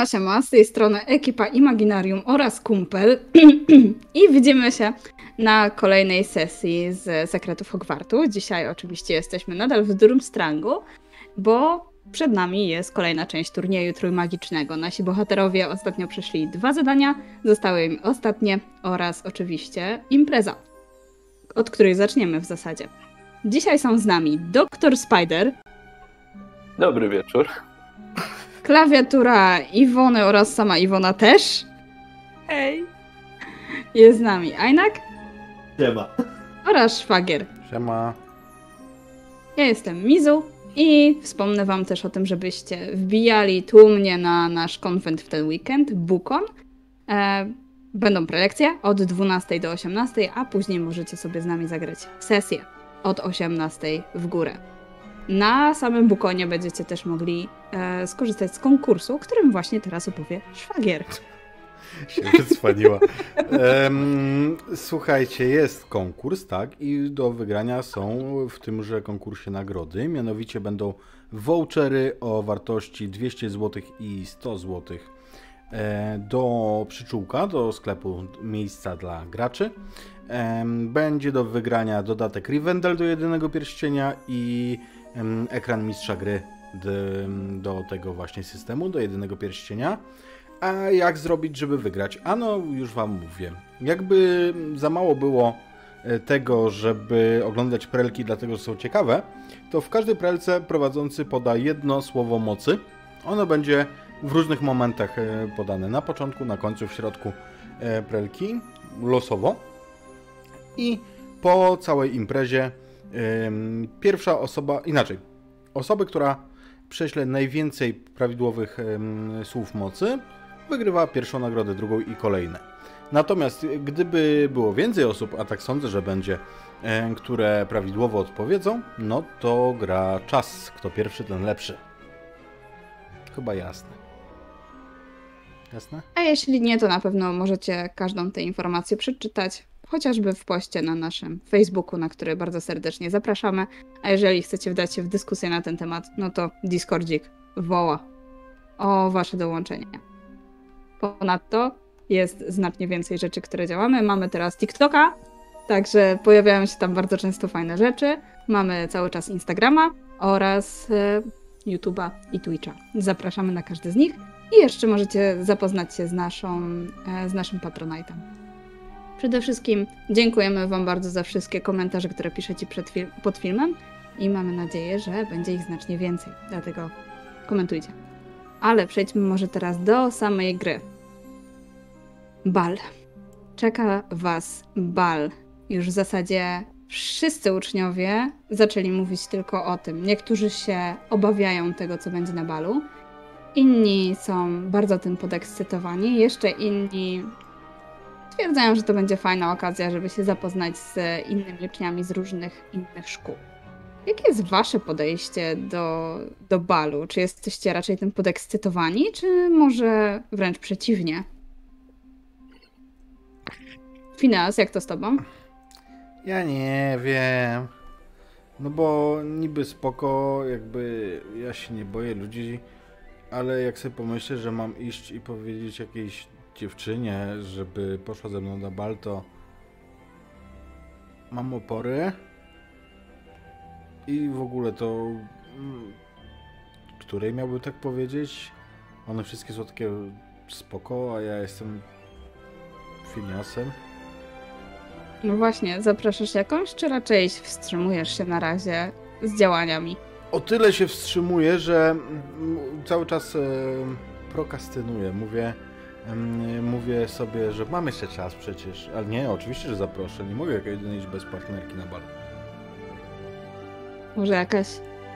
Siema, siema, z tej strony ekipa Imaginarium oraz Kumpel i widzimy się na kolejnej sesji z Sekretów Hogwartu. Dzisiaj oczywiście jesteśmy nadal w Durmstrangu, bo przed nami jest kolejna część turnieju trójmagicznego. Nasi bohaterowie ostatnio przeszli dwa zadania, zostały im ostatnie oraz oczywiście impreza, od której zaczniemy w zasadzie. Dzisiaj są z nami Dr. Spider, Dobry wieczór. Klawiatura Iwony oraz sama Iwona też. Hej! Jest z nami Ajnak Siema. oraz Szwagier. Siema. Ja jestem Mizu i wspomnę wam też o tym, żebyście wbijali tłumnie na nasz konwent w ten weekend, Bukon. E, będą prelekcje od 12 do 18, a później możecie sobie z nami zagrać sesję od 18 w górę. Na samym Bukonie będziecie też mogli e, skorzystać z konkursu, którym właśnie teraz opowie Szwagier. Się wycwaniła. Em, słuchajcie, jest konkurs, tak? I do wygrania są w tymże konkursie nagrody. Mianowicie będą vouchery o wartości 200 zł i 100 zł e, do przyczółka, do sklepu miejsca dla graczy. Będzie do wygrania dodatek Rivendell do jedynego pierścienia i ekran mistrza gry do, do tego właśnie systemu, do jedynego pierścienia. A jak zrobić, żeby wygrać? Ano, już Wam mówię. Jakby za mało było e, tego, żeby oglądać prelki, dlatego że są ciekawe, to w każdej prelce prowadzący poda jedno słowo mocy. Ono będzie w różnych momentach e, podane. Na początku, na końcu, w środku e, prelki, losowo. I po całej imprezie pierwsza osoba, inaczej, osoba, która prześle najwięcej prawidłowych słów mocy, wygrywa pierwszą nagrodę, drugą i kolejne. Natomiast gdyby było więcej osób, a tak sądzę, że będzie, e, które prawidłowo odpowiedzą, no to gra czas. Kto pierwszy, ten lepszy. Chyba jasne. Jasne? A jeśli nie, to na pewno możecie każdą tę informację przeczytać, chociażby w poście na naszym Facebooku, na który bardzo serdecznie zapraszamy. A jeżeli chcecie wdać się w dyskusję na ten temat, no to Discordzik woła o wasze dołączenie. Ponadto jest znacznie więcej rzeczy, które działamy. Mamy teraz TikToka, także pojawiają się tam bardzo często fajne rzeczy. Mamy cały czas Instagrama oraz e, YouTube'a i Twitcha. Zapraszamy na każdy z nich. I jeszcze możecie zapoznać się z, naszą, e, z naszym Patronite'em. Przede wszystkim dziękujemy Wam bardzo za wszystkie komentarze, które piszecie przed fil- pod filmem i mamy nadzieję, że będzie ich znacznie więcej. Dlatego komentujcie. Ale przejdźmy może teraz do samej gry. Bal. Czeka Was bal. Już w zasadzie wszyscy uczniowie zaczęli mówić tylko o tym. Niektórzy się obawiają tego, co będzie na balu. Inni są bardzo tym podekscytowani. Jeszcze inni stwierdzają, że to będzie fajna okazja, żeby się zapoznać z innymi uczniami z różnych innych szkół. Jakie jest wasze podejście do, do balu? Czy jesteście raczej tym podekscytowani, czy może wręcz przeciwnie? Finas, jak to z tobą? Ja nie wiem. No bo niby spoko, jakby ja się nie boję ludzi, ale jak sobie pomyślę, że mam iść i powiedzieć jakiejś dziewczynie, żeby poszła ze mną na bal, to mam opory. I w ogóle to... mm, Której miałbym tak powiedzieć? One wszystkie są takie spoko, a ja jestem finiasem. No właśnie, zapraszasz jakąś, czy raczej wstrzymujesz się na razie z działaniami? O tyle się wstrzymuję, że cały czas e, prokastynuję. Mówię, mówię sobie, że mam jeszcze czas przecież. Ale nie, oczywiście, że zaproszę. Nie mogę jak jedynie iść bez partnerki na bal. Może jakaś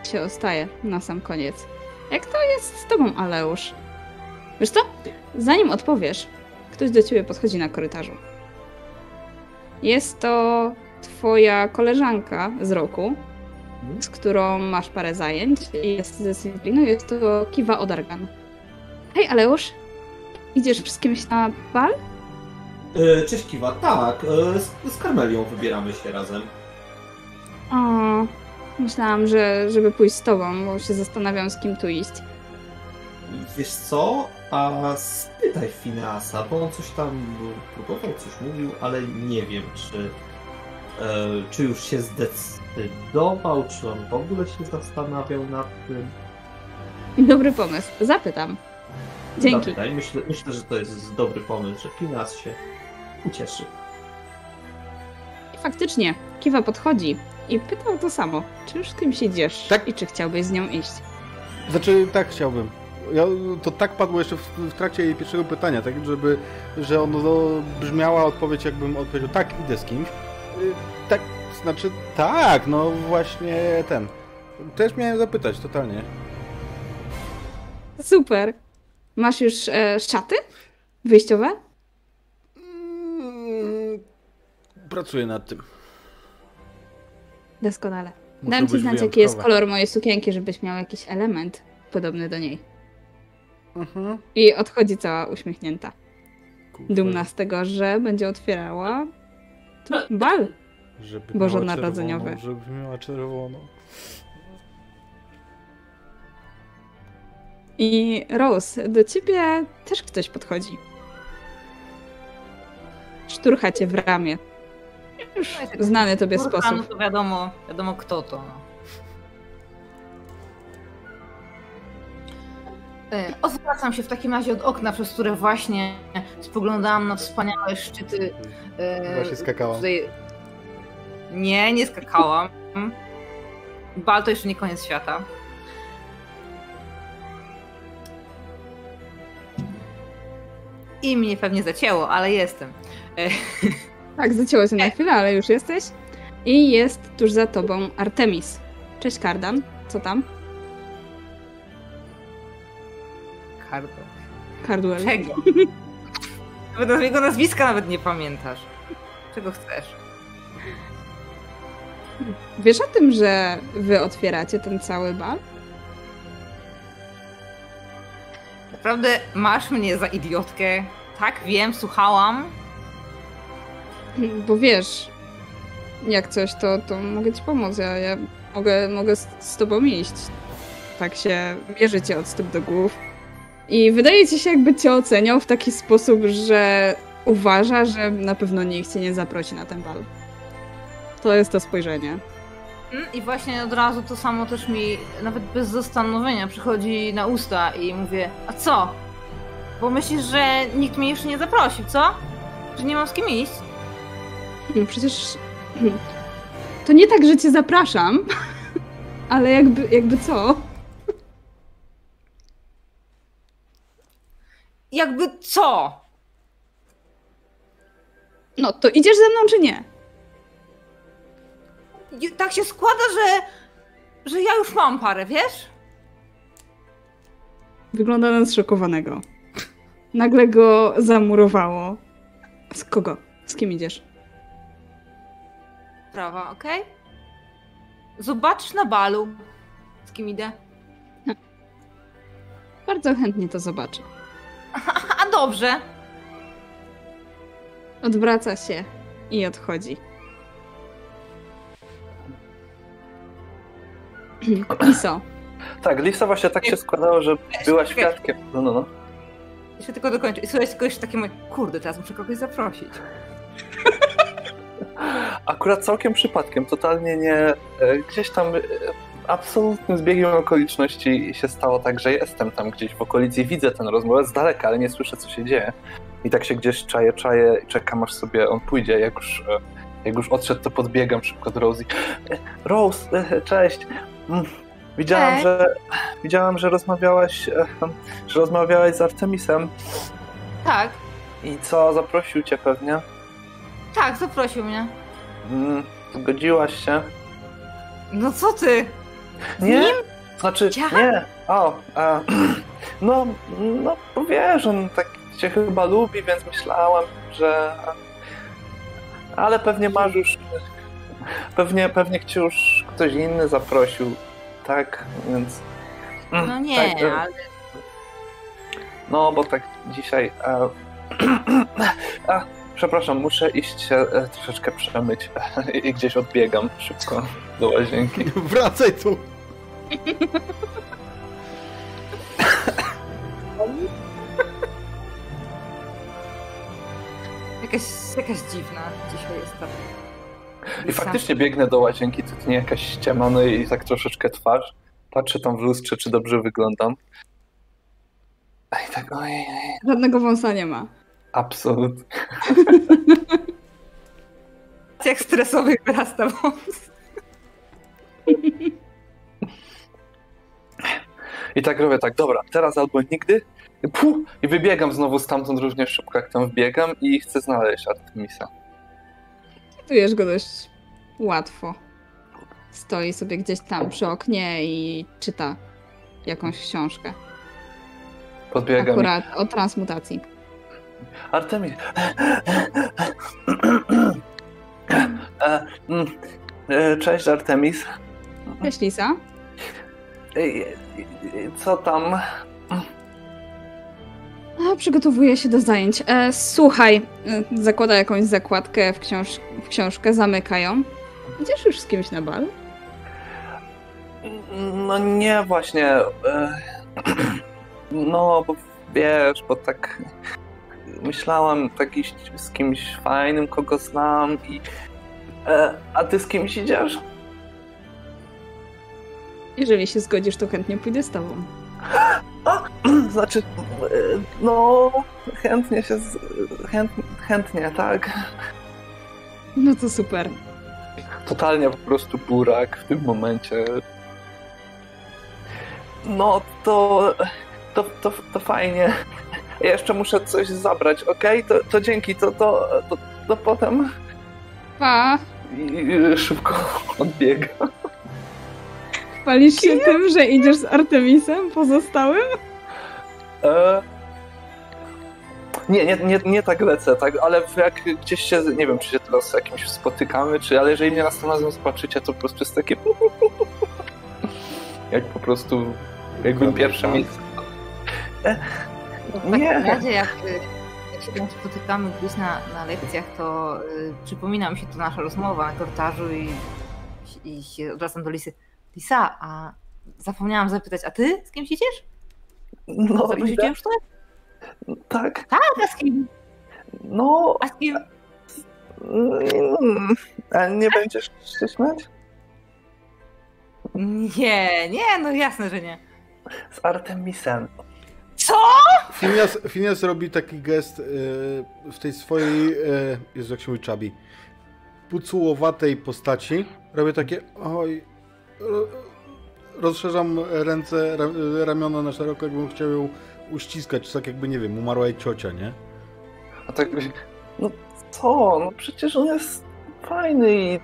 się ostaje na sam koniec. Jak to jest z tobą, Aleusz? Wiesz co? Zanim odpowiesz, ktoś do ciebie podchodzi na korytarzu. Jest to twoja koleżanka z roku, z którą masz parę zajęć i jest ze dyscypliny. Jest to Kiwa Odargan. Hej, Aleusz! Idziesz z kimś na bal? E, Cześć Kiwa, tak, e, z, z Karmelią wybieramy się razem. O, myślałam, że żeby pójść z tobą, bo się zastanawiam, z kim tu iść. Wiesz co? a spytaj Fineasa, bo on coś tam próbował, coś mówił, ale nie wiem, czy, e, czy już się zdecydował, czy on w ogóle się zastanawiał nad tym. Dobry pomysł. Zapytam. Dzięki. Zapytaj. Myślę, myślę, że to jest dobry pomysł, że Fineas się ucieszy. I faktycznie, Kiwa podchodzi i pytał to samo. Czy już z kimś idziesz? Tak. I czy chciałbyś z nią iść? Znaczy, tak chciałbym. Ja, to tak padło jeszcze w, w trakcie jej pierwszego pytania, tak żeby, że ono brzmiała odpowiedź, jakbym odpowiedział, tak, idę z kimś. Y, Tak, znaczy, tak, no właśnie ten. Też miałem zapytać, totalnie. Super. Masz już e, szaty wyjściowe? Mm, Pracuję nad tym. Doskonale. Muszę Dam ci znać, jaki jest kolor mojej sukienki, żebyś miał jakiś element podobny do niej. Mhm. I odchodzi cała uśmiechnięta. Kurwa, Dumna z tego, że będzie otwierała bal. żeby bożonarodzeniowy. Żeby miała czerwoną. I Rose, do ciebie też ktoś podchodzi. Szturcha cię w ramię. Już znany tobie Kurwa, No sposób. to wiadomo, wiadomo kto to. No. E, Odwracam się w takim razie od okna, przez które właśnie spoglądałam na wspaniałe szczyty. e, Właśnie skakałam. Tutaj... Nie, nie skakałam. Bal to jeszcze nie koniec świata. I mnie pewnie zacięło, ale jestem. E, Tak, zacięło się na chwilę, ale już jesteś. I jest tuż za tobą Artemis. Cześć Kardan, co tam? Kardo. Cardwell. Czego? Nawet jego nazwiska nawet nie pamiętasz. Czego chcesz? Wiesz o tym, że wy otwieracie ten cały bal? Naprawdę masz mnie za idiotkę? Tak, wiem, słuchałam. Bo wiesz, jak coś, to, to mogę ci pomóc. Ja, ja mogę, mogę z, tobą iść. Tak się mierzycie od stóp do głów. I wydaje ci się, jakby cię oceniał w taki sposób, że uważa, że na pewno nikt cię nie zaprosi na ten bal. To jest to spojrzenie. I właśnie od razu to samo też mi, nawet bez zastanowienia, przychodzi na usta i mówię, a co? Bo myślisz, że nikt mnie jeszcze nie zaprosił, co? Że nie mam z kim iść? No przecież to nie tak, że cię zapraszam, ale jakby, jakby co? Jakby co? No to idziesz ze mną czy nie? Tak się składa, że, że ja już mam parę, wiesz? Wygląda na zszokowanego. Nagle go zamurowało. Z kogo? Z kim idziesz? Prawa, okej? Zobaczysz na balu, z kim idę. Bardzo chętnie to zobaczę. A dobrze. Odwraca się i odchodzi. Iso, Tak, Lisa właśnie tak się składało, że była świadkiem. No, no, no. Jeszcze tylko dokończę. I słuchaj, tylko jeszcze takie moje, kurde, teraz muszę kogoś zaprosić. Akurat całkiem przypadkiem, totalnie nie. e, Gdzieś tam e, absolutnym zbiegiem okoliczności się stało tak, że jestem tam gdzieś w okolicy i widzę tę rozmowę z daleka, ale nie słyszę, co się dzieje. I tak się gdzieś czaję, czaję i czekam, aż sobie on pójdzie. Jak już, e, jak już odszedł, to podbiegam szybko do Rosie. Rose, cześć. Mm, Widziałam, że widziałam, że rozmawiałaś, e, że rozmawiałaś z Artemisem. Tak, I co, zaprosił cię pewnie? tak, zaprosił mnie. Mm, zgodziłaś się? No co ty? Z Nie? nim? Znaczy, Ja? nie. O, a, no, no, wiesz, on tak cię chyba lubi, więc myślałam, że... Ale pewnie masz już... Pewnie, pewnie cię już ktoś inny zaprosił, tak? Więc. Mm, no nie, tak, ale. No, bo tak dzisiaj. A, a, przepraszam, muszę iść się e, troszeczkę przemyć e, i gdzieś odbiegam szybko do łazienki. Wracaj tu! jakaś, jakaś dziwna dzisiaj jest ta i faktycznie biegnę do łazienki, nie jakaś ściema, no i tak troszeczkę twarz. Patrzę tam w lustrze, czy dobrze wyglądam. I tak, ojej, Żadnego wąsa nie ma. absolutnie. Jak stresowych wyrasta wąs. I tak robię tak, dobra, teraz albo nigdy. Puh, I wybiegam znowu stamtąd równie szybko, jak tam wbiegam i chcę znaleźć Artemisa. Czujesz go dość łatwo. Stoi sobie gdzieś tam przy oknie i czyta jakąś książkę. Podbiegam. Akurat o transmutacji. Artemis. Mm, e, Cześć Artemis. Cześć Lisa. E, e, Co tam? A, przygotowuję się do zajęć. E, słuchaj, e, zakłada jakąś zakładkę w, książ- w książkę, zamyka ją. Idziesz już z kimś na bal? No nie, właśnie. e, No, bo wiesz, bo tak myślałam tak iść z kimś fajnym, kogo znam i... e, A ty z kimś idziesz? Jeżeli się zgodzisz, to chętnie pójdę z tobą. Znaczy, e, no, chętnie się, z, chęt, chętnie, tak. No to super. Totalnie po prostu burak w tym momencie. No, to, to, to, to fajnie. Ja jeszcze muszę coś zabrać, okej? To, to dzięki, to, to, to, to potem Pa! I, i szybko odbiega. Chwalisz się tym, że idziesz z Artemisem pozostałym? E... Nie, nie, nie, nie tak lecę, tak, ale jak gdzieś się, nie wiem, czy się teraz z jakimś spotykamy, czy, ale jeżeli mnie następnym razem zobaczycie, to po prostu jest takie jak po prostu, jakbym pierwsze miejsce. W Nie. takim razie, jak, y, jak się tam spotykamy gdzieś na, na lekcjach, to y, przypomina mi się tu nasza rozmowa na korytarzu i, i się odwracam do Lisy. Lisa, a zapomniałam zapytać, a ty z kimś idziesz? No, Zaprosicie idę. już to? tak, A z kim? no, A z kim? mm, a nie będziesz się śmiać? Nie, nie, no jasne, że nie. Z Artemisem. Co? Phineas, Phineas robi taki gest e, w tej swojej, e, Jezu, jak się mówi czabi, pucułowatej postaci. Robię takie, oj, rozszerzam ręce, ra, ramiona na szeroko, jakbym chciał ją uściskać, tak jakby, nie wiem, umarła jej ciocia, nie? A tak, no co, no przecież on jest fajny i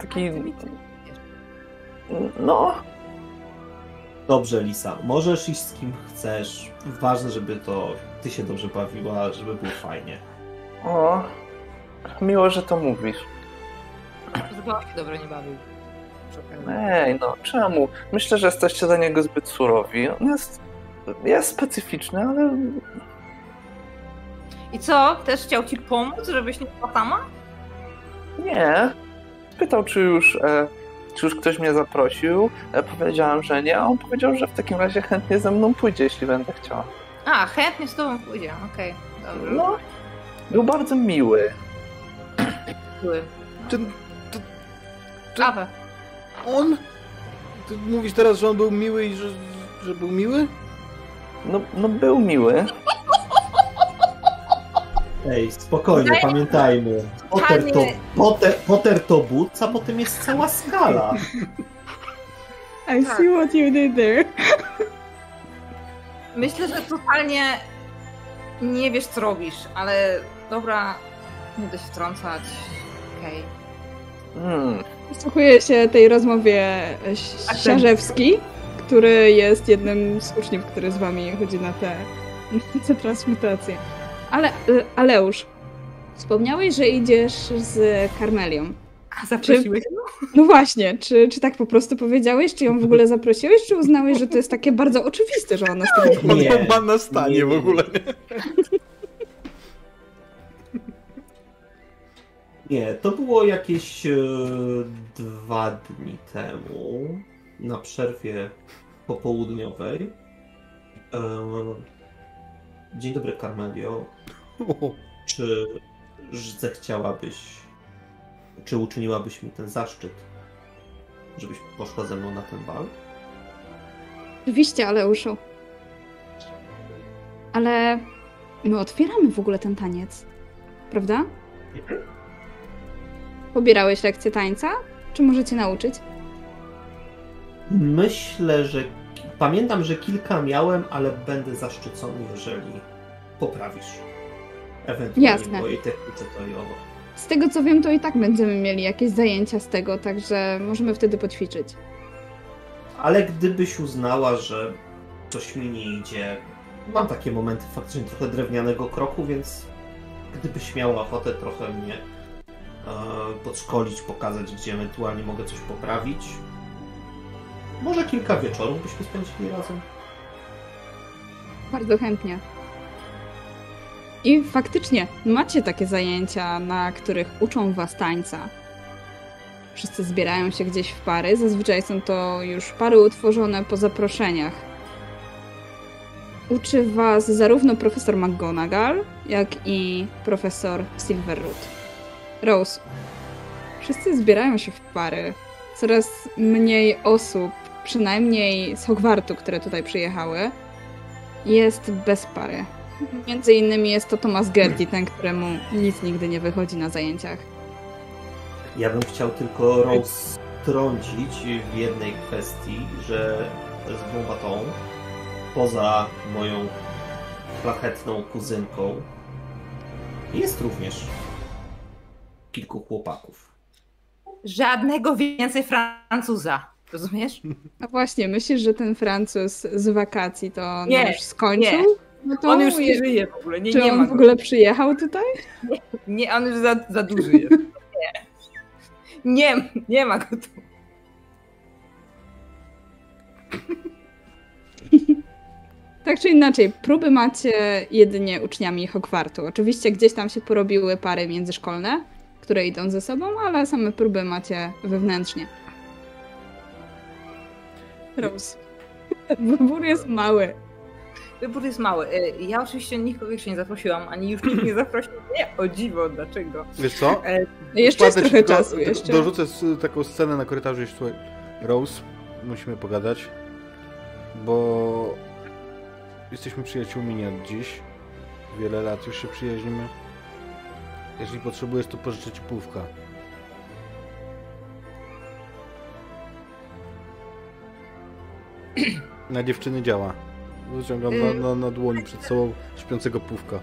taki, no, Dobrze, Lisa, możesz iść z kim chcesz. Ważne, żeby to ty się dobrze bawiła, żeby było fajnie. o, miło, że to mówisz. Się dobrze nie bawił. Ej, no czemu? Myślę, że jesteście dla niego zbyt surowi. On jest, jest specyficzny, ale I co? Też chciał ci pomóc, żebyś nie była sama? nie. Pytał, czy już, e, czy już ktoś mnie zaprosił. E, powiedziałam, że nie, a on powiedział, że w takim razie chętnie ze mną pójdzie, jeśli będę chciała. A, chętnie z tobą pójdzie, okej. Dobrze. No, był bardzo miły. Były. Czy, to- Awę. On? Ty mówisz teraz, że on był miły i że, że był miły? No, no był miły. Ej, spokojnie, pamiętajmy. Potter to, Potter, Potter to but, a potem jest cała skala. I Tak. see what you did there. Myślę, że totalnie nie wiesz, co robisz, ale dobra, nie będę się wtrącać. Okej. Hmm. Słuchuję się tej rozmowie Siarzewski, który jest jednym z uczniów, który z wami chodzi na te, na te transmutacje. Ale, y, Aleusz, wspomniałeś, że idziesz z Karmelią. A zaprosiłeś ją? No właśnie, czy, czy tak po prostu powiedziałeś, czy ją w ogóle zaprosiłeś, czy uznałeś, że to jest takie bardzo oczywiste, że ona z tobą On Nie. ma na stanie Nie, w nie, ogóle, nie? Nie, to było jakieś e, dwa dni temu, na przerwie popołudniowej. E, dzień dobry, Carmelio. Czy że zechciałabyś, czy uczyniłabyś mi ten zaszczyt, żebyś poszła ze mną na ten bal? Oczywiście, Aleuszu. Ale my otwieramy w ogóle ten taniec, prawda? Pobierałeś lekcję tańca? Czy możecie nauczyć? Myślę, że pamiętam, że kilka miałem, ale będę zaszczycony, jeżeli poprawisz. Ewentualnie Jasne. w mojej technice tojowo. Z tego co wiem, to i tak będziemy mieli jakieś zajęcia z tego, także możemy wtedy poćwiczyć. Ale gdybyś uznała, że coś mi nie idzie, mam takie momenty faktycznie trochę drewnianego kroku, więc gdybyś miała ochotę trochę mnie podszkolić, pokazać, gdzie ewentualnie mogę coś poprawić, może kilka wieczorów byśmy spędzili razem. Bardzo chętnie. I faktycznie macie takie zajęcia, na których uczą was tańca. Wszyscy zbierają się gdzieś w pary. Zazwyczaj są to już pary utworzone po zaproszeniach. Uczy was zarówno profesor McGonagall, jak i profesor Silverroot. Rose. Wszyscy zbierają się w pary. Coraz mniej osób, przynajmniej z Hogwartu, które tutaj przyjechały, jest bez pary. Między innymi jest to Thomas Gertie, ten, któremu nic nigdy nie wychodzi na zajęciach. Ja bym chciał tylko roztrącić w jednej kwestii, że z Bombatą, poza moją szlachetną kuzynką, jest również kilku chłopaków. Żadnego więcej Francuza. Rozumiesz? A właśnie, myślisz, że ten Francuz z wakacji to on Nie, już skończył? nie. No to On już nie je- żyje w ogóle. Nie, Czy nie on ma w go. ogóle przyjechał tutaj? Nie, on już za, za duży jest. Nie. Nie, nie ma go tu. Tak czy inaczej, próby macie jedynie uczniami Hogwartu. Oczywiście gdzieś tam się porobiły pary międzyszkolne, które idą ze sobą, ale same próby macie wewnętrznie. Rose. Wybór jest mały. Wybór jest mały. Y, Ja oczywiście nikogo jeszcze nie zaprosiłam, ani już nikt nie zaprosił mnie. O dziwo, dlaczego? Wiesz co? E, Jeszcze jest trochę czasu. Jeszcze. Dorzucę taką scenę na korytarzu i słuchaj, Rose, musimy pogadać, bo jesteśmy przyjaciółmi nie od dziś. Wiele lat już się przyjaźnimy. Jeżeli potrzebujesz, to pożyczę ci półka. Na dziewczyny działa. Wyciągam na, na, na dłoni przed sobą śpiącego półka.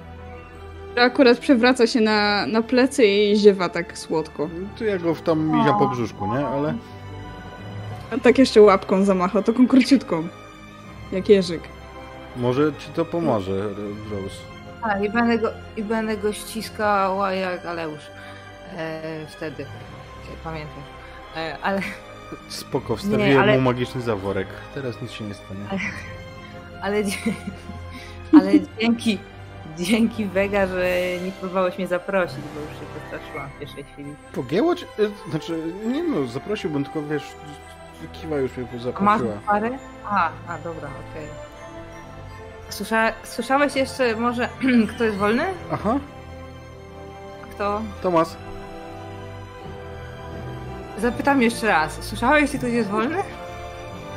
Akurat przewraca się na, na plecy i ziewa tak słodko. Tu ja go w tam miziam po brzuszku, nie? Ale A tak jeszcze łapką zamacha, taką króciutką. Jak jeżyk. może ci to pomoże, Rose. A, i będę go, i będę go ściskała jak Aleusz. E, wtedy. E, Pamiętam. E, ale, Spoko, wstawiłem ale- mu magiczny zaworek. Teraz nic się nie stanie. ale, dzie- ale dzięki, dzięki Vega, że nie próbowałeś mnie zaprosić, bo już się przestraszyłam w pierwszej chwili. Pogięło cię? E, Znaczy, nie no, zaprosiłbym, tylko wiesz, Kiwa już mnie A masz zaprosiła. parę? A, a dobra, okej. Słysza, słyszałeś jeszcze może, kto jest wolny? Aha, Kto? Tomas. Zapytam jeszcze raz. Słyszałeś, czy ktoś jest wolny?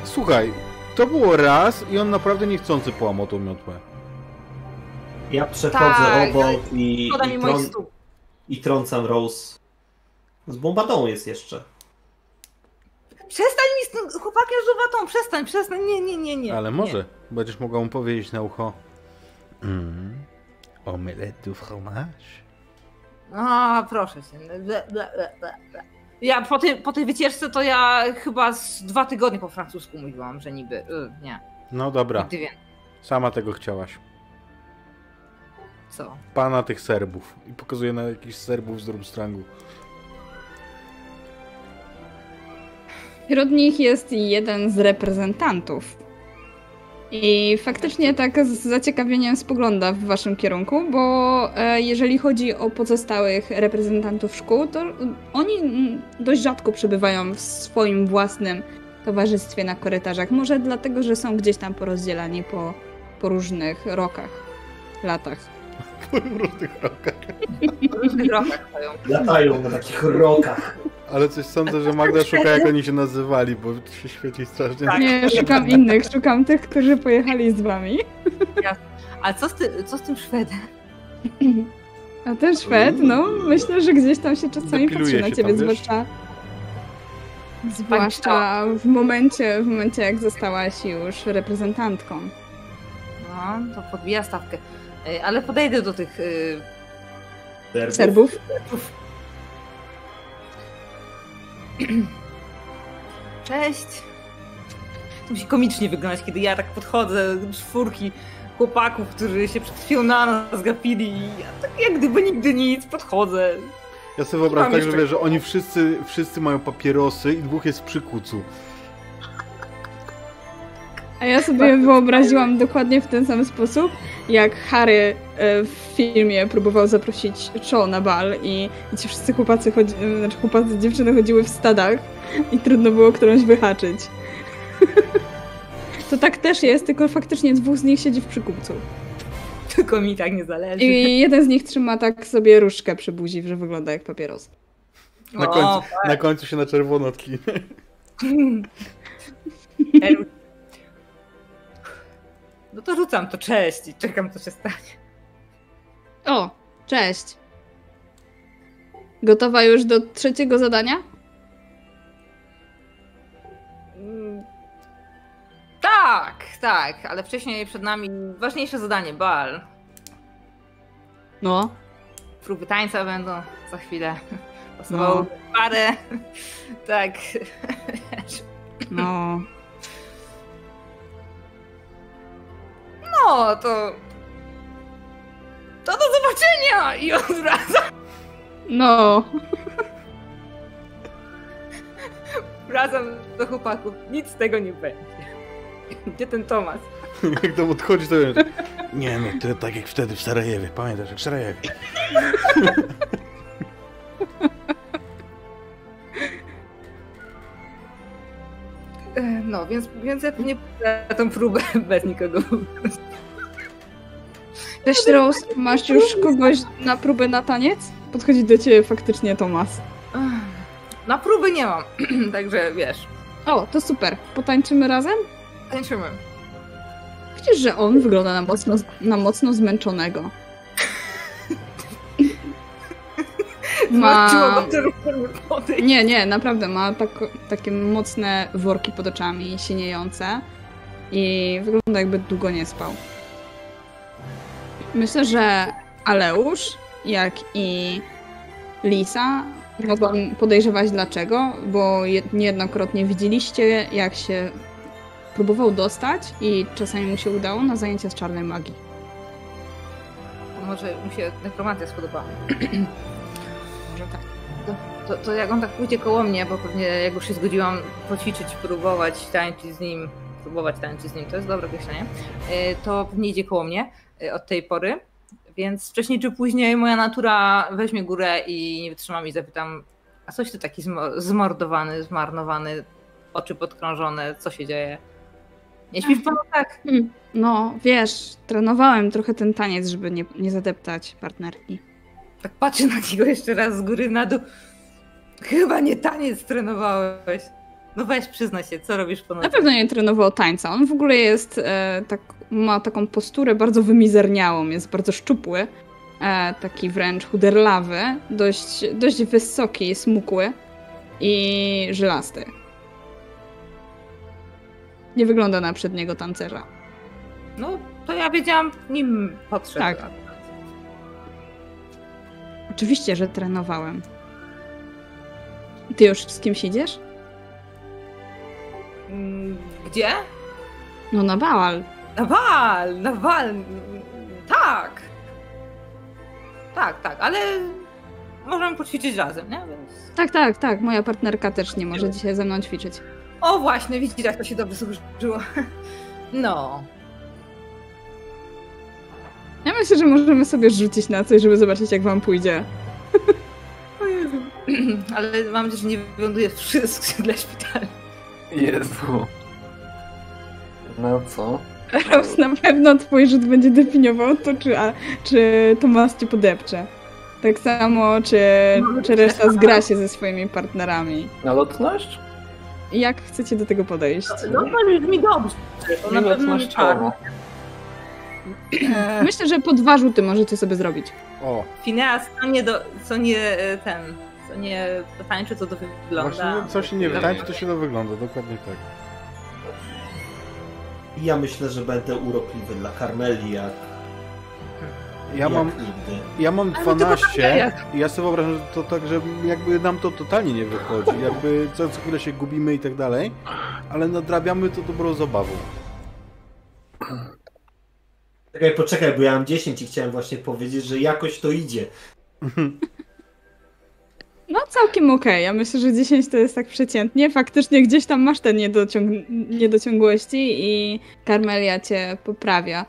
Słuchaj, to było raz i on naprawdę niechcący połamał tą miotłę. Ja przechodzę Tak, obok i, i, stóp. i trącam Rose. Z bombadą jest jeszcze. Przestań mi z tym chłopakiem żuwatą, przestań, przestań, nie, nie, nie, nie. Ale nie. może, będziesz mogła mu powiedzieć na ucho. Mm, omelette du fromage. A, proszę cię. Ble, ble, ble, ble. Ja po tej, po tej wycieczce to ja chyba z dwa tygodnie po francusku mówiłam, że niby, y, nie, No dobra, nigdy więcej. sama tego chciałaś. Co? Pana tych Serbów. I pokazuje na jakichś Serbów z Drumstrangu. Wśród nich jest jeden z reprezentantów. I faktycznie tak z zaciekawieniem spogląda w waszym kierunku, bo e, jeżeli chodzi o pozostałych reprezentantów szkół, to oni dość rzadko przebywają w swoim własnym towarzystwie na korytarzach. Może dlatego, że są gdzieś tam porozdzielani po, po różnych rokach, latach. W różnych rokach. W różnych rokach stoją. Latają na takich rokach. Ale coś sądzę, że Magda szuka jak oni się nazywali, bo się świeci strasznie. Tak. Nie, szukam innych, szukam tych, którzy pojechali z wami. A co z, ty, co z tym Szwedem? A ten Szwed, no, myślę, że gdzieś tam się czasami Depiluje patrzy na ciebie, tam, wiesz? zwłaszcza... Zwłaszcza w momencie, w momencie, jak zostałaś już reprezentantką. No, to podbija stawkę. Y, Ale podejdę do tych y, Serbów? Cześć. To musi komicznie wyglądać, kiedy ja tak podchodzę czwórki chłopaków, którzy się przed chwilą na nas gapili i ja tak jak gdyby nigdy nic podchodzę. Ja sobie wyobrażam tak, że wiesz, że oni wszyscy, wszyscy mają papierosy i dwóch jest przy kucu. A ja sobie wyobraziłam dokładnie w ten sam sposób, jak Harry e, w filmie próbował zaprosić Cho na bal i, i ci wszyscy chłopacy, chodzi, e, znaczy chłopacy, dziewczyny chodziły w stadach i trudno było którąś wyhaczyć. To tak też jest, tylko faktycznie dwóch z nich siedzi w przykupcu. Tylko mi tak nie zależy. I jeden z nich trzyma tak sobie różdżkę przy buzi, że wygląda jak papieros. Na O, końcu, na końcu się na czerwono tknie. No to rzucam to cześć i czekam co się stanie. O, cześć. Gotowa już do trzeciego zadania? Mm, Tak, tak, ale wcześniej przed nami ważniejsze zadanie, bal. No. Próby tańca będą za chwilę. Pasowało No. parę. Tak. No. No, to... To do zobaczenia! I od razu No. wracam do chłopaków. Nic z tego nie będzie. Gdzie ten Tomasz? Jak tam odchodzi, to wiesz, nie no, to tak jak wtedy w Sarajewie, pamiętasz, jak w Sarajewie. No, więc, więc ja nie na tą próbę bez nikogo. Cześć Rose, masz już kogoś na próbę na taniec? Podchodzi do ciebie faktycznie Tomas. Na próby nie mam, także wiesz, O, to super. Potańczymy razem? tańczymy. Widzisz, że on wygląda na mocno, na mocno zmęczonego. Ma... Nie, nie, naprawdę ma tak, takie mocne worki pod oczami, sieniejące i wygląda jakby długo nie spał. Myślę, że Aleusz, jak i Lisa mogą podejrzewać dlaczego, bo je- niejednokrotnie widzieliście, jak się próbował dostać i czasami mu się udało na zajęcia z czarnej magii. To Może mu się nekromancja spodobała. To, to jak on tak pójdzie koło mnie, bo pewnie jak już się zgodziłam poćwiczyć, próbować tańczyć z nim, próbować tańczyć z nim, to jest dobre określenie, y, to pewnie idzie koło mnie y, od tej pory. Więc wcześniej czy później moja natura weźmie górę i nie wytrzymam i zapytam, a coś ty taki zmo- zmordowany, zmarnowany, oczy podkrążone, co się dzieje? Nie śpi w panu tak? No, wiesz, trenowałem trochę ten taniec, żeby nie, nie zadeptać partnerki. Tak patrzę na niego jeszcze raz z góry na dół. Chyba nie taniec trenowałeś. No weź przyznaj się, co robisz po Na nocy? pewno nie trenował tańca. On w ogóle jest e, tak, ma taką posturę bardzo wymizerniałą, jest bardzo szczupły, e, taki wręcz chuderlawy, dość, dość wysoki, smukły i żylasty. Nie wygląda na przedniego tancerza. No, to ja wiedziałam, nim podszedł. Tak. Oczywiście, że trenowałem. Ty już z kimś idziesz? Mm, Gdzie? No na bal. Na wal, na wal. Tak. Tak, tak, ale możemy poćwiczyć razem, nie? Więc... Tak, tak, tak. Moja partnerka też nie może dzisiaj ze mną ćwiczyć. O właśnie, widzisz, jak to się dobrze służyło. No. Ja myślę, że możemy sobie rzucić na coś, żeby zobaczyć, jak wam pójdzie. Ale mam nadzieję, że nie wyląduje wszystko dla szpitala. Jezu. No co? Raz na pewno twój rzut będzie definiował to, czy, a, czy Tomas cię podepcze. Tak samo, czy, czy reszta zgra się ze swoimi partnerami. Na lotność? Jak chcecie do tego podejść? No to brzmi dobrze. To na pewno nie. Myślę, że po dwa rzuty możecie sobie zrobić. O, Fineas, co nie, do, co nie e, ten, co nie tańczy, to to wygląda. właśnie co się nie wytańczy, to się to wygląda, dokładnie tak. Ja myślę, że będę urokliwy dla Karmeli jak, Ja mam, ja mam Ale tylko 12 jak? i ja sobie wyobrażam, że to tak, że jakby nam to totalnie nie wychodzi, jakby co, co chwilę się gubimy i tak dalej, ale nadrabiamy to dobrą zabawą. Czekaj, poczekaj, bo ja mam 10 i chciałem właśnie powiedzieć, że jakoś to idzie. No całkiem okej. Ja myślę, że 10 to jest tak przeciętnie. Faktycznie gdzieś tam masz te niedociąg- niedociągłości i Karmelia cię poprawia.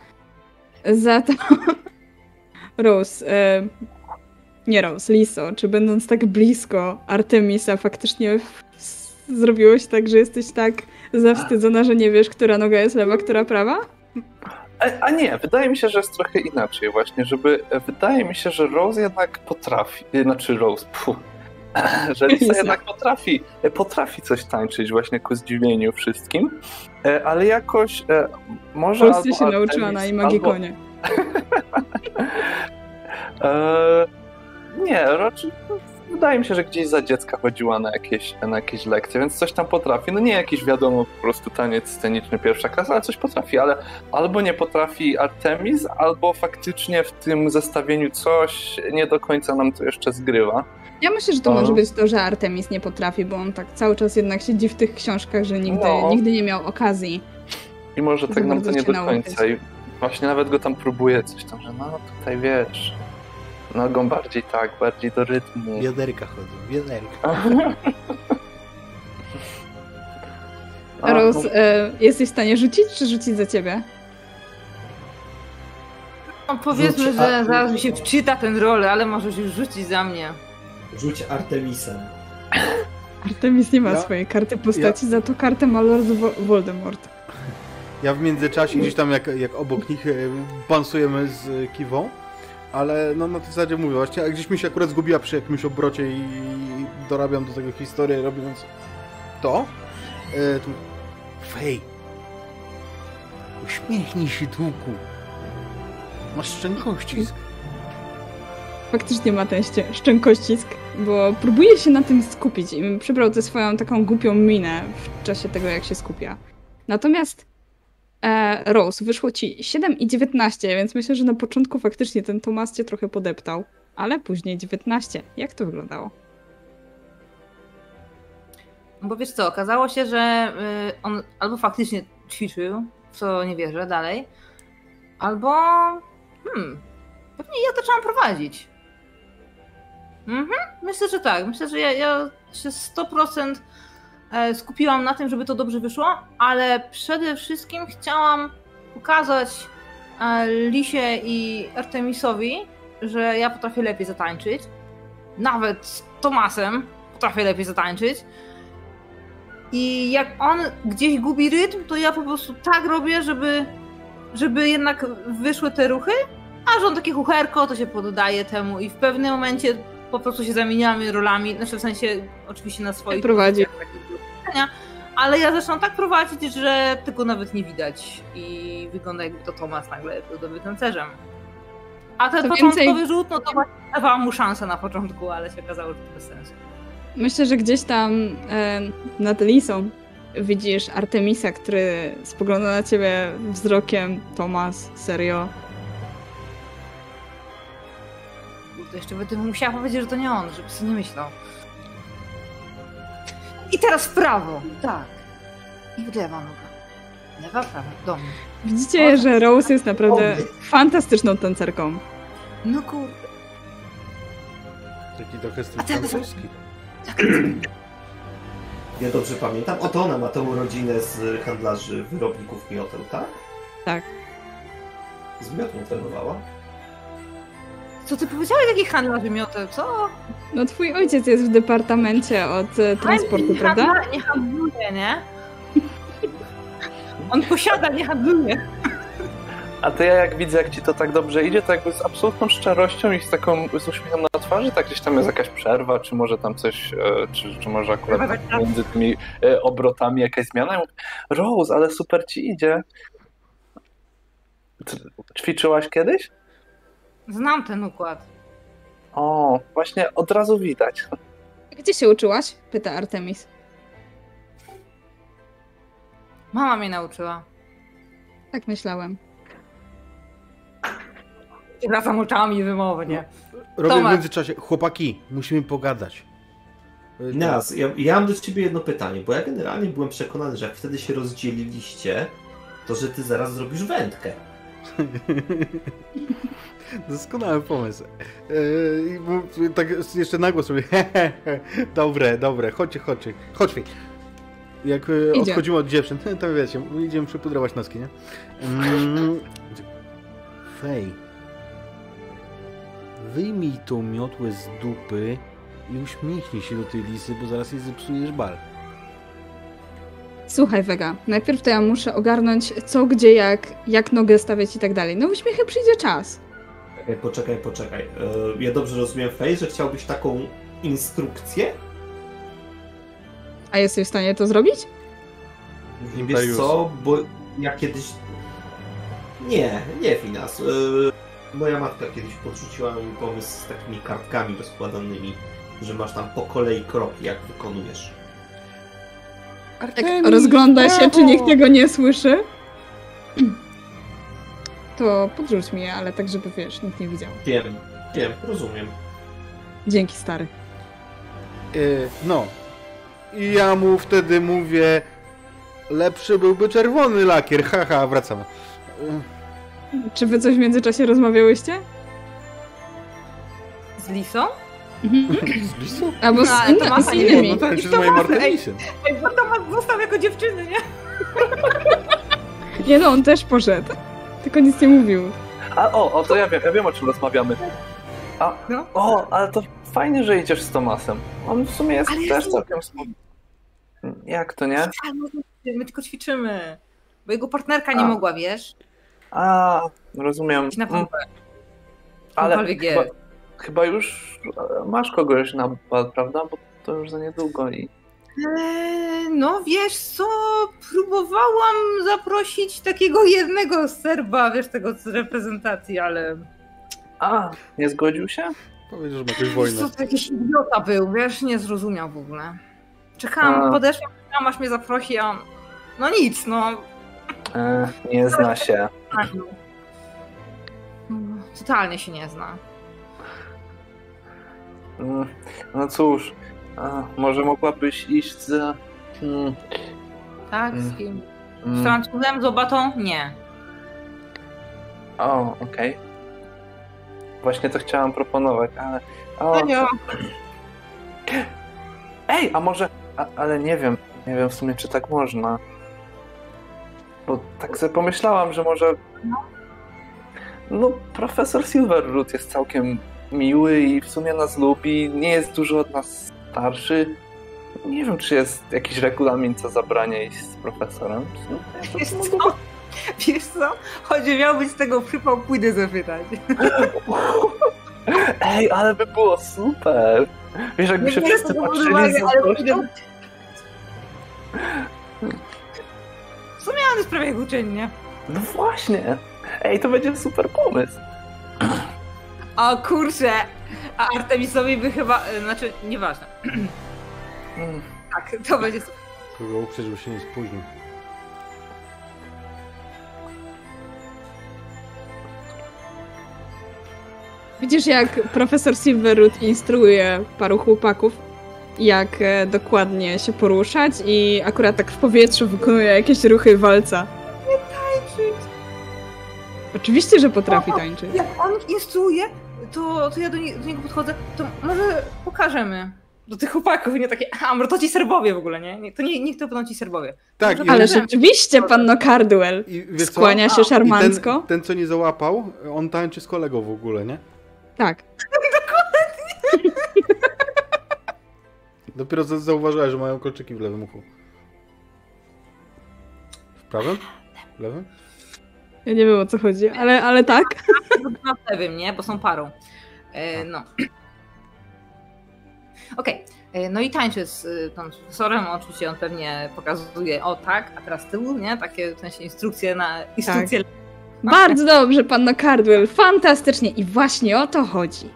Za to Rose, e, nie Rose, Liso, czy będąc tak blisko Artemisa faktycznie s- tak, że jesteś tak zawstydzona, że nie wiesz, która noga jest lewa, która prawa? A, a nie, wydaje mi się, że jest trochę inaczej właśnie, żeby, wydaje mi się, że Rose jednak potrafi, e, znaczy Rose, pu, że Lisa jednak potrafi, e, potrafi coś tańczyć właśnie ku zdziwieniu wszystkim, e, ale jakoś e, może Polsce albo się Artemis, nauczyła na Imagikonie. E, nie, raczej no, wydaje mi się, że gdzieś za dziecka chodziła na jakieś, na jakieś lekcje, więc coś tam potrafi. No nie jakiś wiadomo, po prostu taniec sceniczny pierwsza klasa, ale coś potrafi, ale albo nie potrafi Artemis, albo faktycznie w tym zestawieniu coś nie do końca nam to jeszcze zgrywa. Ja myślę, że to No. może być to, że Artemis nie potrafi, bo on tak cały czas jednak siedzi w tych książkach, że nigdy, No. nigdy nie miał okazji. I może tak nam to nie do końca. I właśnie nawet go tam próbuje coś tam, że no tutaj wiesz, nogą bardziej tak, bardziej do rytmu. Wiaderka chodzą, wiaderka. A, Rose, no, e, jesteś w stanie rzucić, czy rzucić za ciebie? No, powiedzmy, Rzuć, że a- zaraz mi się wczyta ten rolę, ale możesz już rzucić za mnie. Rzuć Artemisem. Artemis nie ma Ja- swojej karty postaci, za to kartę ma Lord Vo- Voldemort. Ja w międzyczasie gdzieś tam jak, jak obok nich e, bansujemy z Kiwą, ale no na tej zasadzie mówię właśnie, a gdzieś mi się akurat zgubiła przy jakimś obrocie i dorabiam do tego historię robiąc to. E, tu... Fej! Uśmiechnij się długu. Masz szczękościsk. Faktycznie ma ten szczękościsk, bo próbuje się na tym skupić i przybrał tę swoją taką głupią minę w czasie tego, jak się skupia. Natomiast e, Rose, wyszło ci 7 i 19, więc myślę, że na początku faktycznie ten Tomas cię trochę podeptał, ale później 19. Jak to wyglądało? Bo wiesz co, okazało się, że y, on albo faktycznie ćwiczył, w co nie wierzę dalej, albo hmm, pewnie ja zaczęłam prowadzić. Mhm, myślę, że tak. Myślę, że ja, ja się 100% e, skupiłam na tym, żeby to dobrze wyszło, ale przede wszystkim chciałam pokazać e, Lisie i Artemisowi, że ja potrafię lepiej zatańczyć. Nawet z Tomasem potrafię lepiej zatańczyć. I jak on gdzieś gubi rytm, to ja po prostu tak robię, żeby, żeby jednak wyszły te ruchy, a że on takie chucherko, to się poddaje temu i w pewnym momencie po prostu się zamieniamy rolami, znaczy w sensie oczywiście na swoich Prowadzi. ale ja zaczynam tak prowadzić, że tego nawet nie widać i wygląda jakby to Tomas nagle był dobrym tancerzem. A ten Co początkowy więcej- rzut, no to właśnie dawałam mu szansę na początku, ale się okazało, że to bez sensu. Myślę, że gdzieś tam e, nad Lisą widzisz Artemisa, który spogląda na ciebie wzrokiem Tomas, serio. To jeszcze będę musiała powiedzieć, że to nie on, żeby sobie nie myślał. I teraz w prawo. Tak. I w lewa noga. Lewa, prawa. Do mnie. Widzicie, że Rose jest naprawdę Oby. fantastyczną tancerką. No kurde. Taki trochę styl francuski. Ja dobrze pamiętam. Oto ona ma tą rodzinę z handlarzy wyrobników mioteł, tak? Tak. Z miotą trenowała? Co ty powiedziałeś, jaki handlarz wymiotem? Co? No twój ojciec jest w departamencie od e, transportu, nie prawda? Handla, nie handluje, nie? On posiada, nie handluje. A to ja jak widzę, jak ci to tak dobrze idzie, to jakby z absolutną szczerością i z taką z uśmiechem na twarzy, tak gdzieś tam jest jakaś przerwa, czy może tam coś, e, czy, czy może akurat tak. między tymi e, obrotami jakaś zmiana. Ja mówię, Rose, ale super ci idzie. Ty Ćwiczyłaś kiedyś? Znam ten układ. O, właśnie od razu widać. Gdzie się uczyłaś? Pyta Artemis. Mama mnie nauczyła. Tak myślałem. I wracam oczami wymownie. Robię w Tomek. międzyczasie. Chłopaki, musimy pogadać. Nas, ja, ja mam do ciebie jedno pytanie, bo ja generalnie byłem przekonany, że jak wtedy się rozdzieliliście, to że ty zaraz zrobisz wędkę. Doskonały pomysł. Yy, tak jeszcze na głos mówię. dobre, dobre, chodźcie, chodźcie. Chodźmy. Jak e, Idzie. odchodzimy od dziewczyn, to wiecie, idziemy przypudrować noski, nie? Mm, Fej. Wyjmij tą miotłę z dupy i uśmiechnij się do tej lisy, bo zaraz jej zepsujesz bal. Słuchaj, Vega, najpierw to ja muszę ogarnąć co, gdzie, jak, jak nogę stawiać i tak dalej. No uśmiechy przyjdzie czas. Poczekaj, poczekaj, poczekaj. E, Ja dobrze rozumiem, Fej, że chciałbyś taką instrukcję? A jesteś w stanie to zrobić? Wiesz Imperius. co, bo ja kiedyś... Nie, nie Finas. E, Moja matka kiedyś podrzuciła mi pomysł z takimi kartkami rozkładanymi, że masz tam po kolei kroki, jak wykonujesz. Tak rozgląda się, czy nikt tego nie słyszy. To podrzuć mi je, ale tak, żeby wiesz, nikt nie widział. Wiem, wiem, rozumiem. Dzięki, stary. Yy, no. I ja mu wtedy mówię, lepszy byłby czerwony lakier, haha, wracamy. Yy, Czy wy coś w międzyczasie rozmawiałyście? Z Lisą? Mhm. Z lisą? Albo z, No, ale to masa z innymi. No tak, z moim. Artemisem. Ej, bo Tomek został jako dziewczyny, nie? Nie no, on też poszedł. Tylko nic nie mówił. A o, o to ja wiem, ja wiem o czym rozmawiamy. A, No. o, ale to fajnie, że idziesz z Tomasem. On w sumie jest Ale też całkiem spoko. Jak to nie? My tylko ćwiczymy. Bo jego partnerka nie A. mogła, wiesz? A, rozumiem. Na Mm. Ale chyba, chyba już e, masz kogoś na bal, prawda? Bo to już za niedługo i... Eee, no wiesz co, próbowałam zaprosić takiego jednego Serba, wiesz, tego z reprezentacji, ale... A, nie zgodził się? Powiedział, że ma jakąś wojnę. Co to jakiś idiota był, wiesz, nie zrozumiał w ogóle. Czekałam, A. podeszłam, czekałam aż mnie zaprosi, a. No nic, no. E, nie zna się. Totalnie się nie zna. Mm, No cóż, a, może mogłabyś iść z... Mm, Tak, Mm. z kim? Z mm, Francuzem, z Obatą? Nie. o, okej. Właśnie to chciałam proponować, ale... O, No. Ej, a może... A, ale nie wiem, nie wiem w sumie, czy tak można. Bo tak sobie pomyślałam, że może... No, profesor Silverroot jest całkiem miły i w sumie nas lubi, nie jest dużo od nas starszy. Nie wiem, czy jest jakiś regulamin, co zabrania iść z profesorem. No, Wiesz co? Wiesz co? Choć miał być z tego przypał, pójdę zapytać. Ej, ale by było super! Wiesz, jakby się wszyscy patrzyli uwagę, ale W sumie on jest prawie jak uczeń, nie? No właśnie! Ej, to będzie super pomysł. O kurczę! A Artemisowi by chyba... e, Znaczy, nieważne. Mm. Tak, to będzie super. Kogo uprzeć, żeby się nie spóźnił. Widzisz, jak profesor Silverroot instruuje paru chłopaków, jak e, dokładnie się poruszać i akurat tak w powietrzu wykonuje jakieś ruchy walca. Tańczyć. Oczywiście, że potrafi tańczyć. Jak on instruuje, to, to ja do, nie, do niego podchodzę, to może pokażemy. Do tych chłopaków, nie takie, a może to ci Serbowie w ogóle, nie? To nie, niech to będą ci Serbowie. Tak, i, Ale rzeczywiście, panno Cardwell skłania się szarmancko. ten, ten, co nie załapał, on tańczy z kolegą w ogóle, nie? Tak. Dopiero za- zauważyłeś, że mają kolczyki w lewym uchu. W prawym? W lewym? Ja nie wiem o co chodzi, ale, ale tak. Nie wiem, nie? Bo są parą. E, no. Okej. E, No i tańczy z y, pan profesorem, oczywiście on pewnie pokazuje o tak, a teraz tył, nie? Takie w sensie instrukcje na instrukcje. Bardzo dobrze, panno Cardwell, fantastycznie. I właśnie o to chodzi.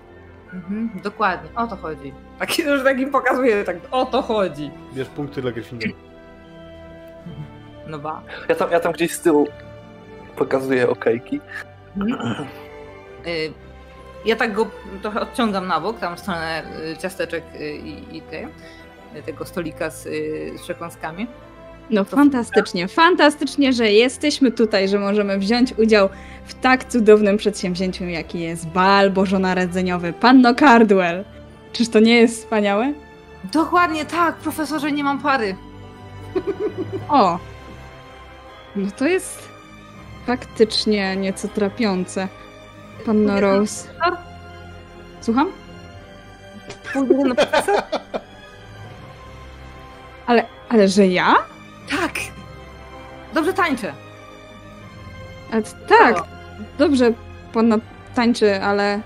Mhm, dokładnie, o to chodzi. Taki, że tak im pokazuje, tak o to chodzi. Bierz punkty dla Gryffindoru. No ba. Ja tam, ja tam gdzieś z tyłu pokazuję okejki. Y, Ja tak go trochę odciągam na bok, tam w stronę y, ciasteczek y, i, i te, tego stolika z, z przekąskami. No fantastycznie, fantastycznie, że jesteśmy tutaj, że możemy wziąć udział w tak cudownym przedsięwzięciu, jaki jest bal bożonarodzeniowy Panno Cardwell. Czyż to nie jest wspaniałe? Dokładnie tak, profesorze, nie mam pary. O! No to jest faktycznie nieco trapiące. Panno Rose. Słucham? Pójdę na profesor? Ale, ale że ja? Tak! Dobrze tańczę. A, tak, dobrze panna tańczy, ale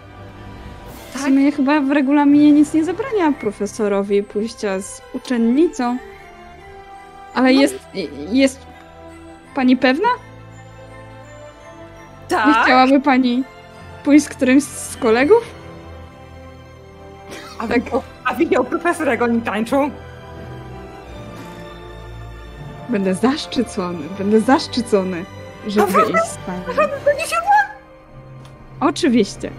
w Tak? sumie chyba w regulaminie nic nie zabrania profesorowi pójścia z uczennicą. Ale No. jest, jest pani pewna? Nie Tak? chciałaby pani pójść z którymś z kolegów? A, Tak. widział, a widział profesor, jak oni tańczą? Będę zaszczycony, będę zaszczycony, żeby Naprawdę? iść z panią. Będzie się Oczywiście.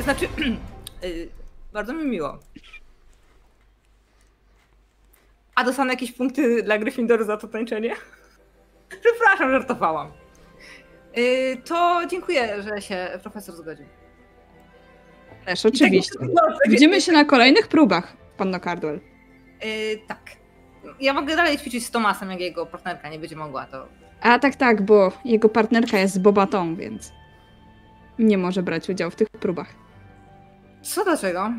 Znaczy, y, bardzo mi miło. A dostanę jakieś punkty dla Gryffindoru za to tańczenie? Przepraszam, żartowałam. Y, to dziękuję, że się profesor zgodził. Też oczywiście. No, Widzimy się na kolejnych próbach, panno Cardwell. Y, tak. Ja mogę dalej ćwiczyć z Tomasem, jak jego partnerka nie będzie mogła, to A tak, tak, bo jego partnerka jest z Bobatą, więc nie może brać udziału w tych próbach. Co dlaczego?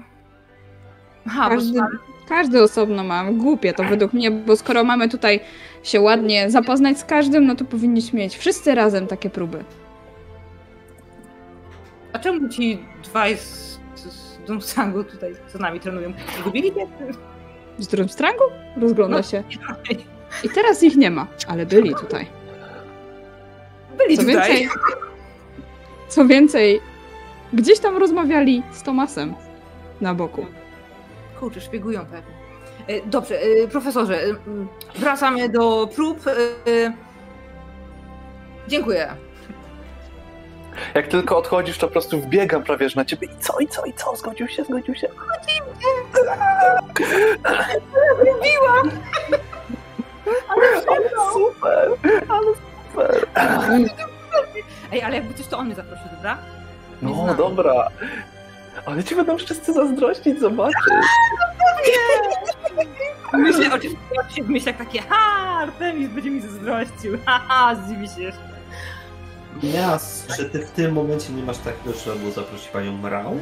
Aha, Każdy, bo każdy osobno ma. Głupie to według mnie, bo skoro mamy tutaj się ładnie zapoznać z każdym, no to powinniśmy mieć wszyscy razem takie próby. A czemu ci dwaj z, z, tutaj z nami trenują? Zgubili się? Z Drumstrangu? Rozgląda No. się. I teraz ich nie ma, ale byli tutaj. Byli Co tutaj. więcej, co więcej, gdzieś tam rozmawiali z Tomasem na boku. Kurczę, szpiegują pewnie. E, Dobrze, e, profesorze, wracamy do prób. e, Dziękuję. Jak tylko odchodzisz, to po prostu wbiegam prawie na ciebie i co, i co, i co? Zgodził się, zgodził się. Ale super, ale super. Ej, ale jakby coś, to on mnie zaprosił, dobra? Nie No dobra. Ale ci będą wszyscy zazdrościć, zobaczysz. Myślę, oczywiście w myślach takie, ha, Artemis będzie mi zazdrościł, ha, ha, zdziwi się jeszcze. Mias, czy ty w tym momencie nie masz takiego, trzeba było zaprosić panią Mrał?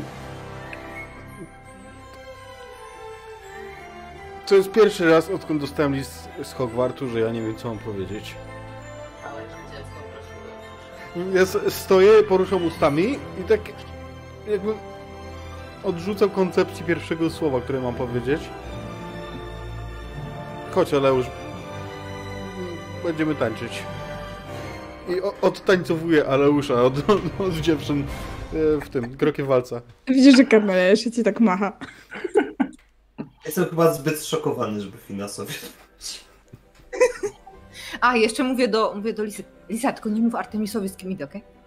To jest pierwszy raz, odkąd dostałem list z Hogwartu, że ja nie wiem, co mam powiedzieć. Ja stoję, poruszam ustami i tak jakbym odrzucał koncepcję pierwszego słowa, które mam powiedzieć. Chodź, Aleusz. Będziemy tańczyć. I odtańcowuję Aleusza od, od dziewczyn e, w tym, krokiem walca. Widzisz, że Karmela jeszcze ci tak macha. Jestem chyba zbyt zszokowany, żeby finansować. A, jeszcze mówię do, mówię do Lisy. Lisa, tylko nie mów Artemisowi z kim idę, okej? E,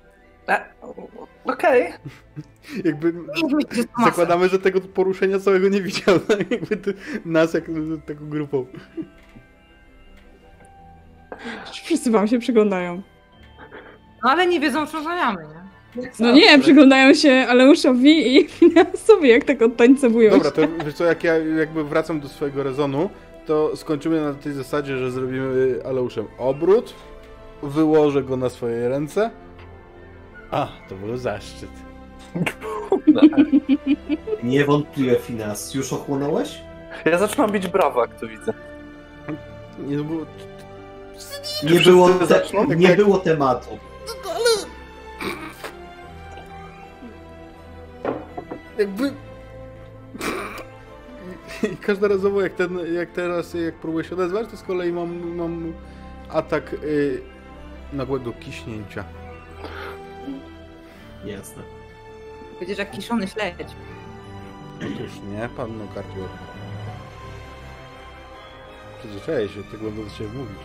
Okej. Jakby myśl, że z Tomasem. zakładamy, że tego poruszenia całego nie widział. Jakby ty, nas jak taką grupą. Wszyscy wam się przyglądają. No ale nie wiedzą, co rozmawiamy, nie? No nie, przyglądają się Aleuszowi i Finansowi, jak tak odtańcowują Dobra, to wiesz co, jak ja jakby wracam do swojego rezonu, to skończymy na tej zasadzie, że zrobimy Aleuszem obrót, wyłożę go na swoje ręce. A, to był zaszczyt. No, nie wątpię, Finas. Już ochłonąłeś? Ja zaczynam bić brawo, jak to widzę. Nie było... Nie, było, te... zaczną, tak nie jak... było tematu. No, ale... Jakby... I każdorazowo jak, ten, jak teraz, jak próbuję się odezwać, to z kolei mam, mam atak yy, nagłego kiśnięcia. Jasne. Będziesz jak kiszony śledź. Otóż nie, panno Cartier. Przyzwyczaję się, tak będę do ciebie mówić.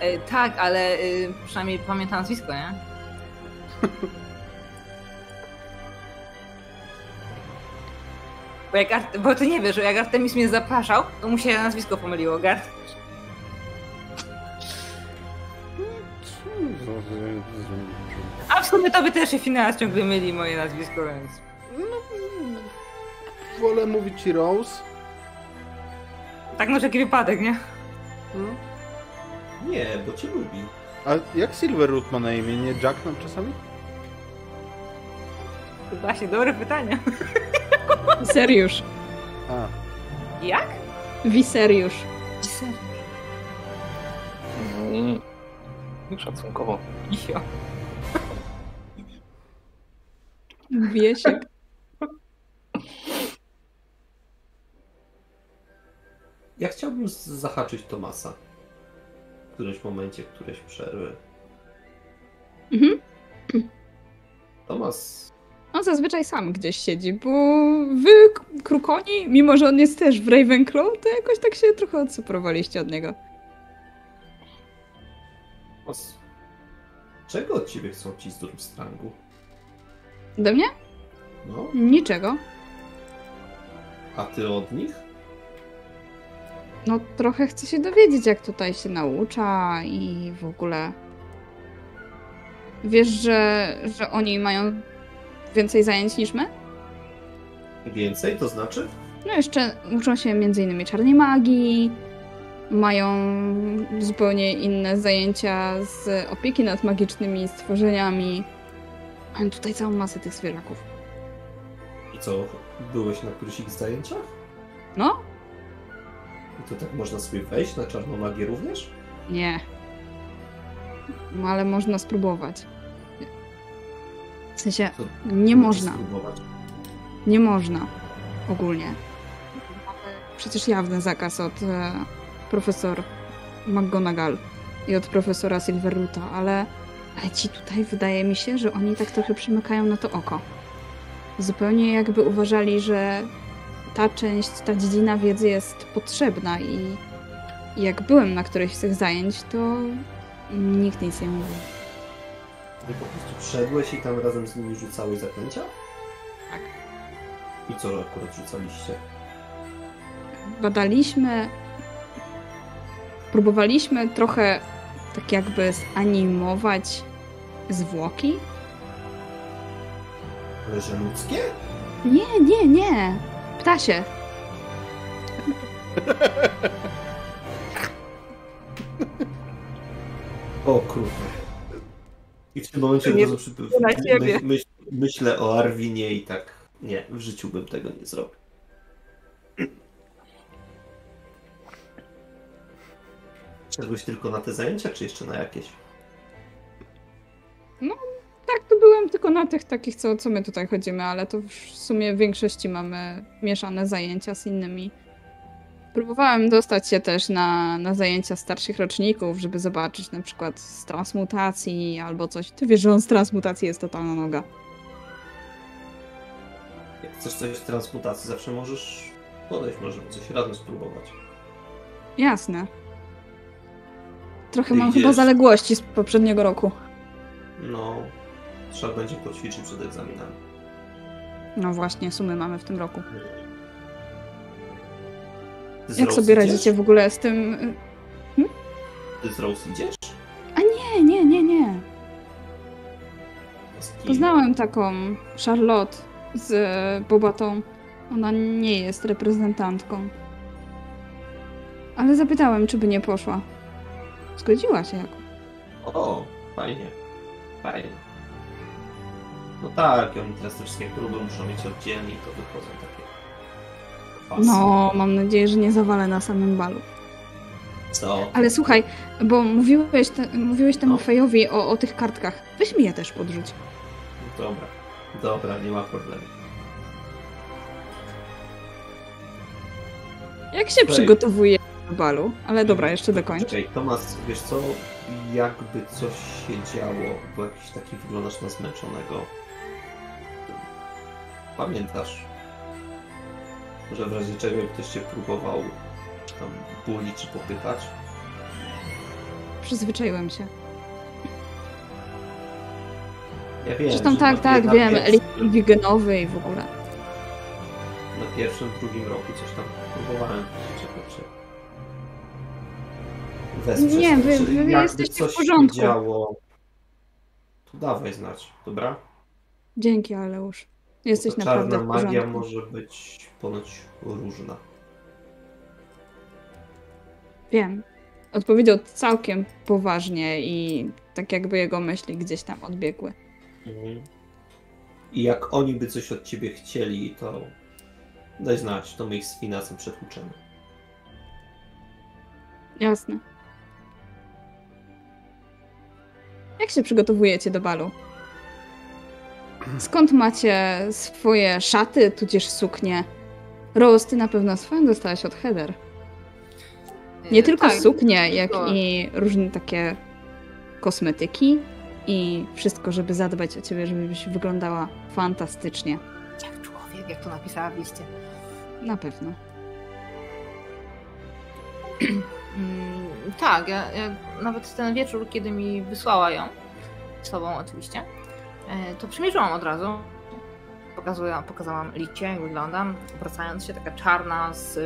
E, tak, ale e, przynajmniej pamiętam nazwisko, nie? Bo, jak Art- bo ty nie wiesz, że jak Artemis mnie zapraszał, to mu się nazwisko pomyliło, Gart. A w sumie tobie też się Fineas ciągle myli moje nazwisko, więc... Wolę mówić ci Rose. Tak może jaki wypadek, nie? Nie, bo cię lubi. A jak Silverroot ma na imię? Nie Jack nam czasami? To właśnie dobre pytanie. Wiseriusz. A, Jak? Wiseriusz. Mm. Szacunkowo. Jo. Wiesiek. Ja chciałbym zahaczyć Tomasa. W którymś momencie, któreś przerwy. Mhm. Tomas, On zazwyczaj sam gdzieś siedzi, bo wy, Krukoni, mimo że on jest też w Ravenclaw, to jakoś tak się trochę odseparowaliście od niego. Tomas, czego od ciebie chcą ci z Durmstrangu? Ode mnie? No, Niczego. a ty od nich? No trochę chcę się dowiedzieć, jak tutaj się naucza i w ogóle. Wiesz, że, że oni mają więcej zajęć niż my? Więcej, to znaczy? No jeszcze uczą się innymi czarnej magii, mają zupełnie inne zajęcia z opieki nad magicznymi stworzeniami. Mają tutaj całą masę tych zwierzaków. I co, byłeś na którychś ich zajęciach? No? I to tak można sobie wejść na czarną magię również? Nie. No ale można spróbować. W sensie, To nie można. spróbować. Nie można. Ogólnie. Przecież jawny zakaz od e, profesor McGonagall i od profesora Silverruta, ale, ale ci tutaj wydaje mi się, że oni tak trochę przymykają na to oko. Zupełnie jakby uważali, że ta część, ta dziedzina wiedzy jest potrzebna i, jak byłem na którejś z tych zajęć, to nikt nic nie mówił. Ty po prostu wszedłeś i tam razem z nimi rzucałeś zaklęcia? Tak. I co akurat rzucaliście? badaliśmy, próbowaliśmy trochę tak jakby zanimować zwłoki. Ale że ludzkie? Nie, nie, nie. Ptasie. O kurde. I w tym momencie Nie- razu przy... myślę o Arwinie i tak nie, w życiu bym tego nie zrobił. Szedłeś tylko na te zajęcia, czy jeszcze na jakieś? Tak, to byłem tylko na tych takich, co, co my tutaj chodzimy, ale to w sumie w większości mamy mieszane zajęcia z innymi. Próbowałem dostać się też na, na zajęcia starszych roczników, żeby zobaczyć na przykład z transmutacji albo coś. Ty wiesz, że on z transmutacji jest totalna noga. Jak chcesz coś z transmutacji, zawsze możesz podejść, możemy coś razem spróbować. Jasne. Trochę mam idziesz. chyba zaległości z poprzedniego roku. No, trzeba będzie poćwiczyć przed egzaminami. No właśnie, sumy mamy w tym roku. Ty Jak sobie idziesz? radzicie w ogóle z tym? Ty z Rose idziesz? Nie, nie, nie, nie. Kim? Poznałem taką Charlotte z Bobatą. Ona nie jest reprezentantką. Ale zapytałem, czy by nie poszła. Zgodziła się Jakub. O, fajnie. Fajnie. No tak, oni teraz te wszystkie próby muszą mieć oddzielnie i to wychodzą takie. No, mam nadzieję, że nie zawalę na samym balu. Co? Ale słuchaj, bo mówiłeś, te, mówiłeś temu no. Fejowi o, o tych kartkach. Weź mi je też podrzuć. Dobra, dobra, nie ma problemu. Jak się Fej. przygotowuje do balu? Ale dobra, jeszcze dokończ. Czekaj, Tomas, wiesz co? Jakby coś się działo, bo jakiś taki wyglądasz na zmęczonego. Pamiętasz? Że w razie czego ktoś cię próbował tam bulić czy popychać? Przyzwyczaiłem się. Ja wiem, Zresztą że tak, na- tak, na wiem. pierwszym- wigenowy i w ogóle. Na pierwszym, drugim roku coś tam próbowałem wesprzeć. Nie, wy- wy jakby jesteście w coś się porządku. działo, to dawaj znać, dobra? Dzięki, Aleusz. Jesteś Bo ta naprawdę czarna w magia porządku. może być ponoć różna. Wiem. Odpowiedział całkiem poważnie i tak jakby jego myśli gdzieś tam odbiegły. I jak oni by coś od ciebie chcieli, to daj znać, to my ich z finansem przetłuczemy. Jasne. Jak się przygotowujecie do balu? Skąd macie swoje szaty, tudzież suknie? Rose, ty na pewno swoją dostałaś od Heather. Nie tylko tak, suknie, jak i różne takie kosmetyki i wszystko, żeby zadbać o ciebie, żebyś wyglądała fantastycznie. Jak człowiek, jak to napisała w liście. Na pewno. Mm, tak, ja, ja nawet ten wieczór, kiedy mi wysłała ją, z tobą oczywiście, e, to przymierzyłam od razu. Pokazuję, pokazałam licie, jak wyglądam, obracając się, taka czarna, z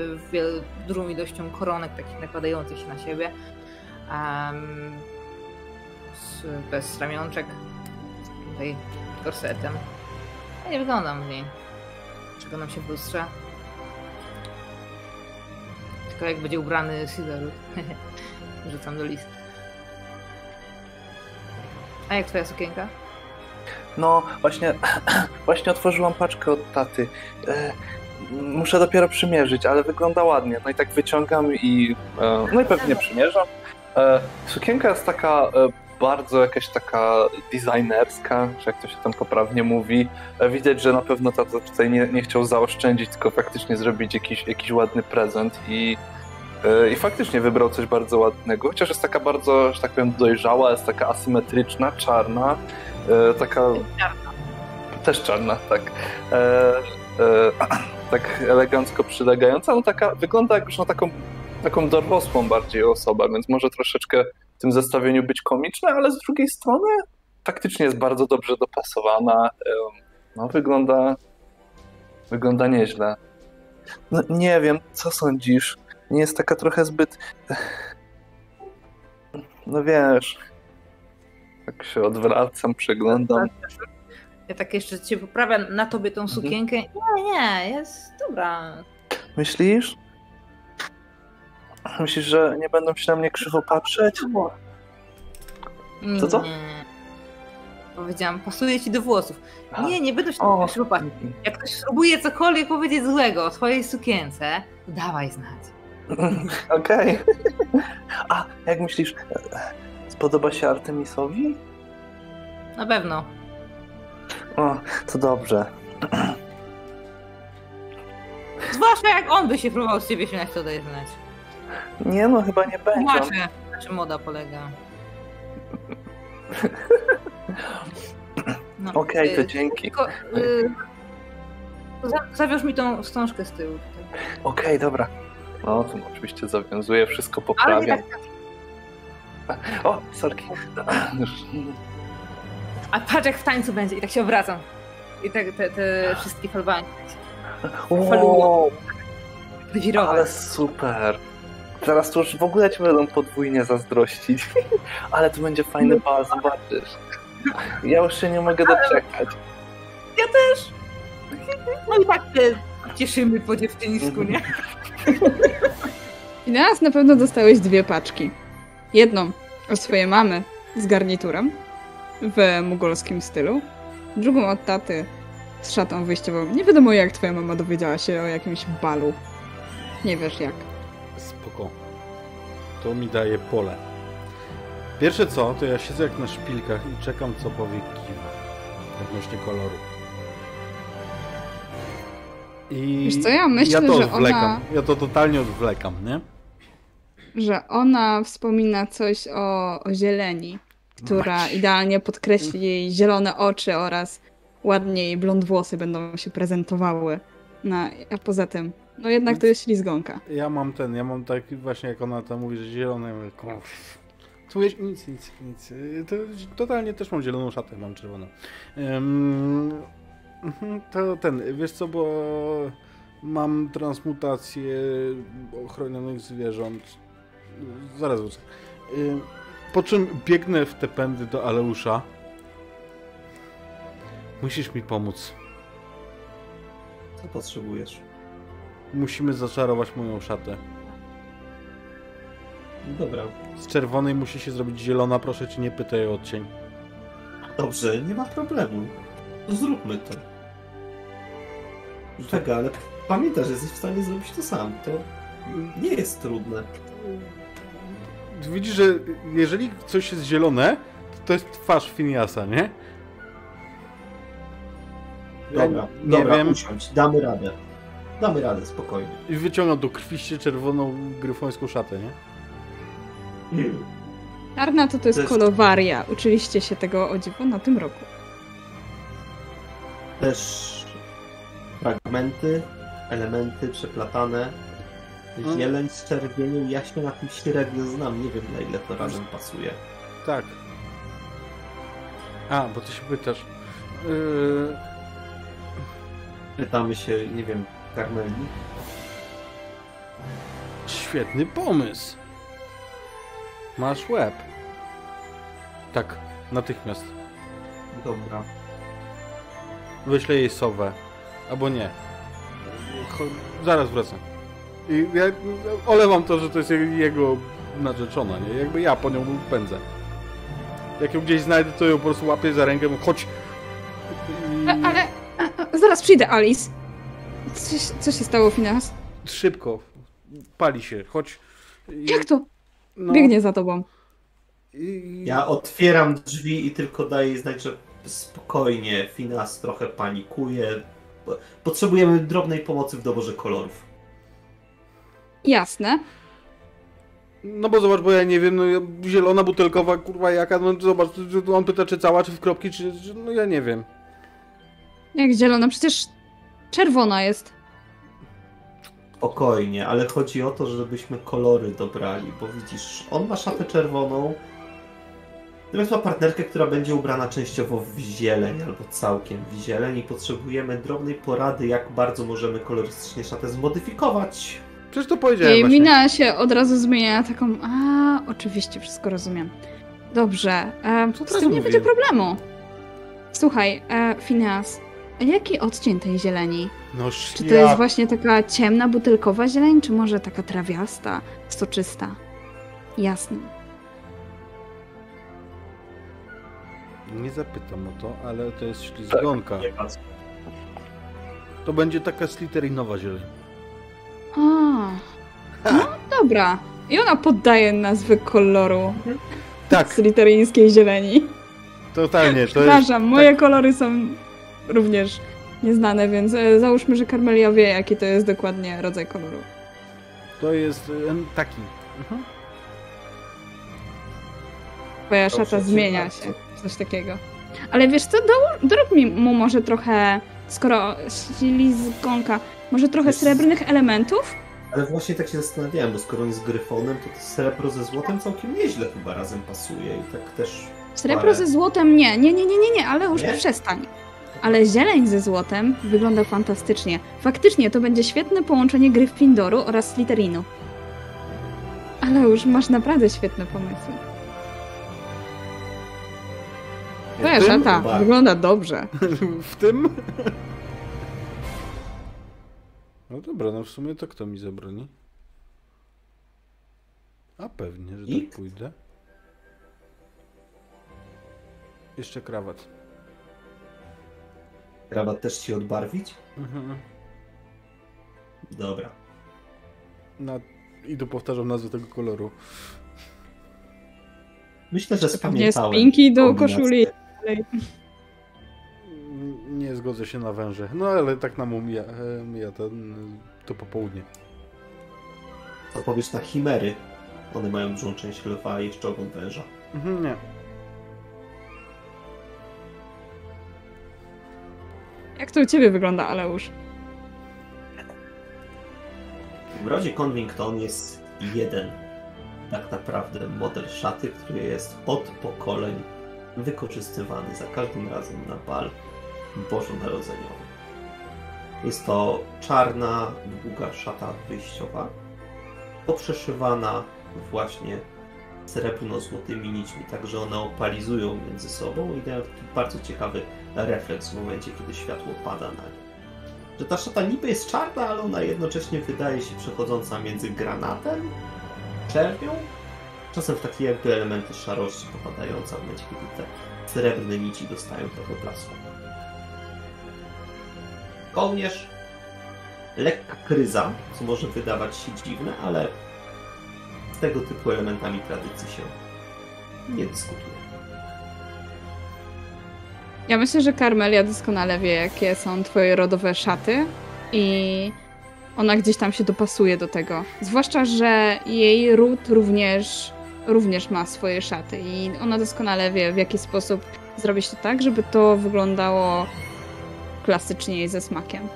dużą ilością koronek takich nakładających się na siebie, em, z, bez ramionczek, tutaj korsetem. Ja nie wyglądam w niej. Przeglądam się w lustrze. Tylko jak będzie ubrany Silverwood. Rzucam do list. A jak twoja sukienka? No, właśnie, właśnie otworzyłam paczkę od taty. E, muszę dopiero przymierzyć, ale wygląda ładnie. No i tak wyciągam i, e, no i pewnie przymierzam. E, sukienka jest taka e, bardzo jakaś taka designerska, czy jak to się tam poprawnie mówi. E, widać, że na pewno tata tutaj nie, nie chciał zaoszczędzić, tylko faktycznie zrobić jakiś, jakiś ładny prezent i e, i faktycznie wybrał coś bardzo ładnego, chociaż jest taka bardzo, że tak powiem, dojrzała, jest taka asymetryczna, czarna, e, taka też czarna, tak. E, e, tak elegancko przylegająca, no taka, wygląda jak już na taką, taką dorosłą bardziej osobę, więc może troszeczkę tym zestawieniu być komiczne, ale z drugiej strony faktycznie jest bardzo dobrze dopasowana. No wygląda, wygląda nieźle. No nie wiem, co sądzisz? Nie jest taka trochę zbyt... No wiesz... Tak się odwracam, przeglądam. Ja tak jeszcze cię poprawiam na tobie tą sukienkę. Nie, nie, jest dobra. Myślisz? Myślisz, że nie będą się na mnie krzywo patrzeć? Co, co? Nie. Powiedziałam, pasuje ci do włosów. Nie, nie będę się O. krzywo patrzeć. Jak ktoś spróbuje cokolwiek powiedzieć złego o twojej sukience, to dawaj znać. Okej. A, jak myślisz, spodoba się Artemisowi? Na pewno. O, to dobrze. Zwłaszcza jak on by się próbował z ciebie śmiać, to daj znać. Nie no, chyba nie będzie. Tłumaczę, na czym moda polega. No, Okej, to y, dzięki. Tylko, y, za- zawiąż mi tą wstążkę z tyłu. Okej, dobra. No, to oczywiście zawiązuję, wszystko poprawiam. tak, O, sorki. A patrz jak w tańcu będzie i tak się obracam. I tak te, te wszystkie Wow, wywirować. ale super. Teraz to już w ogóle ci będą podwójnie zazdrościć. Ale to będzie fajny bal, zobaczysz. Ja już się nie mogę doczekać. Ja też! No i tak się cieszymy po dziewczynisku, nie? I teraz na pewno dostałeś dwie paczki. Jedną od swojej mamy z garniturem w mugolskim stylu, drugą od taty z szatą wyjściową. Nie wiadomo jak twoja mama dowiedziała się o jakimś balu. Nie wiesz jak. Spoko. To mi daje pole. Pierwsze co, to ja siedzę jak na szpilkach i czekam co powie Kiwa odnośnie koloru. I Wiesz co, ja myślę, ja to że odwlekam. ona- Ja to totalnie odwlekam, nie? że ona wspomina coś o, o zieleni, która Mać. idealnie podkreśli jej zielone oczy oraz ładnie jej blond włosy będą się prezentowały. No, a poza tym, no jednak to jest ślizgonka. Ja mam ten, ja mam tak właśnie jak ona tam mówi, że zielone, ja mówię. Tu jest nic, nic, nic. To, totalnie też mam zieloną szatę, mam czerwoną. Mhm, to ten, wiesz co, bo mam transmutację ochronionych zwierząt. Zaraz wrócę. Po czym biegnę w te pędy do Aleusza. Musisz mi pomóc. Co potrzebujesz? Musimy zaczarować moją szatę. Dobra. Z czerwonej musi się zrobić zielona, proszę cię nie pytaj o odcień. Dobrze, nie ma problemu. Zróbmy to. Tak, ale pamiętaj, że jesteś w stanie zrobić to sam. To nie jest trudne. Widzisz, że jeżeli coś jest zielone, to, to jest twarz Finiasa, nie? Ja Dobra, nie dobra, wiem. usiądź, damy radę. Damy radę, spokojnie. I wyciągam do krwiście czerwoną gryfońską szatę, nie? Czarna to to jest To jest- kolowaria. Uczyliście się tego o dziwo na tym roku. Też fragmenty, elementy przeplatane. Hmm. Zieleń z czerwieniem, ja się na tym średnio znam, nie wiem na ile to razem pasuje. Tak. A, bo ty się pytasz. Yy, Pytamy się, nie wiem, Karmeli. świetny pomysł. Masz łeb. Tak, natychmiast. Dobra. Wyślę jej sowę. Albo nie. Cho- zaraz wracam. I ja olewam to, że to jest je- jego narzeczona, nie? Jakby ja po nią pędzę. Jak ją gdzieś znajdę, to ją po prostu łapię za rękę, chodź. I ale a, a, zaraz przyjdę, Alice. Co, się- co się stało, Finas? szybko. Pali się, chodź. Jak to? no, Biegnie za tobą. Ja otwieram drzwi i tylko daję znać, że spokojnie, Finas trochę panikuje. Potrzebujemy drobnej pomocy w doborze kolorów. Jasne. No bo zobacz, bo ja nie wiem, no zielona butelkowa, kurwa jaka, no zobacz, on pyta czy cała, czy w kropki, czy, czy no ja nie wiem. Jak zielona, przecież czerwona jest. Spokojnie, ale chodzi o to, żebyśmy kolory dobrali, bo widzisz, on ma szatę czerwoną, natomiast ma partnerkę, która będzie ubrana częściowo w zieleń albo całkiem w zieleń i potrzebujemy drobnej porady, jak bardzo możemy kolorystycznie szatę zmodyfikować. Przecież to powiedziałem Jej właśnie. mina się od razu zmienia taką, a oczywiście, wszystko rozumiem. Dobrze, e, z teraz tym nie będzie problemu. Słuchaj, e, Phineas, jaki odcień tej zieleni? No Czy to jest właśnie taka ciemna, butelkowa zieleń, czy może taka trawiasta, soczysta? Jasna. Nie zapytam o to, ale to jest ślizgonka. Patrz. To będzie taka sliterinowa zieleń. A, no dobra. I ona poddaje nazwy koloru Tak, sliteryńskiej zieleni. totalnie. To jest, Przepraszam, moje kolory są również nieznane, więc e, załóżmy, że Karmelia wie, jaki to jest dokładnie rodzaj koloru. to jest em, taki. Mhm. Twoja Dobrze, szata zmienia bardzo. się, coś takiego. Ale wiesz co, do, dorób mi mu może trochę, skoro ślizgonka, może trochę Jest- srebrnych elementów? Ale właśnie tak się zastanawiałem, bo skoro on jest gryfonem, to to srebro ze złotem całkiem nieźle chyba razem pasuje i tak też... Srebro Ale- ze złotem nie, nie, nie, nie, nie, nie, ale już Nie? przestań. Ale zieleń ze złotem wygląda fantastycznie. Faktycznie to będzie świetne połączenie Gryffindoru oraz Slytherinu. Ale już masz naprawdę świetne pomysły. Szata chyba- wygląda dobrze. W tym? No dobra, no w sumie to kto mi zabroni? A pewnie, że tak pójdę. Jeszcze krawat. Rabat też ci odbarwić? Mhm. Dobra. Na... I tu powtarzam nazwę tego koloru. Myślę, że spamiętałem. spinki do kombinację. koszuli. Nie zgodzę się na węże. No ale tak nam mija, e, mija ten, to popołudnie. Co powiesz na chimery? One mają dużą część lwa i jeszcze ogon węża. Mhm, nie. Jak to u ciebie wygląda, Aleusz? W rodzie Convington jest jeden tak naprawdę model szaty, który jest od pokoleń wykorzystywany za każdym razem na bal bożonarodzeniowy. Jest to czarna, długa szata wyjściowa, poprzeszywana właśnie srebrno-złotymi nićmi, tak że one opalizują między sobą i dają taki bardzo ciekawy refleks w momencie, kiedy światło pada na nie. Że ta szata niby jest czarna, ale ona jednocześnie wydaje się przechodząca między granatem, czerwią, czasem w takie jakby elementy szarości popadające w momencie, kiedy te srebrne nici dostają trochę blasku. Kołnierz, lekka kryza, co może wydawać się dziwne, ale z tego typu elementami tradycji się nie dyskutuje. Ja myślę, że Karmelia doskonale wie, jakie są twoje rodowe szaty i ona gdzieś tam się dopasuje do tego. Zwłaszcza, że jej ród również, również ma swoje szaty i ona doskonale wie, w jaki sposób zrobić to tak, żeby to wyglądało klasycznie i ze smakiem.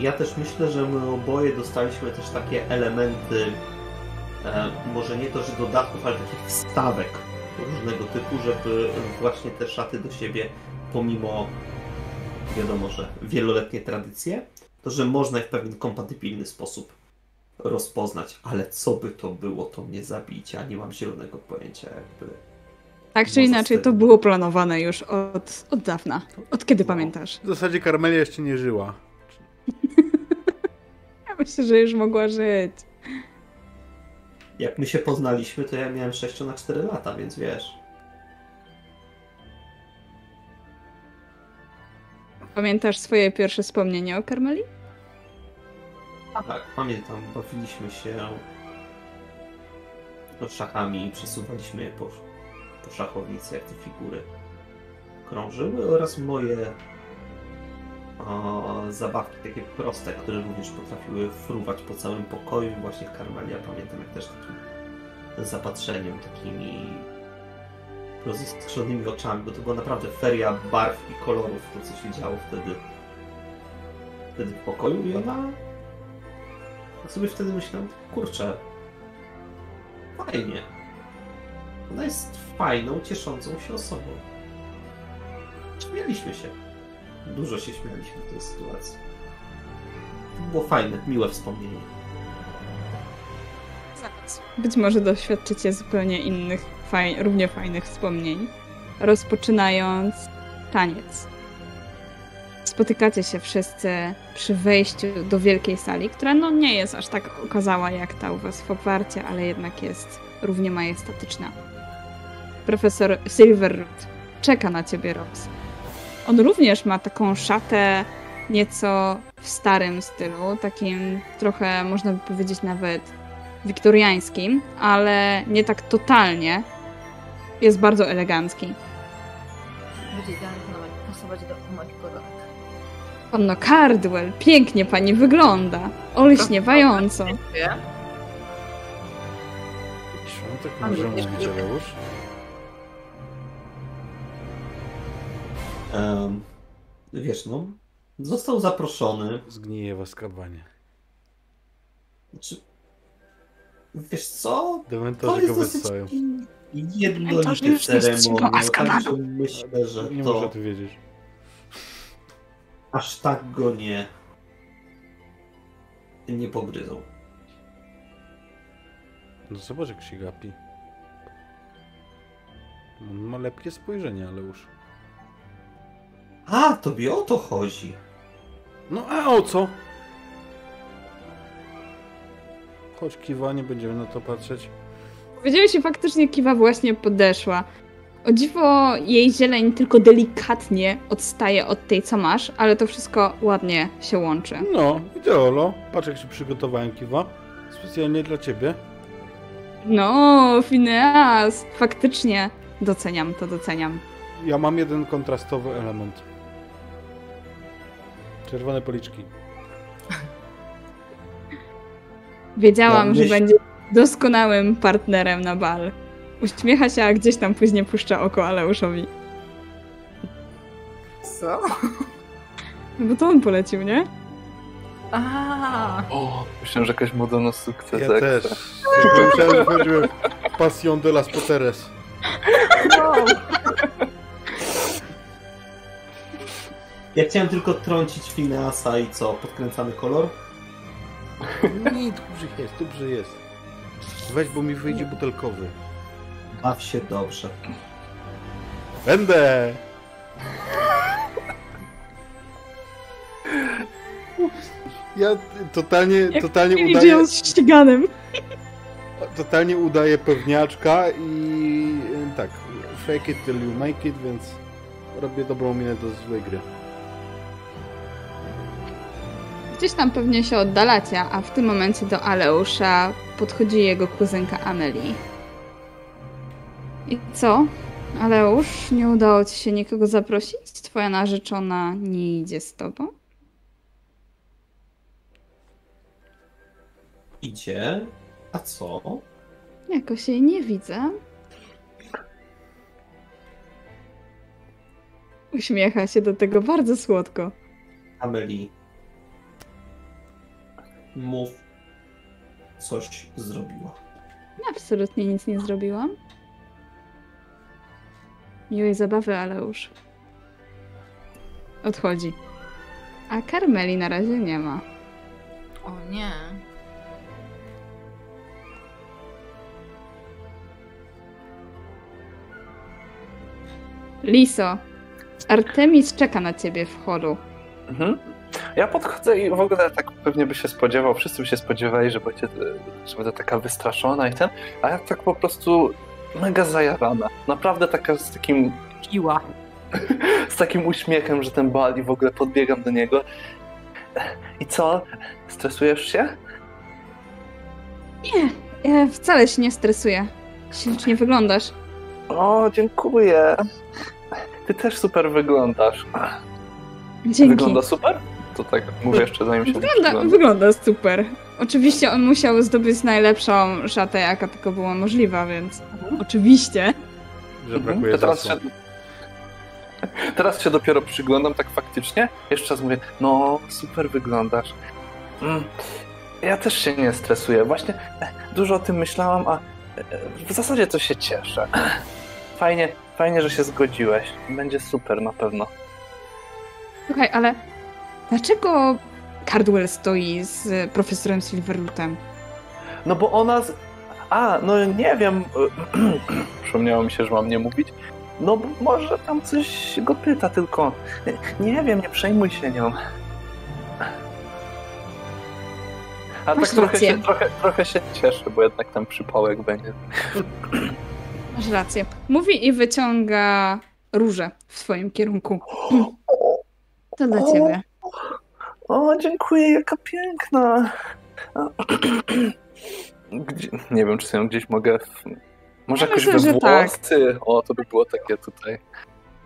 Ja też myślę, że my oboje dostaliśmy też takie elementy, e, może nie to, że dodatków, ale takich wstawek różnego typu, żeby właśnie te szaty do siebie, pomimo wiadomo, że wieloletnie tradycje, to że można je w pewien kompatybilny sposób rozpoznać, ale co by to było, to mnie zabicie, a nie mam zielonego pojęcia jakby. Tak czy inaczej, to było planowane już od, od dawna. Od kiedy pamiętasz? W zasadzie Karmelia jeszcze nie żyła. Ja myślę, że już mogła żyć. Jak my się poznaliśmy, to ja miałem 6 na 4 lata, więc wiesz. Pamiętasz swoje pierwsze wspomnienie o Karmeli? Tak, pamiętam, bawiliśmy się szachami i przesuwaliśmy je po, po szachownicy, jak te figury krążyły oraz moje o, zabawki takie proste, które również potrafiły fruwać po całym pokoju właśnie Karmelia pamiętam jak też takim zapatrzeniem, takimi roziskrzonymi oczami, bo to była naprawdę feria barw i kolorów, to co się działo wtedy wtedy w pokoju i ona tak sobie wtedy myślałem, kurczę, fajnie. Ona jest fajną, cieszącą się osobą. Śmialiśmy się. Dużo się śmialiśmy w tej sytuacji. To było fajne, miłe wspomnienie. Być może doświadczycie zupełnie innych, faj, równie fajnych wspomnień, rozpoczynając taniec. Spotykacie się wszyscy przy wejściu do wielkiej sali, która no nie jest aż tak okazała jak ta u was w Hogwarcie, ale jednak jest równie majestatyczna. Profesor Silverroot czeka na ciebie, Rose. On również ma taką szatę nieco w starym stylu, takim trochę można by powiedzieć nawet wiktoriańskim, ale nie tak totalnie. Jest bardzo elegancki. Będzie idealnie pasować do moich koronek. Panno Cardwell, pięknie pani wygląda. Olśniewająco. Dziękuję. Świątek może mówić, lubię. Aleusz? Em, wiesz, no, został zaproszony. Zgnije w Azkabanie. Znaczy, wiesz co? To Dementorzy jest go dosyć wysyłają. jednolity już jest ceremonia, do Azkabanu. także myślę, że Nie może to wiedzieć. aż tak go nie nie pogryzą. No zobacz jak się gapi. On ma lepkie spojrzenie, Aleusz. A, tobie o to chodzi. No a o co? Chodź kiwa, nie będziemy na to patrzeć. Powiedziałeś i faktycznie Kiwa właśnie podeszła. O dziwo jej zieleń tylko delikatnie odstaje od tej, co masz, ale to wszystko ładnie się łączy. No, ideolo. Patrz jak się przygotowałem kiwa. Specjalnie dla ciebie. No, Phineas, faktycznie doceniam to, doceniam. Ja mam jeden kontrastowy element. Czerwone policzki. Wiedziałam, Ja że myśl- będzie doskonałym partnerem na bal. Uśmiecha się, a gdzieś tam później puszcza oko Aleuszowi. Co? No bo to on polecił, nie? A, O, myślałem, że jakaś moda na sukces. Ja też. Myślałem, że chodziło Passion de las Poteres. Ja chciałem tylko trącić Fineasa i co? Podkręcamy kolor? Nie, dobrze jest, dobrze jest. Weź, bo mi wyjdzie butelkowy. Baw się dobrze. Będę! Ja totalnie, totalnie Chwili udaję, z ściganym. totalnie udaję pewniaczka i e, tak, fake it till you make it, więc robię dobrą minę do złej gry. Gdzieś tam pewnie się oddalacie, a w tym momencie do Aleusza podchodzi jego kuzynka Amelie. I co? Aleusz, nie udało ci się nikogo zaprosić? Twoja narzeczona nie idzie z tobą? Idzie. A co? Jakoś jej nie widzę. Uśmiecha się do tego bardzo słodko. Ameli. Mów. Coś zrobiła. Absolutnie nic nie zrobiłam. Miłej zabawy, Aleusz. Odchodzi. A Karmeli na razie nie ma. o nie. Liso, Artemis czeka na ciebie w holu. Mhm. Ja podchodzę i w ogóle tak pewnie by się spodziewał, wszyscy by się spodziewali, że będzie, że będę taka wystraszona i ten, a ja tak po prostu mega zajarana. Naprawdę taka z takim, Piła. z takim uśmiechem, że ten bal i w ogóle podbiegam do niego. I co? Stresujesz się? Nie, ja wcale się nie stresuję. Ślicznie wyglądasz. O, dziękuję. Ty też super wyglądasz. Dzięki. Wygląda super? To tak mówię jeszcze zanim się Wygląda, wygląda super. Oczywiście on musiał zdobyć najlepszą szatę, jaka tylko była możliwa, więc oczywiście. Że Mhm. brakuje To teraz się, teraz się dopiero przyglądam tak faktycznie. Jeszcze raz mówię, no super wyglądasz. Mm, ja też się nie stresuję. Właśnie e, dużo o tym myślałam, a e, w zasadzie to się cieszę. Fajnie, fajnie, że się zgodziłeś. Będzie super na pewno. Słuchaj, ale dlaczego Cardwell stoi z profesorem Silverlutem? No bo ona. Z... A, no nie wiem. Przypomniało mi się, że mam nie mówić. No może tam coś go pyta, tylko nie wiem, nie przejmuj się nią. A Masz tak trochę rację. się, trochę, trochę się cieszę, bo jednak tam przypałek będzie. Masz rację. Mówi i wyciąga różę w swoim kierunku. To dla ciebie. O, dziękuję, jaka piękna. Gdzie, nie wiem, czy sobie ją gdzieś mogę. W... Może Ja jakoś myślę, we tak. włosy. O, to by było takie tutaj.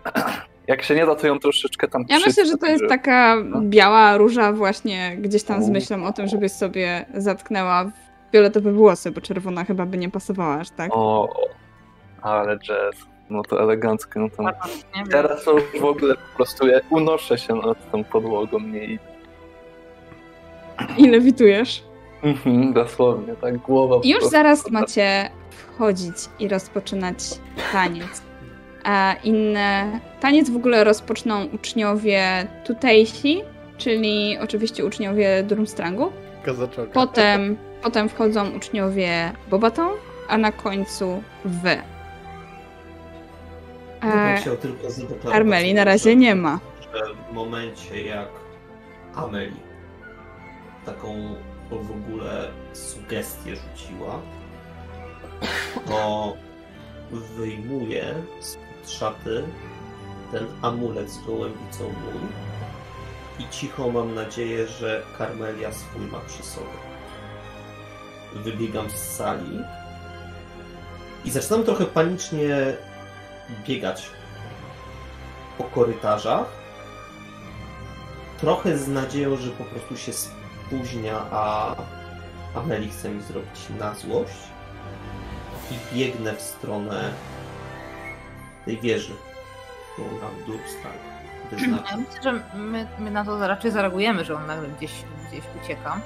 Jak się nie da, to ją troszeczkę tam Ja myślę, że to jest taka biała róża właśnie gdzieś tam z O. myślą o tym, żebyś sobie zatknęła w fioletowe włosy, bo czerwona chyba by nie pasowała aż tak. O, ale jazz. No to elegancko. No. Teraz to już w ogóle po prostu ja unoszę się nad tą podłogą nie i I lewitujesz. Mhm, dosłownie, tak głowa. już prostu- zaraz macie wchodzić i rozpoczynać taniec. A inne. Taniec w ogóle rozpoczną uczniowie tutejsi, czyli oczywiście uczniowie Durmstrangu. Kazaczoka. Potem, potem wchodzą uczniowie Bobaton, a na końcu wy. Ja bym E, chciał tylko zadeklarować, Armeli na razie nie ma. w momencie jak Ameli taką w ogóle sugestię rzuciła, to wyjmuje z szaty ten amulet z gołębicą mój i cicho mam nadzieję, że Karmelia swój ma przy sobie. Wybiegam z sali i zaczynam trochę panicznie biegać po korytarzach trochę z nadzieją, że po prostu się spóźnia, a Ameli chce mi zrobić na złość. I biegnę w stronę tej wieży, którą nam Durstal Ja wyznaczył. myślę, że my, my na to raczej zareagujemy, że on nagle gdzieś, gdzieś ucieka.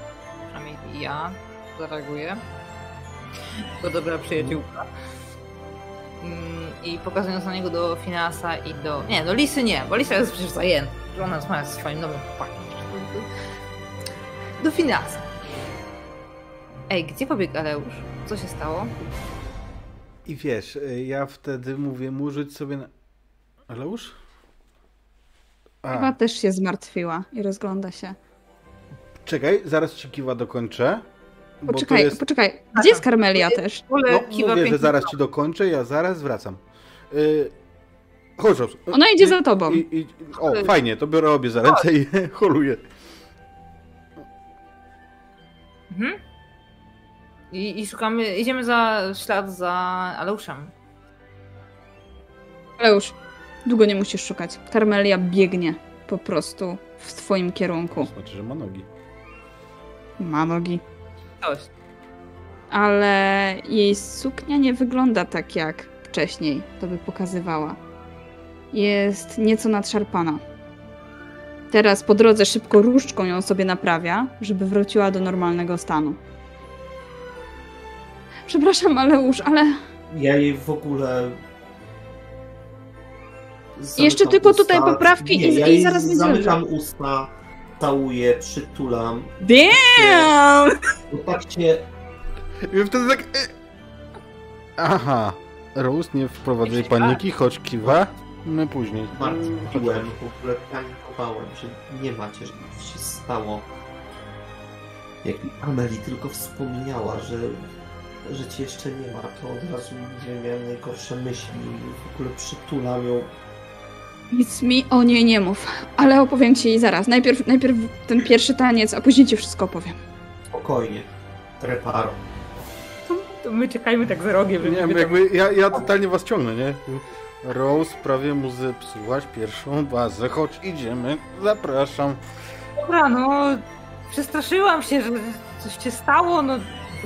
Przynajmniej ja zareaguję. To dobra przyjaciółka. Mm, I pokazując na niego do Finasa i do... Nie, do Lisy nie, bo Lisa jest przecież zajęta. Że ona rozmawia ze swoim nowym chłopakiem. Do Finasa. Ej, gdzie pobiegł Aleusz? Co się stało? I wiesz, y, ja wtedy mówię mu rzuć sobie na... Aleusz? Chyba A, też się zmartwiła i rozgląda się. czekaj, zaraz ci kiwa dokończę. To Poczekaj, jest- poczekaj. Gdzie jest Karmelia też? No, mówię, że zaraz ci dokończę, ja zaraz wracam. Y, Chodź, Roz. Ona idzie I- za tobą. I, i, o, fajnie, to biorę obie za ręce i holuję. Mhm. I, I szukamy, idziemy za ślad za Aleuszem. Aleusz, długo nie musisz szukać. Karmelia biegnie po prostu w twoim kierunku. Znaczy, że ma nogi. Ma nogi. Coś. Ale jej suknia nie wygląda tak jak wcześniej to by pokazywała. Jest nieco nadszarpana. Teraz po drodze szybko różdżką ją sobie naprawia, żeby wróciła do normalnego stanu. Przepraszam, Aleusz, ale Ja jej w ogóle. Jeszcze Zamykam tylko tutaj poprawki nie, i- ja i zaraz będzie Zamykam usta, całuję, przytulam. Damn! Zobaczcie, I wtedy tak... e. Aha. Rose, nie wprowadzaj paniki, chodź kiwa. My później. martwiłem, w ogóle panikowałem, że nie macie, że coś się stało. Jak mi Ameli tylko wspomniała, że, że cię jeszcze nie ma, to od razu nie miałem najgorsze myśli. W ogóle przytulam ją. Nic mi o niej nie mów, ale opowiem ci jej zaraz. Najpierw, najpierw ten pierwszy taniec, a później ci wszystko opowiem. Spokojnie. Reparo. To my czekajmy tak za rogiem, Nie wiem, jakby ja, ja totalnie was ciągnę, nie? Rose, prawie mu zepsułaś pierwszą bazę. Chodź, idziemy. Zapraszam. Dobra, no przestraszyłam się, że coś się stało, no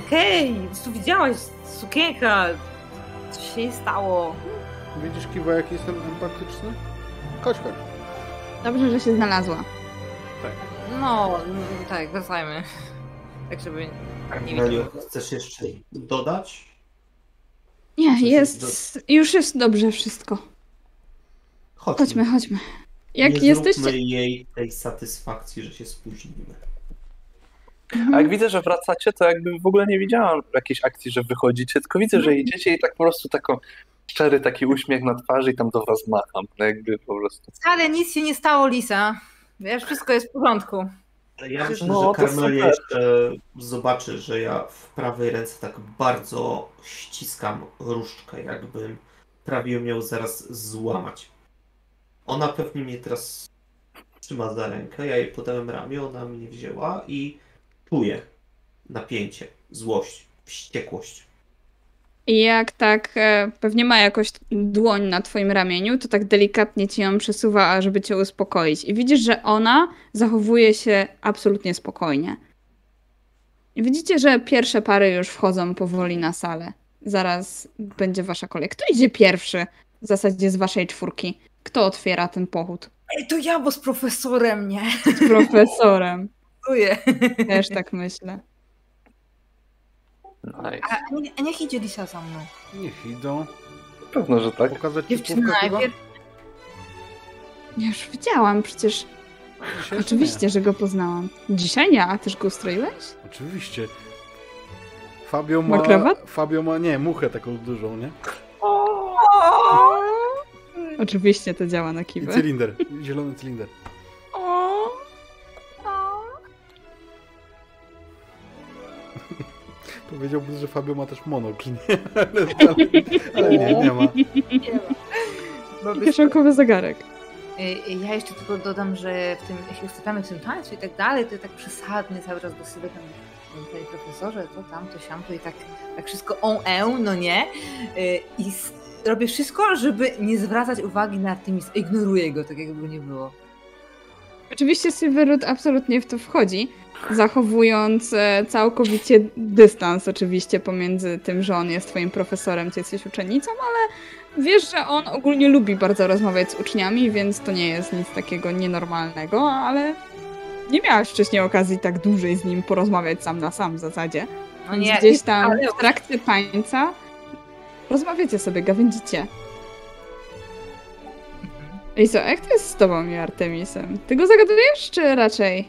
okej, okay. tu widziałaś sukienka, coś się jej stało. Widzisz, kiwa, jak jestem empatyczny? Chodź, chodź. Dobrze, że się znalazła. No, no tak, wracajmy. Tak, żeby nie chcesz jeszcze dodać? Nie, Coś jest. Już jest dobrze wszystko. Chodźmy. Chodźmy, chodźmy. Jak nie jesteście. jej tej satysfakcji, że się spóźnimy. A jak widzę, że wracacie, to jakby w ogóle nie widziałam jakiejś akcji, że wychodzicie, tylko widzę, że idziecie i tak po prostu taką szczery taki uśmiech na twarzy i tam do was macham. No jakby po prostu. Ale nic się nie stało, Lisa. Wiesz, wszystko jest w porządku. Ja myślę, No, że super. jeszcze zobaczy, że ja w prawej ręce tak bardzo ściskam różdżkę, jakbym prawie ją miał zaraz złamać. Ona pewnie mnie teraz trzyma za rękę, ja jej podałem ramię, ona mnie wzięła i czuję napięcie, złość, wściekłość. I jak tak e, pewnie ma jakoś dłoń na twoim ramieniu, to tak delikatnie ci ją przesuwa, żeby cię uspokoić. I widzisz, że ona zachowuje się absolutnie spokojnie. I widzicie, że pierwsze pary już wchodzą powoli na salę. Zaraz będzie wasza kolej. Kto idzie pierwszy w zasadzie z waszej czwórki? Kto otwiera ten pochód? Ej, to ja, bo z profesorem, nie? Z profesorem. Dziękuję. Też tak myślę. Nice. A, a nie- a niech idzie Lisa za mną. Niech idą. Pewno, że tak. Pokazać ci Dziewczyna chyba? najpierw. Ja już widziałam, przecież Dzisiaj jeszcze oczywiście, że go poznałam. Dzisiaj nie, a też go ustroiłeś? Nie. Oczywiście. Fabio ma... Ma krawat? Fabio ma, nie, muchę taką dużą, nie? Oczywiście to działa na I cylinder. Zielony cylinder. Powiedziałbym, że Fabio ma też monokl, nie? Ale, ale, ale nie, nie ma. No, Kieszonkowy zegarek. y, y, ja jeszcze tylko dodam, że w tym, jeśli ustawiamy w tym tańcu i tak dalej, to tak przesadnie cały czas do siebie tam panie profesorze, to tam, to siam, to i tak, tak wszystko on e, no nie? Y, I robię wszystko, żeby nie zwracać uwagi na Artemis. Ignoruję go, tak jakby nie było. Oczywiście Silverwood absolutnie w to wchodzi, zachowując e, całkowicie dystans oczywiście pomiędzy tym, że on jest twoim profesorem, ty jesteś uczennicą, ale wiesz, że on ogólnie lubi bardzo rozmawiać z uczniami, więc to nie jest nic takiego nienormalnego, ale nie miałaś wcześniej okazji tak dłużej z nim porozmawiać sam na sam w zasadzie. No nie, gdzieś tam ale- w trakcie tańca rozmawiacie sobie, gawędzicie. I co, jak to jest z tobą i Artemisem? Ty go zagadujesz, czy raczej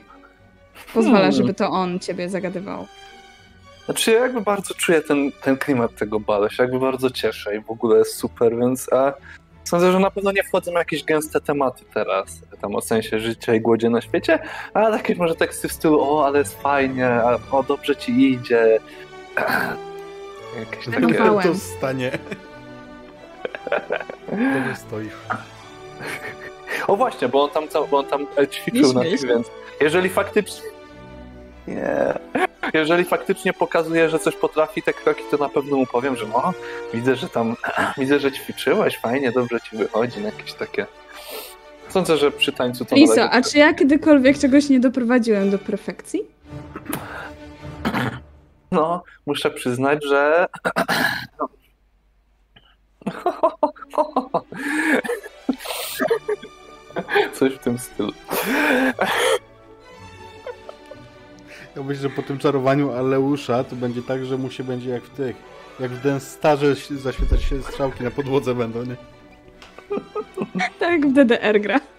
pozwalasz, Hmm. żeby to on ciebie zagadywał? Znaczy ja jakby bardzo czuję ten, ten klimat tego balu, się jakby bardzo cieszę i w ogóle jest super, więc a, sądzę, że na pewno nie wchodzą jakieś gęste tematy teraz, tam o sensie życia i głodzie na świecie, ale jakieś może teksty w stylu o, ale jest fajnie, a, o, dobrze ci idzie. Jakieś takie... Żartowałem. To stanie. Dobrze stoisz. O właśnie, bo on tam, bo on tam ćwiczył na tym, więc jeżeli faktycznie... Nie. Jeżeli faktycznie pokazuje, że coś potrafi, te kroki, to na pewno mu powiem, że no, widzę, że tam, widzę, że ćwiczyłeś, fajnie, dobrze ci wychodzi, na jakieś takie... Sądzę, że przy tańcu to... Liso, a czy ja kiedykolwiek czegoś nie doprowadziłem do perfekcji? No, muszę przyznać, że... Coś w tym stylu. Ja myślę, że po tym czarowaniu Aleusza to będzie tak, że mu się będzie jak w tych. Jak w ten starze zaświecać się strzałki na podłodze będą, nie? Tak jak w DDR gra.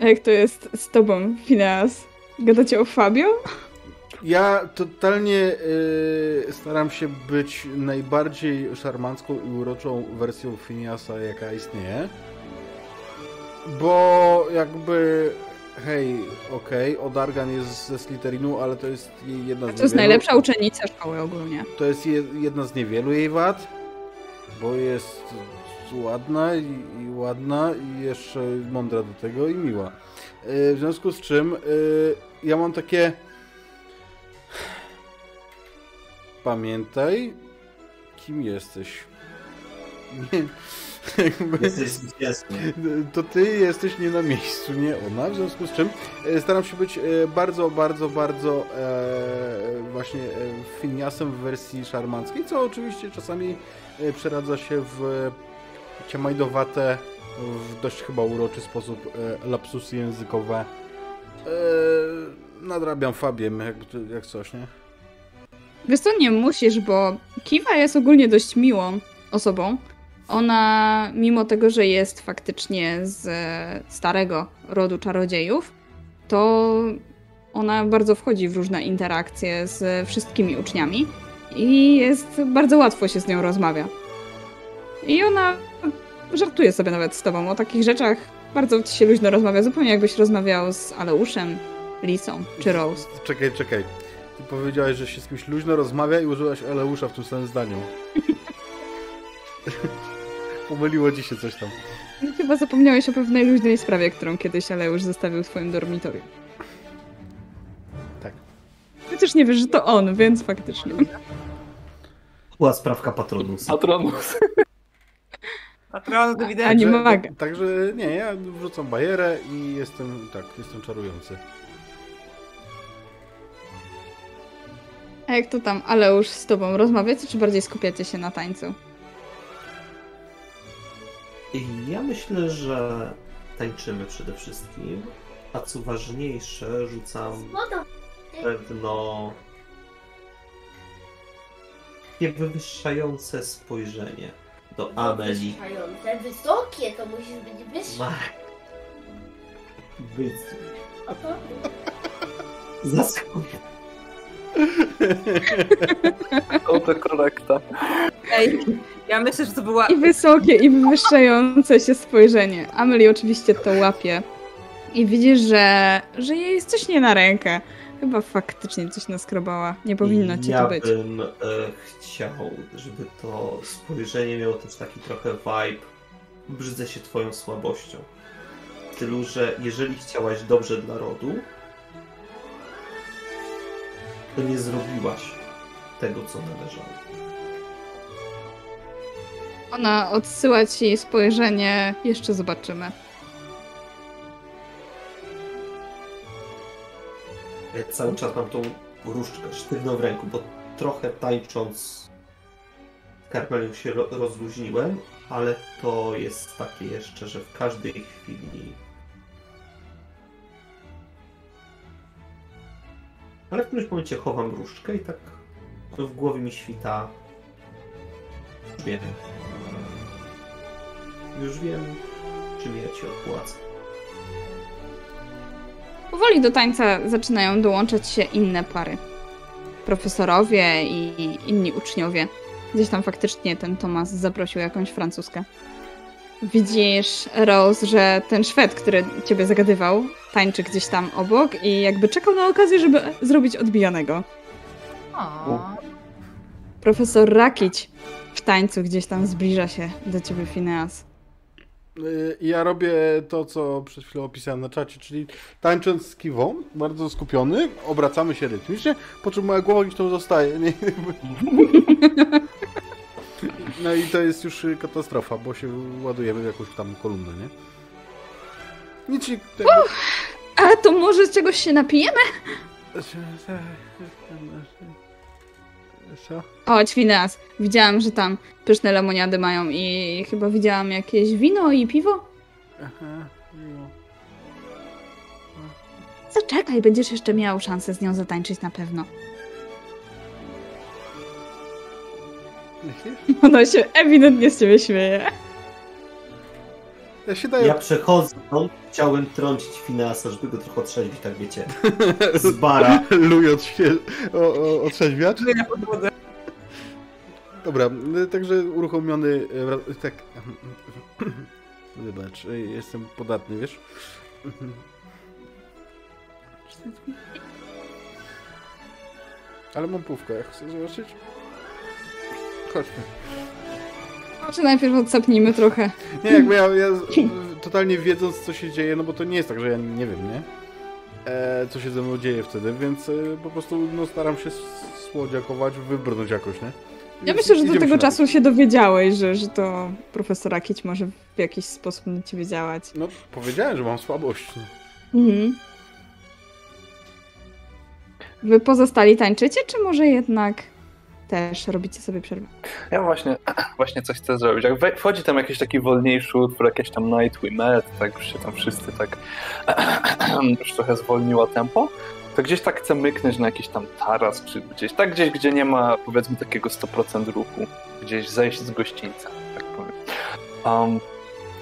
A jak to jest z tobą, Phineas? Gadacie o Fabio? Ja totalnie y, staram się być najbardziej szarmancką i uroczą wersją Phineasa, jaka istnieje. Bo jakby, hej, okej, Odargan jest ze Slytherinu, ale to jest jedna z To jest najlepsza uczennica szkoły ogólnie. To jest je, jedna z niewielu jej wad, bo jest ładna i, i ładna i jeszcze mądra do tego i miła. Y, W związku z czym y, ja mam takie pamiętaj kim jesteś. Nie, Jesteś zwycięzcą. to ty jesteś nie na miejscu, nie ona, w związku z czym e, staram się być e, bardzo, bardzo, bardzo e, właśnie e, Finiasem w wersji szarmanckiej, co oczywiście czasami przeradza się w ciamajdowate, w dość chyba uroczy sposób e, lapsusy językowe. E, nadrabiam Fabiem, jak, jak coś, nie? Wiesz co, nie musisz, bo Kiwa jest ogólnie dość miłą osobą. Ona, mimo tego, że jest faktycznie z starego rodu czarodziejów, to ona bardzo wchodzi w różne interakcje z wszystkimi uczniami i jest bardzo łatwo się z nią rozmawia. I ona żartuje sobie nawet z tobą o takich rzeczach. Bardzo ci się luźno rozmawia, zupełnie jakbyś rozmawiał z Aleuszem, Lisą czy Rose. Czekaj, czekaj. Ty powiedziałeś, że się z kimś luźno rozmawia i użyłaś Eleusza w tym samym zdaniu. Pomyliło ci się coś tam. Chyba zapomniałeś o pewnej luźnej sprawie, którą kiedyś Aleusz zostawił w twoim dormitorium. Tak. Chociaż nie wiesz, że to on, więc faktycznie. Była sprawka Patronusa. Patronus. Patron to widać. A nie maga. Także nie, ja wrzucam bajerę i jestem, tak, jestem czarujący. A jak to tam Aleusz z tobą rozmawiacie, czy bardziej skupiacie się na tańcu? Ja myślę, że tańczymy przede wszystkim, a co ważniejsze, rzucam pewno takie wywyższające spojrzenie do Ameli. Wywyższające, wysokie, to musisz być wyższe. Ma być Oho. Autokorekta. Ej, ja myślę, że to była... I wysokie, i wywyższające się spojrzenie. Amelie oczywiście to łapie. I widzisz, że, że jej jest coś nie na rękę. Chyba faktycznie coś naskrobała. Nie powinno ci ja to być. bym e, chciał, żeby to spojrzenie miało też taki trochę vibe. Brzydzę się twoją słabością. W stylu, że jeżeli chciałaś dobrze dla rodu, że nie zrobiłaś tego, co należało. Ona odsyła ci spojrzenie, jeszcze zobaczymy. Ja cały czas mam tą różdżkę sztywną w ręku, bo trochę tańcząc Karmelią się rozluźniłem, ale to jest takie jeszcze, że w każdej chwili Ale w którymś momencie chowam różdżkę i tak w głowie mi świta... Już wiem. Już wiem, czym ja ci odpłacę. Powoli do tańca zaczynają dołączać się inne pary. Profesorowie i inni uczniowie. Gdzieś tam faktycznie ten Tomas zaprosił jakąś francuskę. Widzisz, Rose, że ten Szwed, który ciebie zagadywał, tańczy gdzieś tam obok i jakby czekał na okazję, żeby zrobić odbijanego. O, Profesor Rakić w tańcu gdzieś tam zbliża się do ciebie, Phineas. Y, Ja robię to, co przed chwilą opisałem na czacie, czyli tańcząc z kiwą, bardzo skupiony, obracamy się rytmicznie, po czym moja głowa gdzieś tam zostaje. Nie? No i to jest już y, katastrofa, bo się ładujemy w jakąś tam kolumnę, nie? Nic ci... Tego... A to może czegoś się napijemy? Co? Chodź, Phineas. Widziałam, że tam pyszne lemoniady mają i chyba widziałam jakieś wino i piwo. Aha, miło. Zaczekaj, będziesz jeszcze miał szansę z nią zatańczyć na pewno. Myślisz? Ona się ewidentnie z ciebie śmieje. Ja się daję... Ja przechodzę, no, chciałem trącić Finasa, żeby go trochę otrzeźwić, tak wiecie, z bara. Luj od świe... o, o, otrzeźwiacz? Dobra, y, także uruchomiony... wra- Tak... Wybacz, y, jestem podatny, wiesz? Ale mam pówkę, jak chcesz zobaczyć? Chodźmy. Może najpierw odsapnijmy trochę. Nie, jakby ja, ja totalnie wiedząc, co się dzieje, no bo to nie jest tak, że ja nie wiem, nie? E, co się ze mną dzieje wtedy, więc e, po prostu no, staram się słodziakować, wybrnąć jakoś, nie? Ja myślę, że do tego się czasu się dowiedziałeś, że, że to profesor Rakić może w jakiś sposób na ciebie działać. No, powiedziałem, że mam słabość. no. Mhm. Wy pozostali tańczycie, czy może jednak też robicie sobie przerwę? Ja właśnie, właśnie coś chcę zrobić. Jak wchodzi tam jakiś taki wolniejszy utwór, jakieś tam Night We Met, tak już się tam wszyscy tak już trochę zwolniło tempo, to gdzieś tak chcę myknąć na jakiś tam taras, czy gdzieś, tak gdzieś, gdzie nie ma powiedzmy takiego 100% ruchu, gdzieś zejść z gościńca, tak powiem. Um,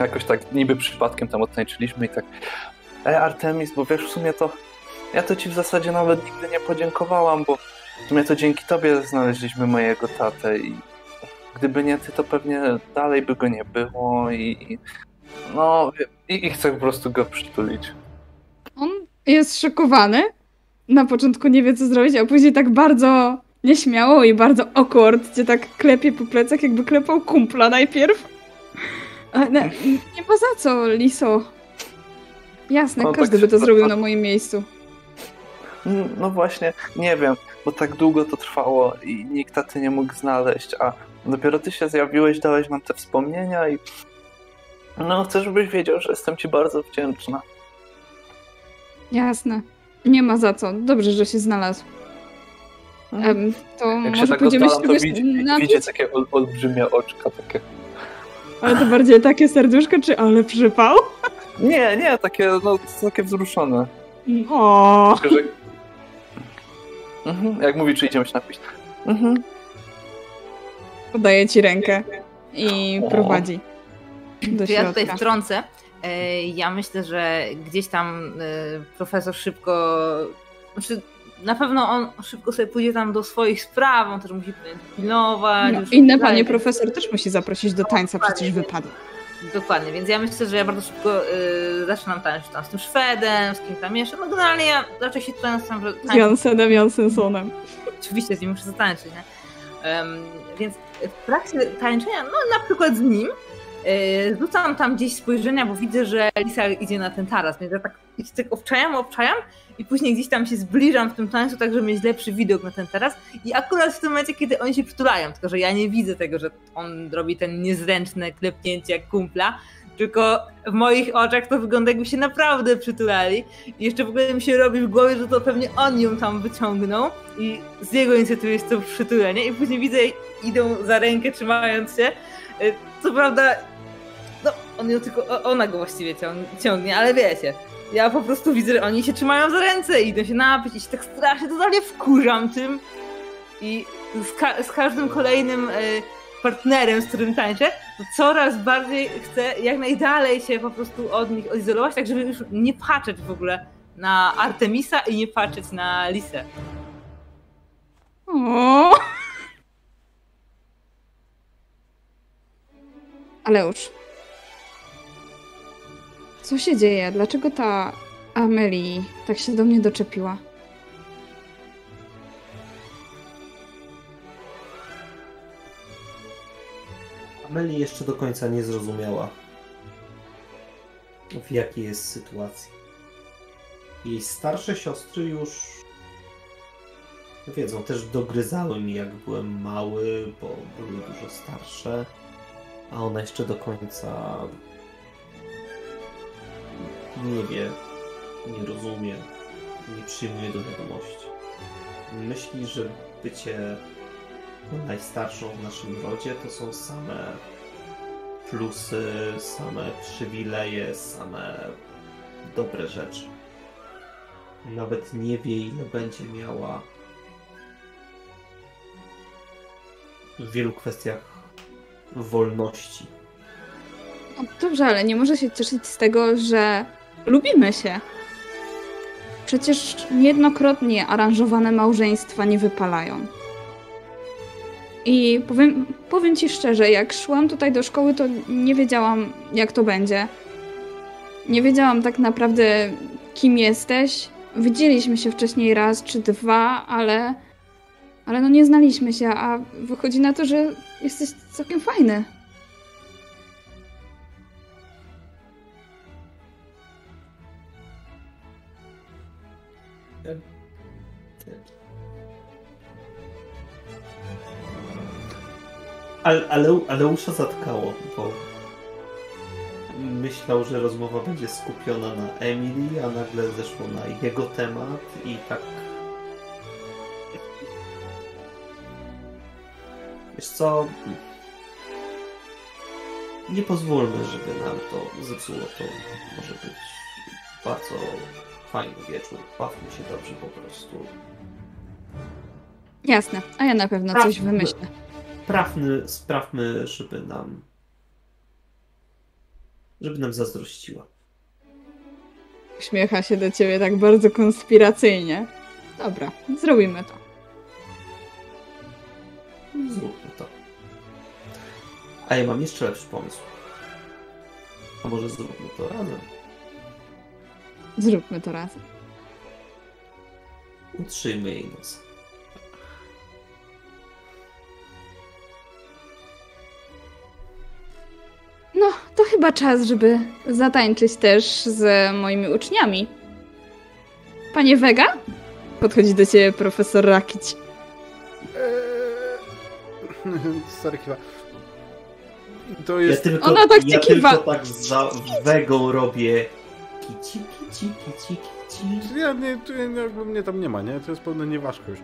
jakoś tak niby przypadkiem tam odtańczyliśmy i tak e Artemis, bo wiesz, w sumie to ja to ci w zasadzie nawet nigdy nie podziękowałam, bo w sumie to dzięki tobie znaleźliśmy mojego tatę i gdyby nie ty, to pewnie dalej by go nie było i, no i, i chcę po prostu go przytulić. On jest szokowany. Na początku nie wie, co zrobić, a później tak bardzo nieśmiało i bardzo awkward cię tak klepie po plecach, jakby klepał kumpla najpierw. Nie, ma za co, Liso. Jasne, No, każdy tak by to zrobił na moim miejscu. No właśnie, nie wiem, bo tak długo to trwało i nikt taty nie mógł znaleźć, a dopiero ty się zjawiłeś, dałeś nam te wspomnienia i no chcę, żebyś wiedział, że jestem ci bardzo wdzięczna. Jasne. Nie ma za co. Dobrze, że się znalazł. Em, to Jak się może tak pójdziemy się oddalam, to widzi, widzi takie ol, olbrzymie oczka, takie Ale to bardziej takie serduszko, czy ale przypał? nie, nie, takie, no, takie wzruszone. O, że... Mhm, jak mówi, czy idziemy się napić. Mhm. podaje ci rękę i O. prowadzi do To ja tutaj środka. wtrącę. E, Ja myślę, że gdzieś tam e, profesor szybko. Znaczy, na pewno on szybko sobie pójdzie tam do swoich spraw, on też musi pilnować. No, inne tak panie profesor też musi zaprosić do tańca, przecież wypadł. Dokładnie, więc ja myślę, że ja bardzo szybko y, zaczynam tańczyć tam z tym Szwedem, z kim tam jeszcze. No generalnie ja raczej się następnym Z Jansenem Jansensonem. Oczywiście z nim muszę zatańczyć, nie? Em, więc w trakcie tańczenia, no na przykład z nim, rzucam tam gdzieś spojrzenia, bo widzę, że Lisa idzie na ten taras, więc ja tak, tak obczajam, obczajam i później gdzieś tam się zbliżam w tym tańcu, tak żeby mieć lepszy widok na ten taras i akurat w tym momencie, kiedy oni się przytulają, tylko że ja nie widzę tego, że on robi ten niezręczne klepnięcie jak kumpla, tylko w moich oczach to wygląda jakby się naprawdę przytulali. I jeszcze w ogóle mi się robi w głowie, że to pewnie on ją tam wyciągnął i z jego inicjatywy jest to przytulenie i później widzę, idą za rękę trzymając się. Co prawda, no on ją tylko, ona go właściwie ciąg- ciągnie, ale wiecie. Ja po prostu widzę, że oni się trzymają za ręce i idą się napić i się tak strasznie totalnie wkurzam tym. I z, ka- z każdym kolejnym y, partnerem, z którym tańczę, to coraz bardziej chcę jak najdalej się po prostu od nich odizolować, tak żeby już nie patrzeć w ogóle na Artemisa i nie patrzeć na Lisę. O! Aleusz. Co się dzieje? Dlaczego ta Amelie tak się do mnie doczepiła? Amelie jeszcze do końca nie zrozumiała, w jakiej jest sytuacji. Jej starsze siostry już wiedzą, też dogryzały mi, jak byłem mały, bo były dużo starsze, a ona jeszcze do końca nie wie, nie rozumie, nie przyjmuje do wiadomości. Myśli, że bycie najstarszą w naszym rodzie to są same plusy, same przywileje, same dobre rzeczy. Nawet nie wie, ile będzie miała w wielu kwestiach wolności. No, dobrze, ale nie może się cieszyć z tego, że lubimy się. Przecież niejednokrotnie aranżowane małżeństwa nie wypalają. I powiem, powiem ci szczerze, jak szłam tutaj do szkoły, to nie wiedziałam, jak to będzie. Nie wiedziałam tak naprawdę, kim jesteś. Widzieliśmy się wcześniej raz czy dwa, ale. Ale no nie znaliśmy się, a wychodzi na to, że jesteś całkiem fajny. Ale, ale, ale usza zatkało, bo myślał, że rozmowa będzie skupiona na Emily, a nagle zeszło na jego temat i tak. Wiesz co? Nie pozwólmy, żeby nam to zepsuło. To może być bardzo fajny wieczór. Bawmy się dobrze po prostu. Jasne, a ja na pewno coś wymyślę. Sprawmy, sprawmy, żeby nam. żeby nam zazdrościła. Uśmiecha się do ciebie tak bardzo konspiracyjnie. Dobra, zrobimy to. Zróbmy to. A ja mam jeszcze lepszy pomysł. A może zróbmy to razem? Zróbmy to razem. Utrzyjmy jej nos. No, to chyba czas, żeby zatańczyć też z moimi uczniami. Panie Vega? Podchodzi do ciebie profesor Rakić. Stary kiwa. To Ja jest... tylko, Ona tak ja kiwa. tylko tak za wegą robię. Kici, kici, kici, kici. Ja nie, tu jakby mnie tam nie ma, nie? To jest pełna nieważkość.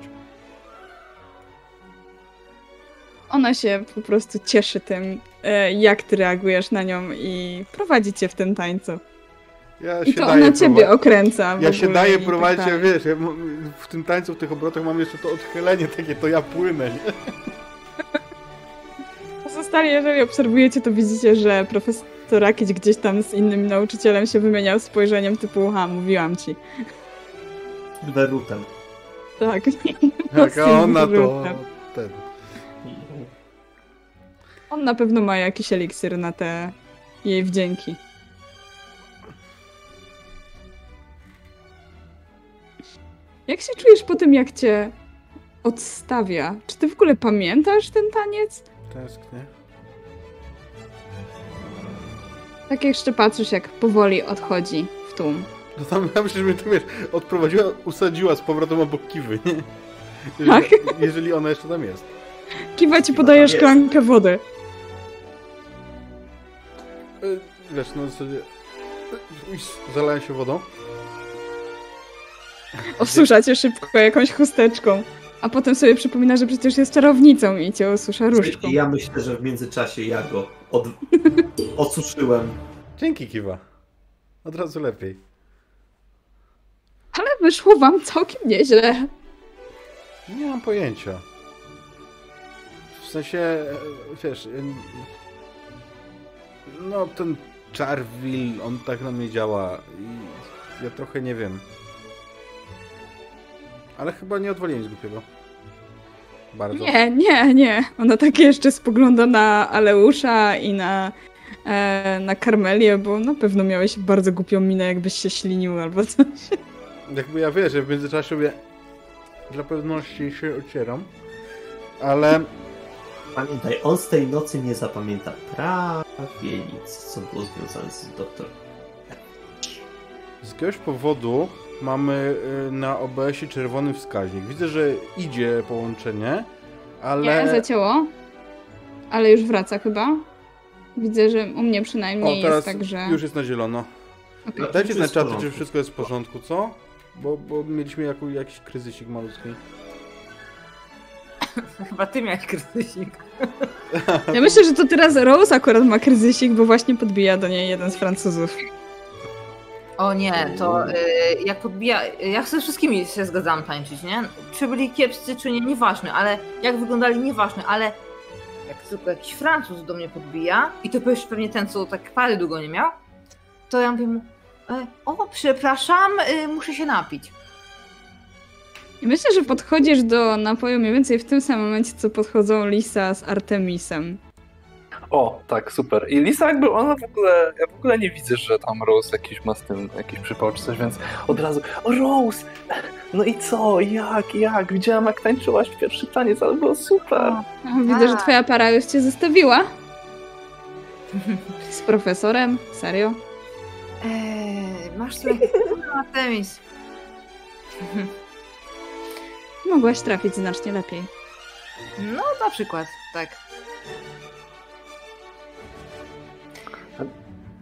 Ona się po prostu cieszy tym, e, jak ty reagujesz na nią i prowadzi cię w tym tańcu. Ja I się to daję ona ciebie okręca. Ja się daję tak prowadzić, ja dalej. wiesz, ja w tym tańcu, w tych obrotach mam jeszcze to odchylenie takie, to ja płynę, nie? Pozostali, jeżeli obserwujecie, to widzicie, że profesor Rakić gdzieś tam z innym nauczycielem się wymieniał spojrzeniem typu, ha, mówiłam ci. Berutem. Tak. Jak a ona to... Ten. On na pewno ma jakiś eliksir na te jej wdzięki. Jak się czujesz po tym, jak cię odstawia? Czy ty w ogóle pamiętasz ten taniec? Tęsknię. Tak jeszcze patrzysz, jak powoli odchodzi w tłum. No tam ja myślę, że mnie to wiesz, odprowadziła, usadziła z powrotem obok kiwy, nie? Jeżeli, Tak. jeżeli ona jeszcze tam jest. Kiwa ci Kiwa podaje szklankę wody. Y, wiesz, no zasadzie zalałem się wodą. Osuszacie szybko jakąś chusteczką. A potem sobie przypomina, że przecież jest czarownicą i cię osusza różdżką. Ja myślę, że w międzyczasie ja go od... odsuszyłem. Dzięki, Kiwa. Od razu lepiej. Ale wyszło wam całkiem nieźle. Nie mam pojęcia. W sensie, e, wiesz, e, no ten Charville, on tak na mnie działa i ja trochę nie wiem. Ale chyba nie odwaliłem nic głupiego. Bardzo. Nie, nie, nie. Ona tak jeszcze spogląda na Aleusza i na, e, na Karmelię, bo na pewno miałeś bardzo głupią minę, jakbyś się ślinił albo coś. Jakby ja wiesz, że w międzyczasie sobie dla pewności się ocieram. Ale Pamiętaj, on z tej nocy nie zapamięta prawie nic, co było związane z doktorem. z jakiegoś powodu mamy y, na OBS-ie czerwony wskaźnik. Widzę, że idzie połączenie, ale... Nie, zacięło. Ale już wraca chyba. Widzę, że u mnie przynajmniej O, teraz jest tak, że... już jest na zielono. Dajcie Wszystko na jest w czat, czy wszystko jest w porządku, co? Bo, bo mieliśmy jaku, jakiś kryzysik malutki. Chyba ty miałeś kryzysik. Ja myślę, że to teraz Rose akurat ma kryzysik, bo właśnie podbija do niej jeden z Francuzów. O nie, to y, jak podbija. Ja ze wszystkimi się zgadzam tańczyć, nie? Czy byli kiepscy, czy nie, nieważne, ale jak wyglądali, nieważne, ale jak tylko jakiś Francuz do mnie podbija, i to jeszcze pewnie ten, co tak pary długo nie miał, to ja mówię mu, e, o, przepraszam, y, muszę się napić. Myślę, że podchodzisz do napoju mniej więcej w tym samym momencie, co podchodzą Lisa z Artemisem. O, tak, super. I Lisa jakby ona w ogóle, ja w ogóle nie widzę, że tam Rose jakiś ma z tym jakiś przypał czy coś, więc od razu, o Rose, no i co, jak, jak, widziałam jak tańczyłaś w pierwszy taniec, ale było super. Widzę, że twoja para już cię zostawiła. Z profesorem? Serio? Eee, masz tu jakiś Artemis. Mogłaś trafić znacznie lepiej. No, na przykład, tak.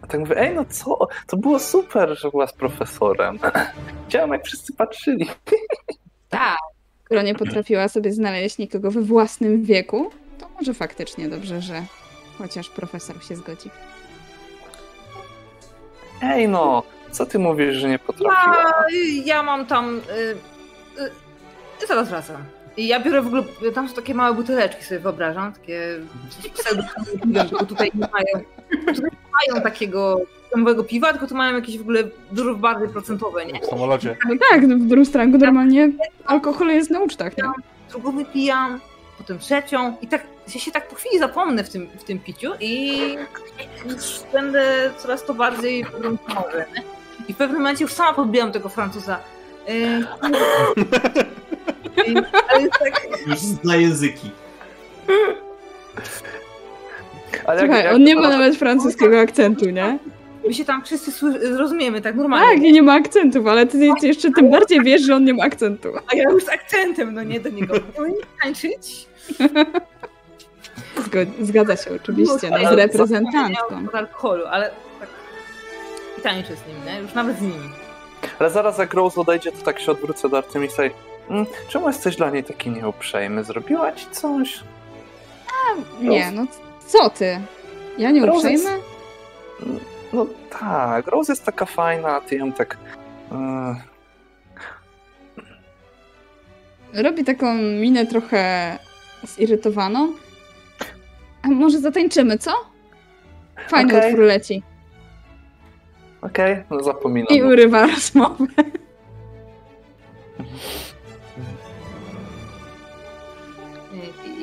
A tak mówię, ej no co, to było super, że była z profesorem. Widziałam jak wszyscy patrzyli. Tak. Skoro nie potrafiła sobie znaleźć nikogo we własnym wieku, to może faktycznie dobrze, że chociaż profesor się zgodzi. Ej no, co ty mówisz, że nie potrafiła? A, ja mam tam. Y, y, zaraz wracam. I ja biorę w ogóle. Tam są takie małe buteleczki, sobie wyobrażam. Takie. pseudo tylko tutaj nie mają. Tutaj nie mają takiego domowego piwa, tylko tu mają jakieś w ogóle dużo bardziej procentowe, nie? W samolocie. Tak, no w Drustrangu normalnie alkohol jest na ucztach, nie? Drugą wypijam, potem trzecią i tak ja się tak po chwili zapomnę w tym, w tym piciu i już będę coraz to bardziej gruntowy. I w pewnym momencie już sama podbijam tego Francuza. Yy, ale tak, Już zna języki. Ale jak- Słuchaj, jak on nie to- ma nawet francuskiego akcentu, nie? my się tam wszyscy zrozumiemy, tak Tak, normalnie. i nie ma akcentów, ale ty ty jeszcze tym bardziej wiesz, że on nie ma akcentu. A ja już z akcentem, no nie do niego. Możemy tańczyć? Zgo- Zgadza się oczywiście, no, z reprezentantką. Od alkoholu, ale tak. I tańczę z nim, nie? Już nawet z nim. Ale zaraz jak Rose odejdzie, to tak się odwrócę do Artemisa i czemu jesteś dla niej taki nieuprzejmy? Zrobiła ci coś? Nie, no co ty? Ja nie Rose uprzejmy? No tak, Rose jest taka fajna, a ty ją tak... e, Robi taką minę trochę zirytowaną. A może zatańczymy, co? Fajny Okej. utwór leci. Okej, no zapominam. I urywa rozmowę.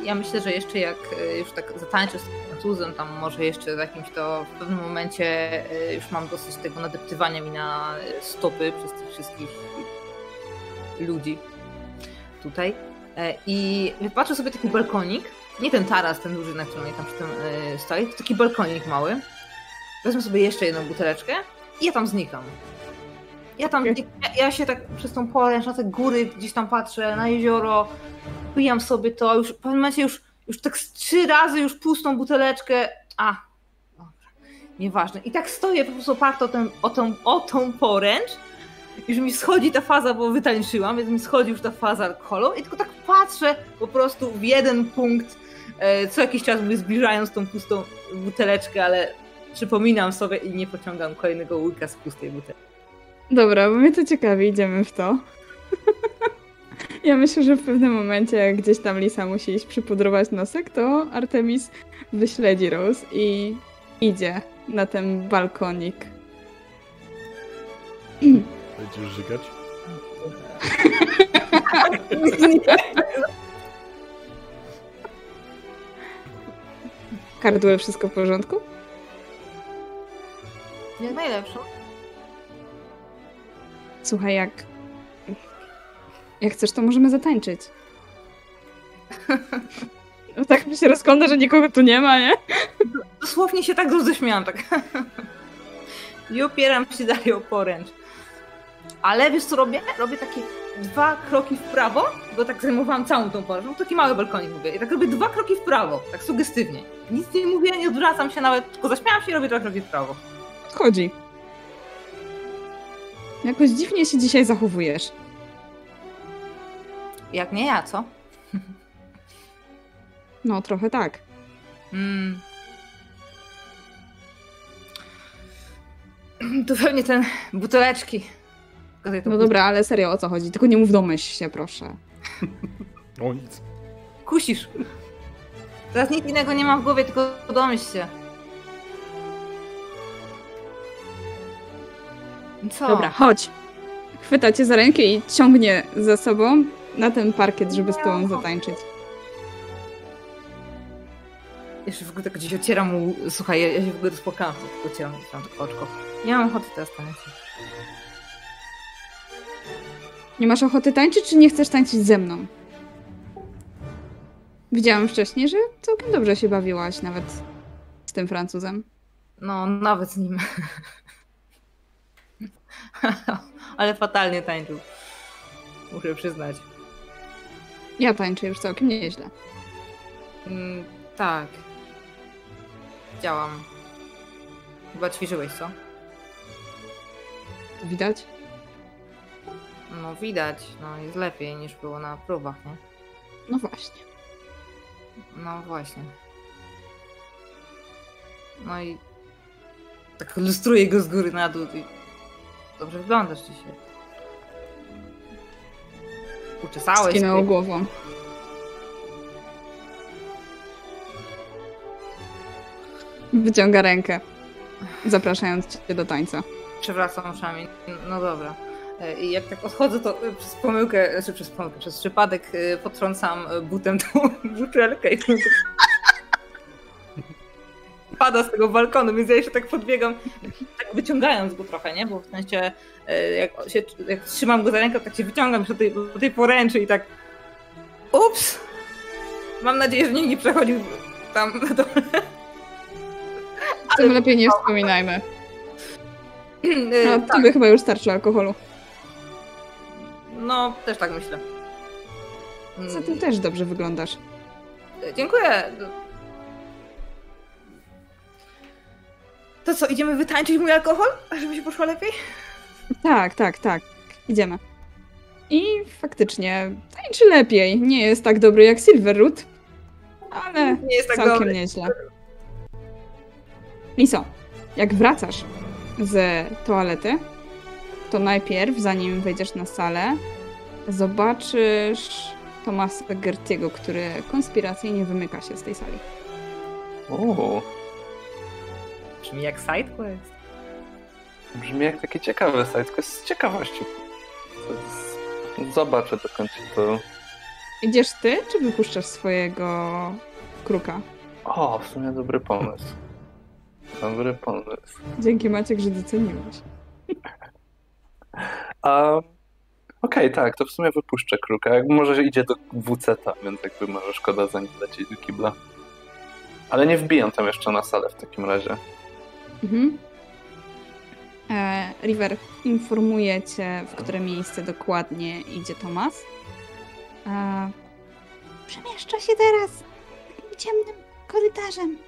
Ja myślę, że jeszcze jak e, już tak zatańczę z Francuzem, tam może jeszcze w jakimś to w pewnym momencie e, już mam dosyć tego nadeptywania mi na stopy przez tych wszystkich ludzi tutaj. E, I patrzę sobie taki balkonik, nie ten taras, ten duży, na którym ja tam przy tym stoi, to taki balkonik mały. Wezmę sobie jeszcze jedną buteleczkę i ja tam znikam. Ja tam, ja, ja się tak przez tą poręcz na te góry gdzieś tam patrzę, na jezioro, pijam sobie to, już w pewnym momencie już, już tak trzy razy już pustą buteleczkę, a, dobra. Nieważne. I tak stoję po prostu oparto o, ten, o, tą, o tą poręcz, już mi schodzi ta faza, bo wytańczyłam, więc mi schodzi już ta faza alkoholu i tylko tak patrzę po prostu w jeden punkt, e, co jakiś czas mówię, zbliżając tą pustą buteleczkę, ale przypominam sobie i nie pociągam kolejnego łyka z pustej butelki. Dobra, bo mnie to ciekawi, idziemy w to. ja myślę, że w pewnym momencie, jak gdzieś tam Lisa musi iść przypudrować nosek, to Artemis wyśledzi Rose i idzie na ten balkonik. Będziesz żygać? Kardły, wszystko w porządku? Jak najlepszą. Słuchaj, jak... Jak chcesz, to możemy zatańczyć. No tak mi się rozgląda, że nikogo tu nie ma, nie? Dosłownie się tak roześmiałam, tak. I opieram się dalej o poręcz. Ale wiesz co robię? Robię takie dwa kroki w prawo, bo tak zajmowałam całą tą poręcz. No taki mały balkonik mówię. I tak robię dwa kroki w prawo, tak sugestywnie. Nic nie mówię, nie odwracam się nawet, tylko zaśmiałam się i robię dwa kroki w prawo. Chodzi. Jakoś dziwnie się dzisiaj zachowujesz. Jak nie ja, co? No, trochę tak. Mm. To pewnie ten buteleczki. No dobra, ale serio, o co chodzi? Tylko nie mów domyśl się, proszę. O nic. Kusisz. Teraz nic innego nie mam w głowie, tylko domyśl się. Co? Dobra, chodź. Chwyta cię za rękę i ciągnie za sobą na ten parkiet, żeby z tobą zatańczyć. Jeszcze w ogóle tak gdzieś ocieram mu... Słuchaj, ja, ja się w ogóle uspokajam, tylko ocieram tam tylko oczko. Nie mam ochoty teraz tańczyć. Nie masz ochoty tańczyć, czy nie chcesz tańczyć ze mną? Widziałam wcześniej, że całkiem dobrze się bawiłaś nawet z tym Francuzem. No, nawet z nim. Ale fatalnie tańczył. Muszę przyznać. Ja tańczę już całkiem nieźle. Mm, tak. Działam. Chyba ćwiczyłeś, co? Widać? No widać, no jest lepiej niż było na próbach, nie? No właśnie. No właśnie. No i tak lustruję go z góry na dół i dobrze wyglądasz dzisiaj. Uczesałeś Skinęło głową. Wyciąga rękę, zapraszając cię do tańca. Przewracam uszami. No dobra. E, I jak tak odchodzę, to e, przez pomyłkę, znaczy przez pomyłkę, przez przypadek e, potrącam e, butem tą butelkę i pada z tego balkonu, więc ja jeszcze tak podbiegam, tak wyciągając go trochę, nie? Bo w sensie e, jak, się, jak trzymam go za rękę, tak się wyciągam do tej, do tej poręczy i tak ups! Mam nadzieję, że nikt nie przechodził tam na dole. Tym lepiej nie wspominajmy. E, No, tobie chyba już starczy alkoholu. No, też tak myślę. Za tym też dobrze wyglądasz. Dziękuję. To co, idziemy wytańczyć mój alkohol? Żeby się poszło lepiej? Tak, tak, tak. Idziemy. I faktycznie tańczy lepiej. Nie jest tak dobry jak Silverroot, ale Nie jest tak całkiem dobry. nieźle. Liso, jak wracasz z toalety, to najpierw, zanim wejdziesz na salę, zobaczysz Tomasa Gertiego, który konspiracyjnie wymyka się z tej sali. Uuu, Brzmi jak sidequest. brzmi jak taki ciekawy site, tylko z ciekawości. Zobaczę dokąd się to... Idziesz ty, czy wypuszczasz swojego kruka? O, w sumie dobry pomysł. Dobry pomysł. Dzięki Maciek, że doceniłeś. A... Okej, tak, to w sumie wypuszczę kruka. Jak może idzie do WC-ta, więc jakby może szkoda za nim lecieć do kibla. Ale nie wbijam tam jeszcze na salę w takim razie. Mhm. E, River informuje cię, w które miejsce dokładnie idzie Tomas. E, przemieszcza się teraz takim ciemnym korytarzem.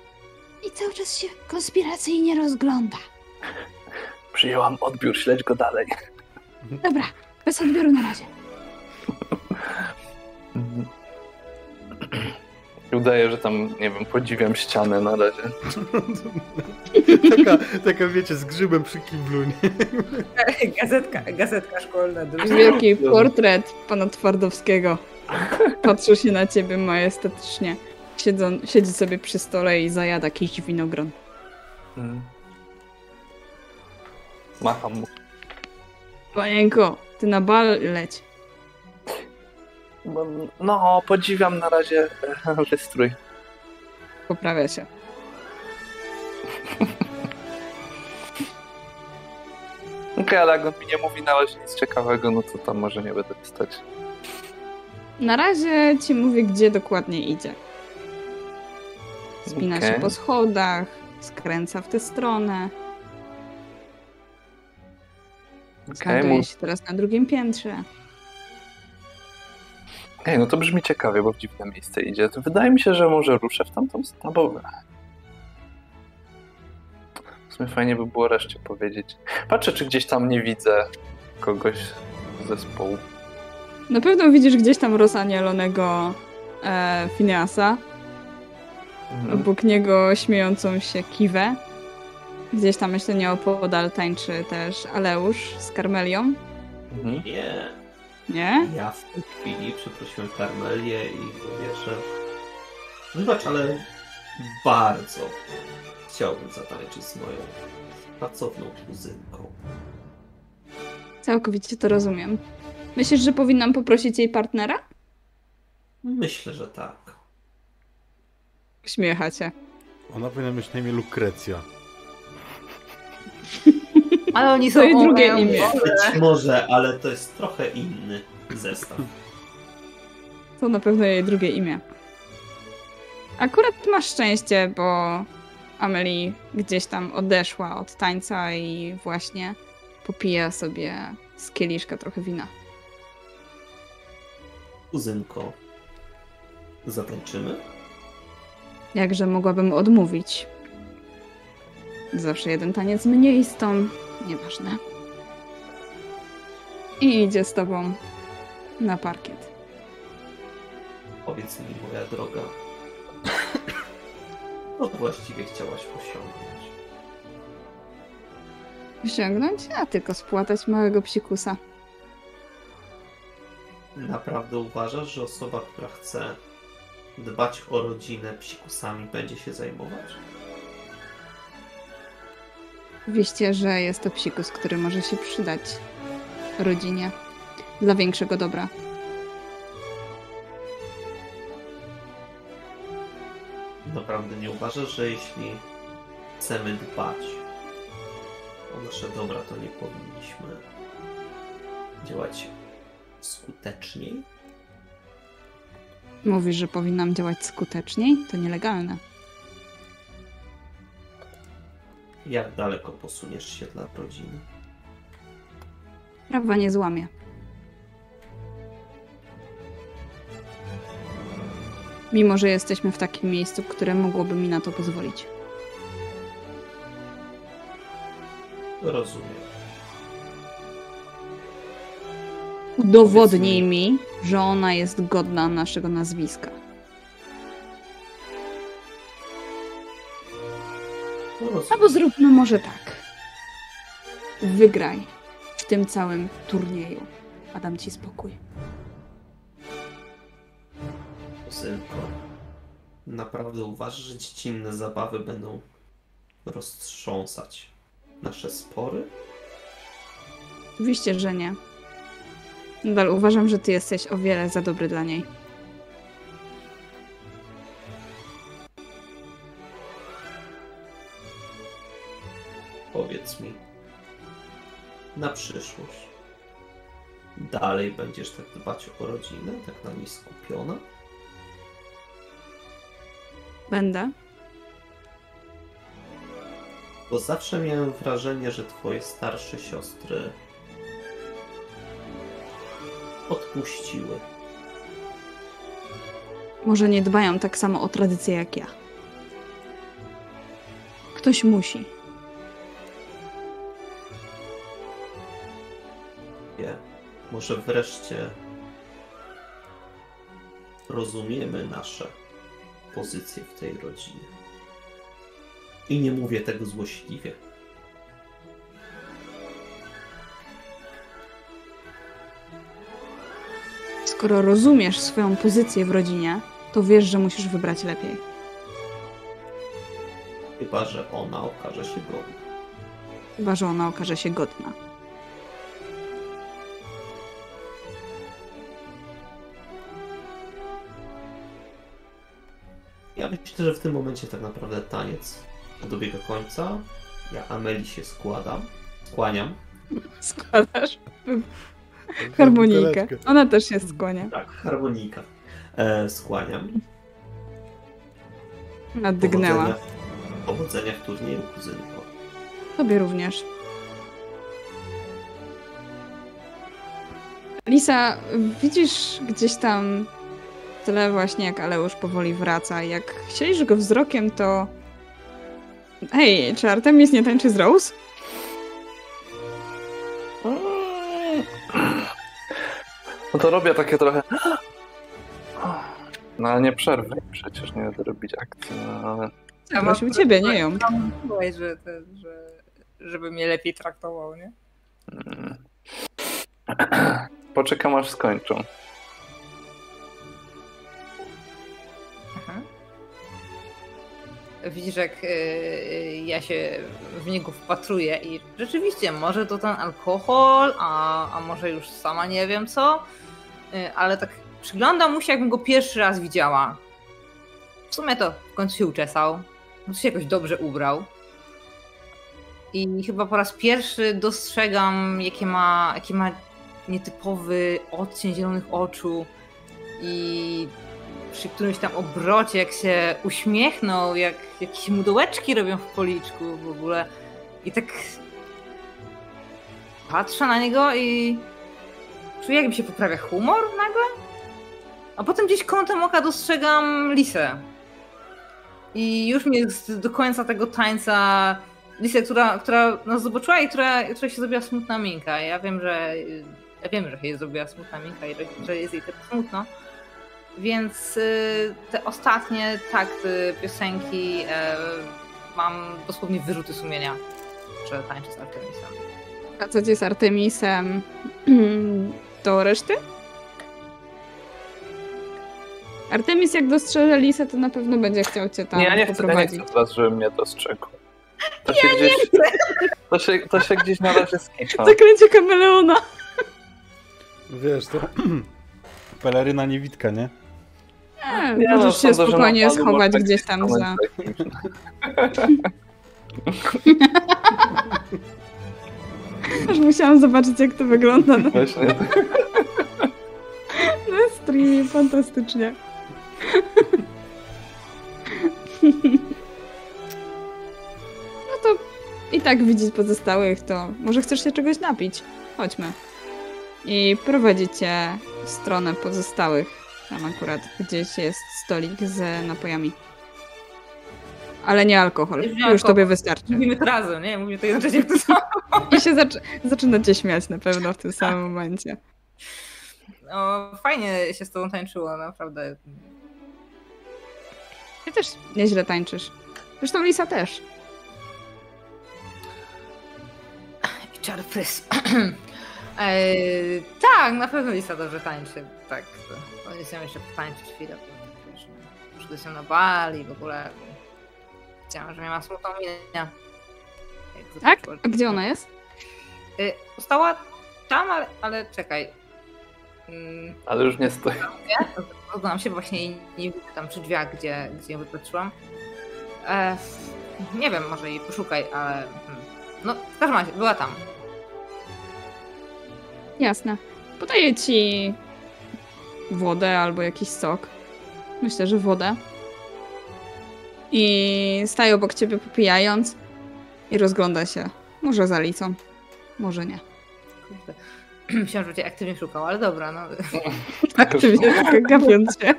I cały czas się konspiracyjnie rozgląda. Przyjęłam odbiór, śledź go dalej. Dobra, bez odbioru na razie. Udaję, że tam, nie wiem, podziwiam ścianę na razie. taka, taka, wiecie, z grzybem przy kiblu, nie? Gazetka, gazetka szkolna. druga. Wielki portret pana Twardowskiego. Patrzy się na ciebie majestatycznie. Siedzą, siedzi sobie przy stole i zajada jakiś winogron. Mhm. Macham mu. Panienko, ty na bal leć. No, podziwiam na razie wystrój. Poprawia się. Okej, ale jak on mi nie mówi na razie nic ciekawego, no to tam może nie będę stać. Na razie ci mówię, gdzie dokładnie idzie. Spina się Okej. po schodach, skręca w tę stronę. Okej, Znajduje mów. się teraz na drugim piętrze. Ej, no to brzmi ciekawie, bo w dziwne miejsce idzie. To wydaje mi się, że może ruszę w tamtą stronę, bo... W sumie fajnie by było reszcie powiedzieć. Patrzę, czy gdzieś tam nie widzę kogoś z zespołu. Na pewno widzisz gdzieś tam rozanielonego e, Phineasa. Mhm. Obok niego śmiejącą się Kiwę. Gdzieś tam myślę nieopodal tańczy też Aleusz z Karmelią. Mhm. Nie. Nie? Ja w tej chwili przeprosiłem Karmelię i mówię, że wybacz, ale bardzo chciałbym zatańczyć z moją pracowną kuzynką. Całkowicie to rozumiem. Myślisz, że powinnam poprosić jej partnera? Myślę, że tak. Uśmiecha się. Ona powinna mieć na imię Lukrecja. Ale oni są i drugie imię. Być może, ale to jest trochę inny zestaw. To na pewno jej drugie imię. Akurat masz szczęście, bo Amelie gdzieś tam odeszła od tańca i właśnie popija sobie z kieliszka trochę wina. Kuzynko, zatańczymy? Jakże mogłabym odmówić? Zawsze jeden taniec mniej z tą. Nieważne. I idzie z tobą na parkiet. Powiedz mi, moja droga. Co właściwie chciałaś osiągnąć? Osiągnąć, a tylko spłatać małego psikusa. Naprawdę uważasz, że osoba, która chce dbać o rodzinę psikusami, będzie się zajmować? Oczywiście, że jest to psikus, który może się przydać rodzinie dla większego dobra. Naprawdę nie uważasz, że jeśli chcemy dbać o nasze dobra, to nie powinniśmy działać skuteczniej? Mówisz, że powinnam działać skuteczniej? To nielegalne. Jak daleko posuniesz się dla rodziny? Prawa nie złamie. Mimo, że jesteśmy w takim miejscu, które mogłoby mi na to pozwolić. Rozumiem. Udowodnij mi, że ona jest godna naszego nazwiska. Albo zróbmy może tak. Wygraj w tym całym turnieju. A dam ci spokój. Synko, naprawdę uważasz, że dziecinne zabawy będą roztrząsać nasze spory? Oczywiście, że nie. Nadal uważam, że ty jesteś o wiele za dobry dla niej. Przyszłość, dalej będziesz tak dbać o rodzinę, tak na niej skupiona? Będę. Bo zawsze miałem wrażenie, że twoje starsze siostry odpuściły. Może nie dbają tak samo o tradycje jak ja. Ktoś musi. Może wreszcie rozumiemy nasze pozycje w tej rodzinie. I nie mówię tego złośliwie. Skoro rozumiesz swoją pozycję w rodzinie, to wiesz, że musisz wybrać lepiej. Chyba, że ona okaże się godna. Chyba, że ona okaże się godna. Myślę, że w tym momencie tak naprawdę taniec dobiega końca. Ja Ameli się składam, skłaniam. Składasz harmonijkę. Ona też się skłania. Tak, harmonika. E, skłaniam. Naddygnęła. Powodzenia, powodzenia w turnieju, kuzynko. Tobie również. Lisa, widzisz gdzieś tam tyle właśnie jak Aleusz powoli wraca. Jak śledzisz go wzrokiem, to... Hej, czy Artemis nie tańczy z Rose? No to robię takie trochę. No ale nie przerwę przecież, nie będę robić akcji, no ale. Prosił ciebie, nie ją. Mówiłeś, że, że, żeby mnie lepiej traktował, nie? Mm. Poczekam aż skończą. Widzisz, jak y, ja się w niego wpatruję i rzeczywiście, może to ten alkohol, a, a może już sama nie wiem co, y, ale tak przyglądam mu się, jakbym go pierwszy raz widziała. W sumie to w końcu się uczesał, no się jakoś dobrze ubrał. I chyba po raz pierwszy dostrzegam, jakie ma, jaki ma nietypowy odcień zielonych oczu i przy którymś tam obrocie, jak się uśmiechnął, jak jakieś mudołeczki robią w policzku w ogóle. I tak patrzę na niego i czuję, jakby się poprawia humor nagle. A potem gdzieś kątem oka dostrzegam Lisę. I już mi jest do końca tego tańca Lisę, która, która nas zobaczyła i która, która się zrobiła smutna minka. Ja wiem, że ja wiem, że jej zrobiła smutna minka i że, że jest jej tak smutno. Więc y, te ostatnie takty piosenki y, mam dosłownie wyrzuty sumienia, że tańczę z Artemisem. A co ci z Artemisem do reszty? Artemis jak dostrzeże Lisę, to na pewno będzie chciał cię tam Nie, ja nie chcę, ja nie chcę teraz, żeby mnie dostrzegł. To się, gdzieś, to, się, to się gdzieś na razie skipa. Zakręcie kameleona. Wiesz, to peleryna niewidka, nie? Nie, Nie, no, możesz się sądzę, spokojnie schować można gdzieś tam za... Aż musiałam zobaczyć, jak to wygląda na, Właśnie. na streamie. Fantastycznie. No to i tak widzieć pozostałych, to może chcesz się czegoś napić? Chodźmy. I prowadzi cię w stronę pozostałych. Tam akurat gdzieś jest stolik z napojami. Ale nie alkohol. Nie Już alkohol. tobie wystarczy. Mówimy to razem, nie? Mówimy to jednocześnie w to samo. I się zaczy- zaczyna cię śmiać na pewno w tym samym momencie. No, fajnie się z tobą tańczyło, naprawdę. Ty też nieźle tańczysz. Zresztą Lisa też. I czarfrys. Eee, tak, na pewno Lisa dobrze tańczy. Tak, to oni chcą jeszcze potańczyć chwilę. bo wiesz, Przyszły na bal i w ogóle chciałam, że miała smutną minę. Jak Tak? A gdzie ona jest? Y, Stała tam, ale, ale czekaj. Mm, Ale już nie stoi. Oglądam się właśnie i nie widzę tam przy drzwiach, gdzie, gdzie ją wypatrzyłam. E, nie wiem, może jej poszukaj, ale. hmm. No, w każdym razie, była tam. Jasne. Podaję ci wodę albo jakiś sok. Myślę, że wodę. I staje obok ciebie popijając i rozgląda się. Może za Lisą, może nie. Kurde. Myślałam, że cię aktywnie szukał, ale dobra, no. Aktywnie tak gapiąc się.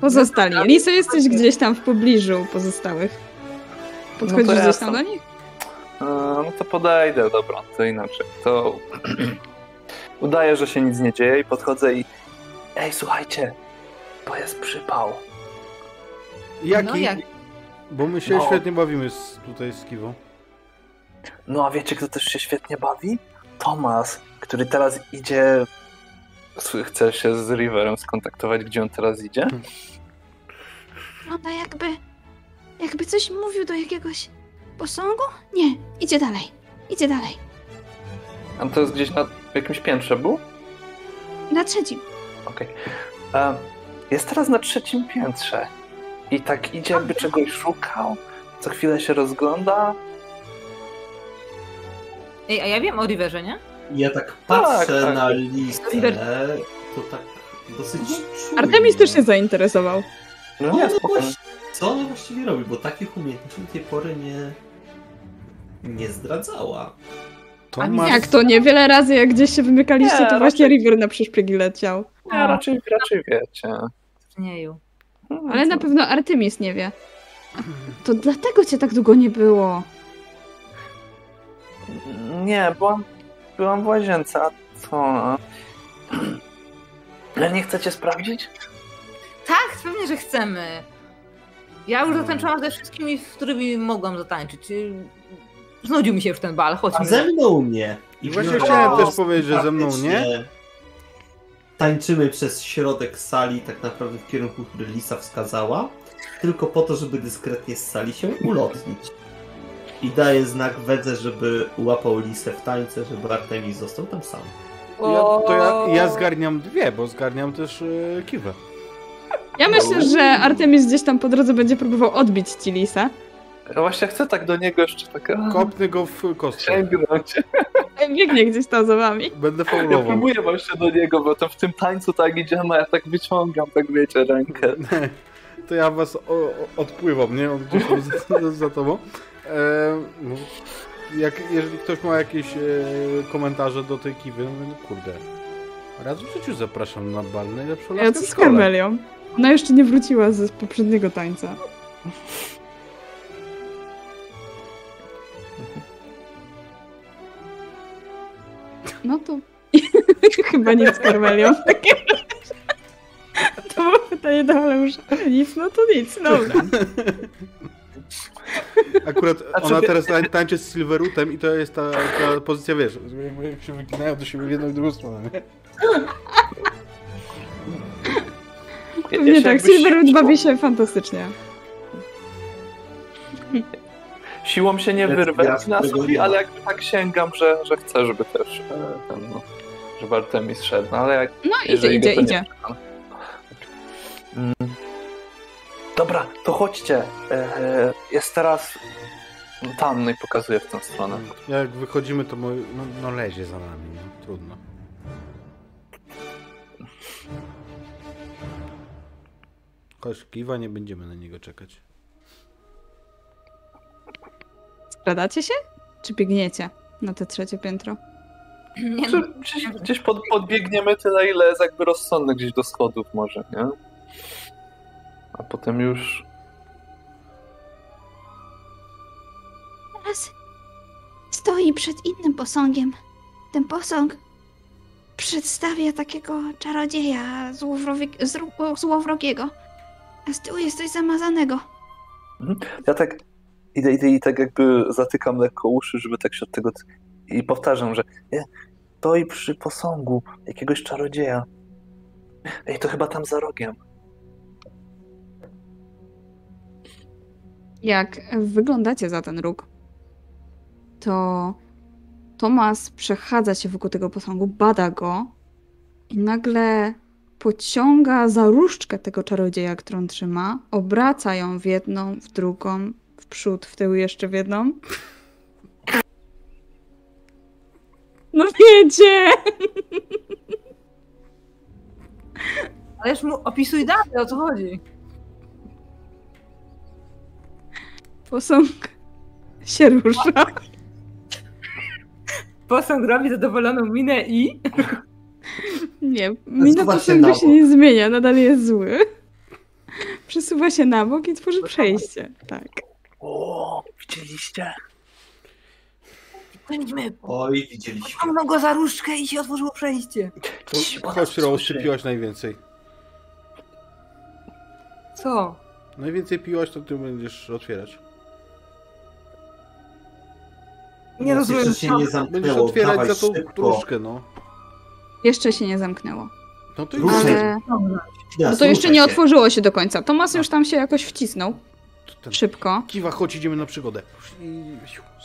Pozostali. Liso, jesteś gdzieś tam w pobliżu pozostałych. Podchodzisz No gdzieś tam do nich? E, No to podejdę, dobra, to inaczej. To udaję, że się nic nie dzieje i podchodzę i ej, słuchajcie, bo jest przypał. Jaki? No jak? Bo my się No. świetnie bawimy z, tutaj z Kiwą. No a wiecie, kto też się świetnie bawi? Tomas, który teraz idzie... Chce się z Riverem skontaktować, gdzie on teraz idzie? Wygląda jakby... jakby coś mówił do jakiegoś posągu? Nie, idzie dalej. Idzie dalej. A to jest gdzieś na jakimś piętrze był? Na trzecim. Okej. E, Jest teraz na trzecim piętrze. I tak idzie, jakby czegoś szukał. Co chwilę się rozgląda. Ej, a ja wiem o Riverze, nie? Ja tak patrzę tak. na listę, River- to tak dosyć czujnie. Artemis też się zainteresował. No nie, co ona właściwie robi? Bo takich umiejętności do tej pory nie, nie zdradzała. Tomasz, Jak to? Niewiele razy jak gdzieś się wymykaliście, Nie, to właśnie raczej- River na przeszpiegi leciał. Nie, raczej, raczej wiecie. Nieju. Hmm, Ale na pewno Artemis nie wie. To dlatego cię tak długo nie było. Nie, byłam, byłam w łazience, a co? Ale nie chcecie sprawdzić? Tak, pewnie, że chcemy. Ja już zatańczyłam ze wszystkimi, z którymi mogłam zatańczyć. Znudził mi się już ten bal, A chodźmy. ze mną nie. I właśnie biorę chciałem też powiedzieć, że ze mną nie. Tańczymy przez środek sali, tak naprawdę w kierunku, który Lisa wskazała, tylko po to, żeby dyskretnie z sali się ulotnić. I daję znak Wedze, żeby łapał Lisę w tańce, żeby Artemis został tam sam. ja, to ja, ja zgarniam dwie, bo zgarniam też e, Kiwę. Ja myślę, że Artemis gdzieś tam po drodze będzie próbował odbić ci Lisa. Ja właśnie chcę tak do niego jeszcze tak a, Kopnę go w kostkę. Biegnie gdzieś tam za wami. Będę Ja faulował. próbuję właśnie do niego, bo to w tym tańcu tak idziemy, a ja tak wyciągam, tak wiecie, rękę. To ja was o, o, odpływam, nie? On gdzieś tam za, za, za tobą. E, no, jak, jeżeli ktoś ma jakieś e, komentarze do tej kiwy, no no kurde. Raz w życiu zapraszam na bal, najlepszą Ja co z. Karmelią? Ona jeszcze nie wróciła z poprzedniego tańca. No to chyba nic z Karmelią. To było pytanie do Aleusza. Nic, no to nic, dobra. Akurat Znaczy, ona teraz tań- tańczy z Silverutem i to jest ta, ta pozycja, wiesz, jak się wyginają do siebie w jedną i drugą stronę, nie? Się tak, siłą- bawi się fantastycznie. Siłą się nie wyrwę ja na sobie, ale jakby tak sięgam, że, że chcę, żeby też e, ten, no, żeby Artemis szedł, no ale jak No idzie, Jeżeli idzie, nie idzie. przekona. Mm. Dobra, to chodźcie. E, Jest teraz tam, no i pokazuję w tę stronę. Jak wychodzimy, to mój, no, no lezie za nami, no trudno. Chodź, kiwa, nie będziemy na niego czekać. Skradacie się? Czy biegniecie na te trzecie piętro? Nie, Czy Gdzieś, gdzieś pod, podbiegniemy tyle, ile jest jakby rozsądne gdzieś do schodów może, nie? A potem już... Teraz stoi przed innym posągiem. Ten posąg przedstawia takiego czarodzieja złowrogiego. A z tyłu jest coś zamazanego. Ja tak idę, idę i tak jakby zatykam lekko uszy, żeby tak się od tego... I powtarzam, że nie, stoi przy posągu jakiegoś czarodzieja. Ej, to chyba tam za rogiem. Jak wyglądacie za ten róg, to Tomas przechadza się wokół tego posągu, bada go i nagle pociąga za różdżkę tego czarodzieja, którą trzyma, obraca ją w jedną, w drugą, przód, w tył jeszcze w jedną. No wiecie! ależ mu opisuj dalej, o co chodzi. Posąg się rusza. Posąg robi zadowoloną minę i... Nie, mina posągu się nie zmienia, nadal jest zły. Przesuwa się na bok i tworzy przejście. Tak. O, widzieliście? Idźmy. Oj, widzieliśmy. Ciągnął go za różdżkę i się otworzyło przejście. To Chodź, Rose, ty piłaś najwięcej. Co? Najwięcej piłaś, to ty będziesz otwierać. Nie Nas rozumiem. Jeszcze się nie Będziesz zamknęło. otwierać Dawaj za tą szybko. różdżkę, no. Jeszcze się nie zamknęło. No to już Ale no to jeszcze nie otworzyło się do końca. Tomas już tam się jakoś wcisnął. Ten Szybko. kiwa, chodź, idziemy na przygodę. I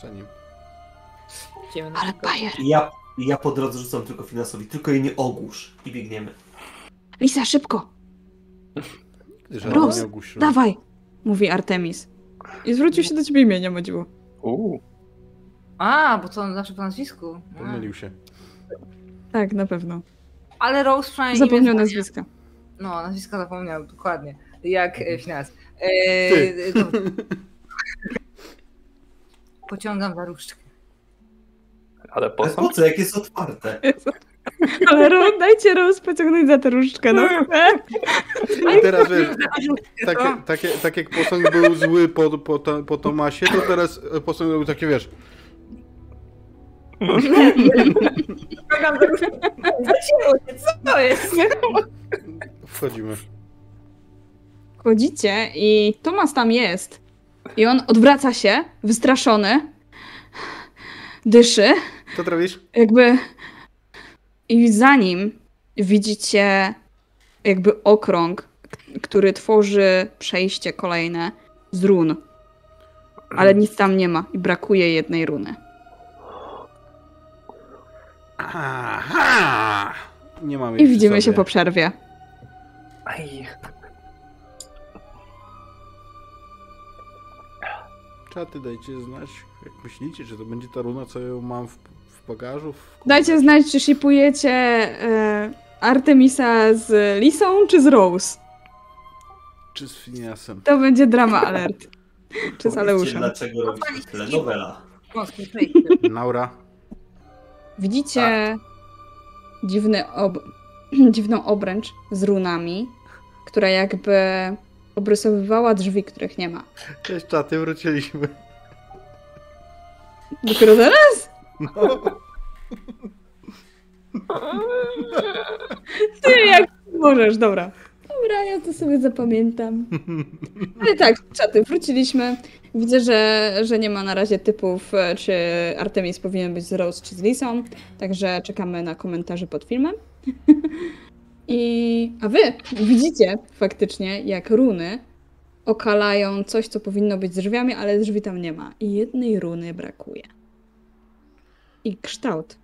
za nim. Idziemy na Ale bajer. Ja, ja po drodze rzucam tylko finansowi, tylko jej nie ogłusz. I biegniemy. Lisa, szybko! Ogłuszyłem. Dawaj! Mówi Artemis. I zwrócił się do ciebie imieniem, Modziło. Uuu. A, bo to znaczy po nazwisku. A. Pomylił się. Tak, na pewno. Ale Rose przynajmniej Zapomniał imię- nazwiska. No, nazwiska zapomniał, dokładnie. Jak e, finans. E, Ty. Pociągam za różdżkę. Ale po co? po co, jak jest otwarte? Ale Ro, dajcie Rose pociągnąć za tę różdżkę, no. I teraz wiesz, tak, tak, tak jak posąg był zły po, po, to- po Tomasie, to teraz posąg był takie, wiesz, co to jest? wchodzimy. Wchodzicie i Tomas tam jest. I on odwraca się, wystraszony. Dyszy. Co trawisz? Jakby... I za nim widzicie jakby okrąg, który tworzy przejście kolejne z run. Ale nic tam nie ma i brakuje jednej runy. Aha! Nie mamy I widzimy się sobie. po przerwie. Aj. Czaty dajcie znać, jak myślicie, czy to będzie ta runa, co ją mam w, w bagażu. W Dajcie znać, czy shipujecie e, Artemisa z Lisą, czy z Rose. Czy z Finiasem. To będzie drama alert. Czy z Aleuszem. dlaczego robicie telenowela? Wąskie przejście. Naura. Widzicie dziwny ob... dziwną obręcz z runami, która jakby obrysowywała drzwi, których nie ma. Cześć czaty, wróciliśmy. Dopiero teraz? No. Ty jak możesz, dobra. Dobra, ja to sobie zapamiętam. Ale tak, czaty, wróciliśmy. Widzę, że, że nie ma na razie typów, e, czy Artemis powinien być z Rose czy z Lisą, także czekamy na komentarze pod filmem. I, a wy widzicie faktycznie, jak runy okalają coś, co powinno być z drzwiami, ale drzwi tam nie ma. I jednej runy brakuje. I kształt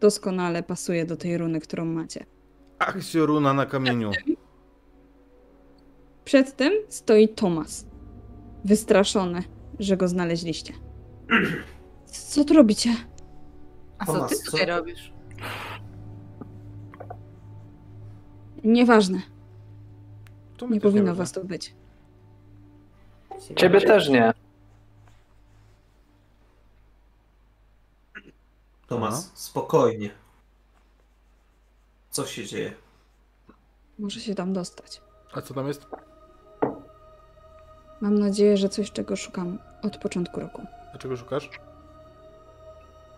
doskonale pasuje do tej runy, którą macie. Akcja runa na kamieniu. Przed tym stoi Tomas. Wystraszony, że go znaleźliście. Co tu robicie? A co ty Tomas, tutaj co? robisz? Nieważne, nie powinno wiemy. was tu być. Ciebie też nie. Tomas, No. spokojnie. Co się dzieje? Może się tam dostać. A co tam jest? Mam nadzieję, że coś, czego szukam od początku roku. Dlaczego szukasz?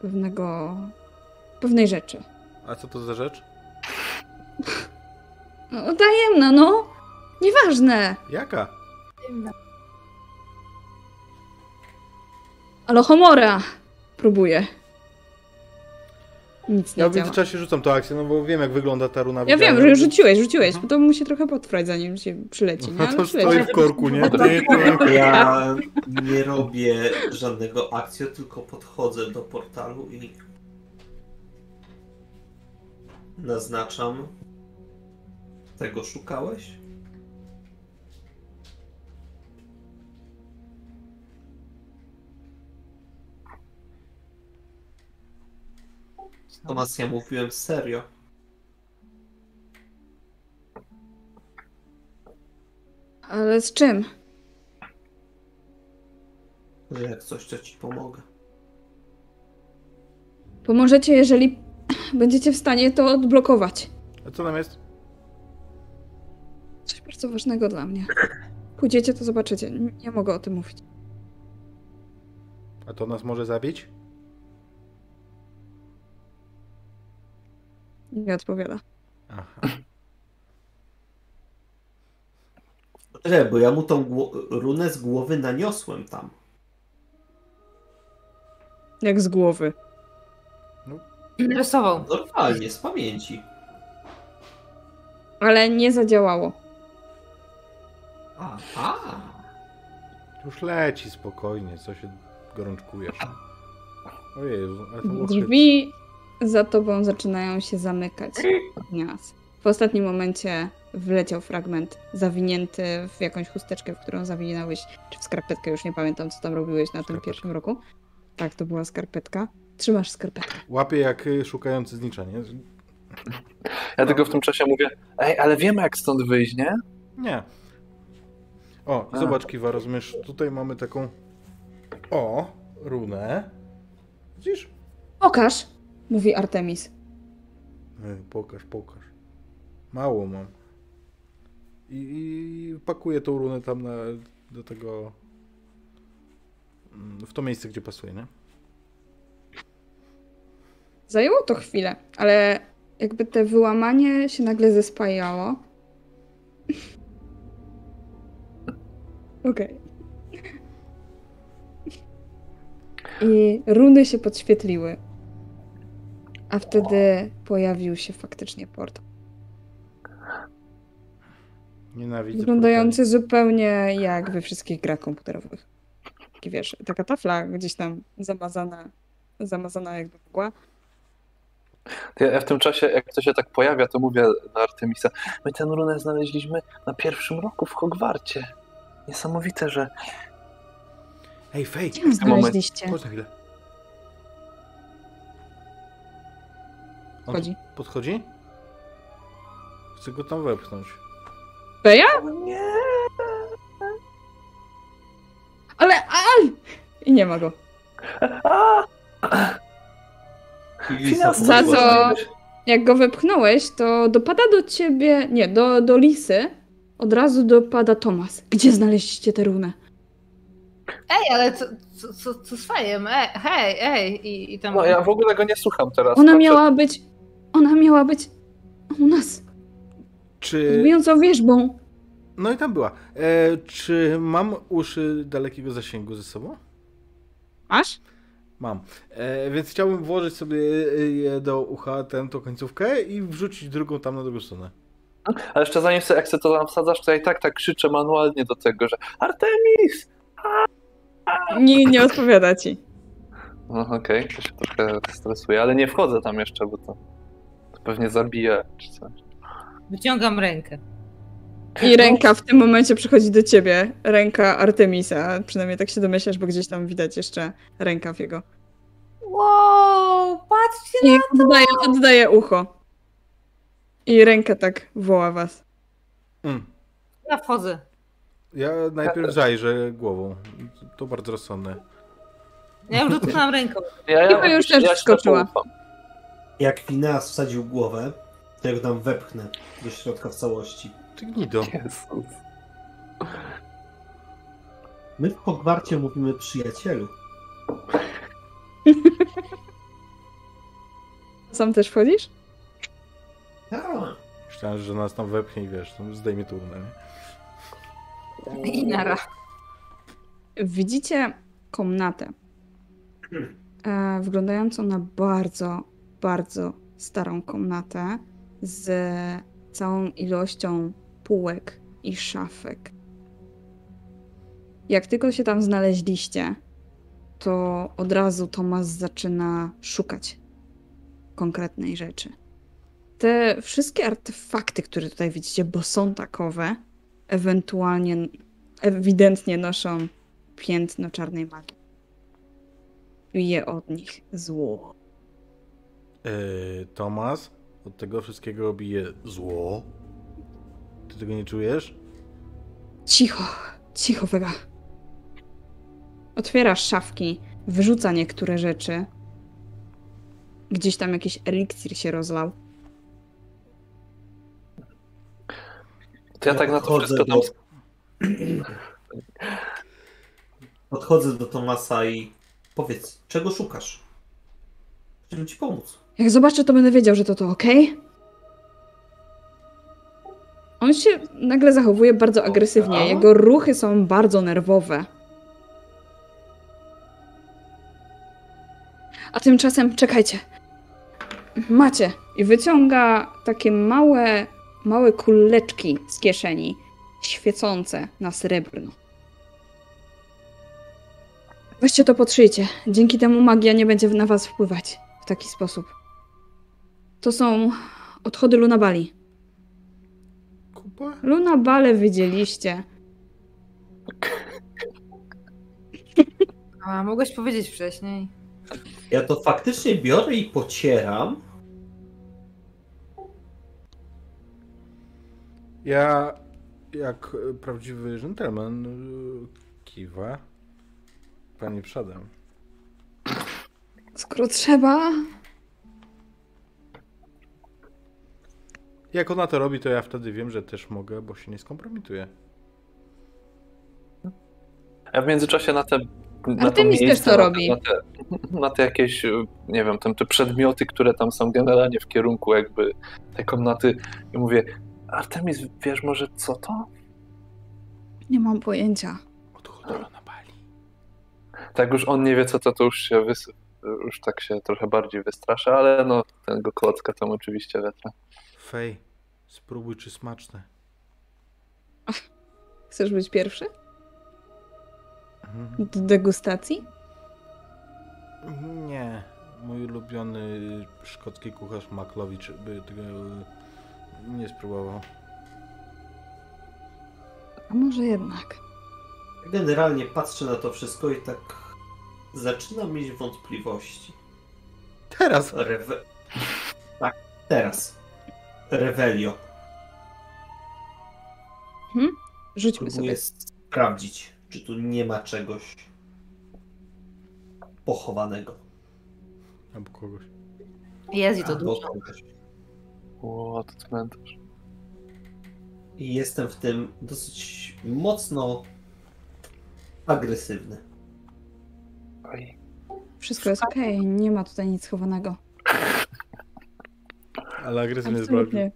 Pewnego. pewnej rzeczy. A co to za rzecz? No, tajemna, no! Nieważne! Jaka? Alohomora! Próbuję. Nic nie Ja w działa. międzyczasie rzucam tą akcję, no bo wiem jak wygląda ta runa. Ja wiem, że rzuciłeś, rzuciłeś, Mhm. bo to musi trochę potrwać, zanim się przyleci. Nie? No Ale to przyleci. stoi w korku, nie? Ja nie robię żadnego akcji, tylko podchodzę do portalu i naznaczam. Tego szukałeś? Tomas, ja mówiłem serio. Ale z czym? że Jak coś, to ci pomogę. Pomożecie, jeżeli będziecie w stanie to odblokować. A co tam jest? Coś bardzo ważnego dla mnie. Pójdziecie, to zobaczycie. Nie- mogę o tym mówić. A to nas może zabić? Nie odpowiada. Aha. Że, bo ja mu tą runę z głowy naniosłem tam. Jak z głowy. Rysował. Normalnie, z pamięci. Ale nie zadziałało. Aha. Już leci spokojnie, co się gorączkujesz. O Jezu, ale to było chytre. Drzwi za tobą zaczynają się zamykać od nas. W ostatnim momencie wleciał fragment zawinięty w jakąś chusteczkę, w którą zawinąłeś, czy w skarpetkę, już nie pamiętam, co tam robiłeś na tym Skarpetka. pierwszym roku. Tak, to była skarpetka. Trzymasz skarpetkę. Łapie jak y, szukający znicza, nie? Ja tylko w tym czasie mówię, ej, ale wiemy jak stąd wyjść, nie? Nie. O, A. zobacz Kiwa, rozumiesz, tutaj mamy taką... O, runę. Widzisz? Pokaż, mówi Artemis. Ej, pokaż, pokaż. Mało mam. I, I pakuję tą runę tam na, do tego... mm, W to miejsce, gdzie pasuje, nie? Zajęło to chwilę, ale jakby te wyłamanie się nagle zespajało. Okej. I runy się podświetliły. A wtedy pojawił się faktycznie portal. Nienawidzę Wyglądający zupełnie jak we wszystkich grach komputerowych. Taki wiesz, taka tafla gdzieś tam zamazana, zamazana jakby mgła. Ja, ja w tym czasie, jak to się tak pojawia, to mówię do Artemisa, my tę runę znaleźliśmy na pierwszym roku w Hogwarcie. Niesamowite, że... Ej, Fej, Gdzie ją znaleźliście? chodź na chwilę. On tu Chodzi. podchodzi? Chcę go tam wepchnąć. Beja? Nie! Ale al! I nie ma go. A! Za co? Jak go wepchnąłeś, to dopada do ciebie. Nie, do, do Lisy. Od razu dopada Tomas. Gdzie znaleźliście tę runę? Ej, ale co, co, co, co z fajem? Ej, hej, ej. I, i tam... No ja w ogóle go nie słucham teraz. Ona Znaczy, miała być. Ona miała być u nas. Czy... Bijącą wierzbą. No i tam była. E, czy mam uszy dalekiego zasięgu ze sobą? Masz? Mam. E, więc chciałbym włożyć sobie je do ucha tę tą końcówkę i wrzucić drugą tam na drugą stronę. Ale jeszcze zanim sobie, jak sobie to tam wsadzasz, to ja i tak tak krzyczę manualnie do tego, że Artemis! Nie, nie odpowiada ci. No okej, to się trochę stresuje, ale nie wchodzę tam jeszcze, bo to, to pewnie zabije czy coś. Wyciągam rękę. I ręka w tym momencie przychodzi do ciebie. Ręka Artemisa. Przynajmniej tak się domyślasz, bo gdzieś tam widać jeszcze rękaw jego. Wow, patrzcie I oddaje, oddaje ucho. I ręka tak woła was. Mm. Ja wchodzę. Ja najpierw zajrzę głową. To bardzo rozsądne. Ja już dotknęłam ręką. Ja, Chyba już też ci wskoczyła. Jak Fineas wsadził głowę, to ja go tam wepchnę do środka w całości. Ty gnido. Jezus. My w Hogwarcie mówimy przyjacielu. Sam też wchodzisz? Tak. Myślałem, że nas tam wepchnie i wiesz, zdejmie turnę. nie? I nara. Widzicie komnatę. E, wyglądającą na bardzo, bardzo starą komnatę z całą ilością półek i szafek. Jak tylko się tam znaleźliście, to od razu Tomas zaczyna szukać konkretnej rzeczy. Te wszystkie artefakty, które tutaj widzicie, bo są takowe, ewentualnie ewidentnie noszą piętno czarnej magii. Bije od nich zło. Yy, Tomas, od tego wszystkiego bije zło. Ty tego nie czujesz? Cicho, cicho, Vega. Otwiera szafki, wyrzuca niektóre rzeczy. Gdzieś tam jakiś eliksir się rozlał. To ja tak na to wszystko tam... do- Podchodzę do Tomasa i powiedz, czego szukasz? Chcę ci pomóc. Jak zobaczę, to będę wiedział, że to to ok. On się nagle zachowuje bardzo agresywnie. Jego ruchy są bardzo nerwowe. A tymczasem, czekajcie. Macie. I wyciąga takie małe, małe kuleczki z kieszeni, świecące na srebrno. Weźcie to podszyjcie. Dzięki temu magia nie będzie na was wpływać w taki sposób. To są odchody Lunabali. Kupa? Lunabale widzieliście. A mogłeś powiedzieć wcześniej. Ja to faktycznie biorę i pocieram. Ja, jak e, prawdziwy gentleman, e, kiwa pani przodem. Skoro trzeba, Jak ona to robi, to ja wtedy wiem, że też mogę, bo się nie skompromituję. Ja w międzyczasie na te. Na to Artemis też miejsce, to na robi. Te, na, te, na te jakieś, nie wiem, tam te przedmioty, które tam są generalnie w kierunku jakby tej komnaty. I mówię, Artemis, wiesz może co to? nie mam pojęcia. Odchody na bali. Tak już on nie wie co to, to już się wys... już tak się trochę bardziej wystrasza, ale no tego klocka tam oczywiście wetra. Fej, spróbuj czy smaczne. Chcesz być pierwszy? Mhm. Do degustacji? Nie. Mój ulubiony szkocki kucharz Maklowicz by tego nie spróbował. A może jednak. Generalnie patrzę na to wszystko i tak zaczynam mieć wątpliwości. Teraz! Rewe... Tak, teraz. Revelio. Rzućmy sobie. Próbuję sprawdzić, czy tu nie ma czegoś pochowanego. Albo kogoś. Jest i to Albo dużo. kogoś. O, to cmentarz. I jestem w tym dosyć mocno agresywny. Oj. Wszystko jest okej, nie ma tutaj nic schowanego. Ale agresywnie. Absolutnie.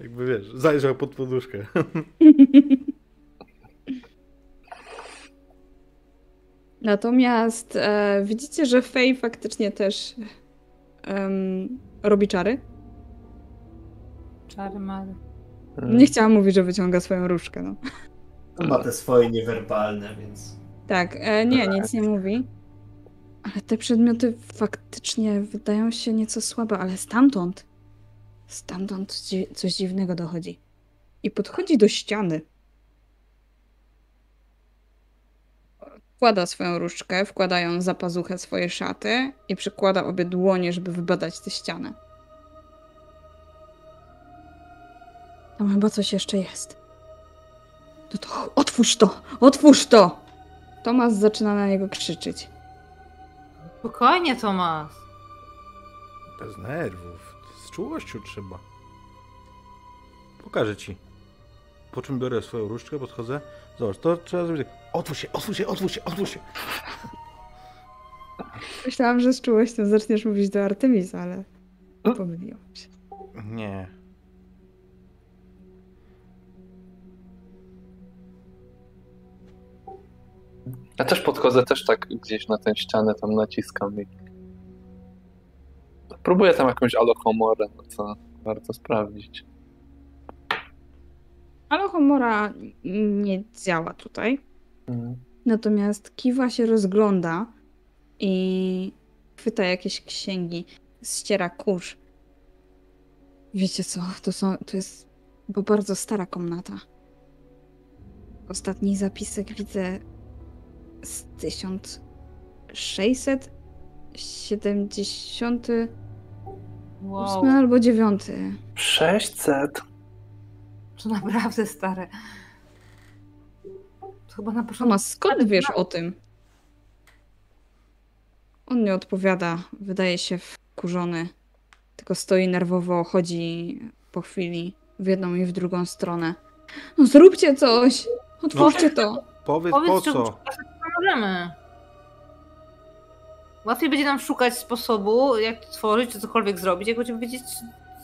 Jakby wiesz, zajrzał pod poduszkę. Natomiast e, widzicie, że Fej faktycznie też robi czary. Czary mary. Mm. Nie chciałam mówić, że wyciąga swoją różdżkę. No. Ma te swoje niewerbalne, więc. Tak, e, nie, nic nie mówi. Ale te przedmioty faktycznie wydają się nieco słabe, ale stamtąd, stamtąd dzi- coś dziwnego dochodzi. I podchodzi do ściany. Wkłada swoją różdżkę, wkłada ją za pazuchę swojej szaty i przykłada obie dłonie, żeby wybadać tę ścianę. Tam chyba coś jeszcze jest. No to otwórz to! Otwórz to! Tomas zaczyna na niego krzyczeć. Spokojnie, Tomas. Bez nerwów. Z czułością trzeba. Pokażę ci. Po czym biorę swoją różdżkę, podchodzę. Zobacz, to trzeba zrobić tak. Otwórz się, otwórz się, otwórz się, otwórz się. Myślałam, że z czułością zaczniesz mówić do Artemisa, ale pomyliłam się. Nie. Ja też podchodzę, też tak gdzieś na tę ścianę tam naciskam i próbuję tam jakąś alohomorę, no co warto sprawdzić. Alohomora nie działa tutaj. Mm. Natomiast Kiwa się rozgląda i chwyta jakieś księgi, ściera kurz. Wiecie co, to, są, to jest bo bardzo stara komnata. Ostatni zapisek widzę z 1678 Wow. albo 9. 600? To naprawdę stare. To chyba na początku. Tomas, skąd wiesz o tym? On nie odpowiada, wydaje się wkurzony. Tylko stoi nerwowo, chodzi po chwili w jedną i w drugą stronę. No zróbcie coś! Otwórzcie to! Powiedz, Powiedz, po czy co? Pomożemy. Łatwiej będzie nam szukać sposobu, jak to tworzyć, czy cokolwiek zrobić, jak będziemy wiedzieć,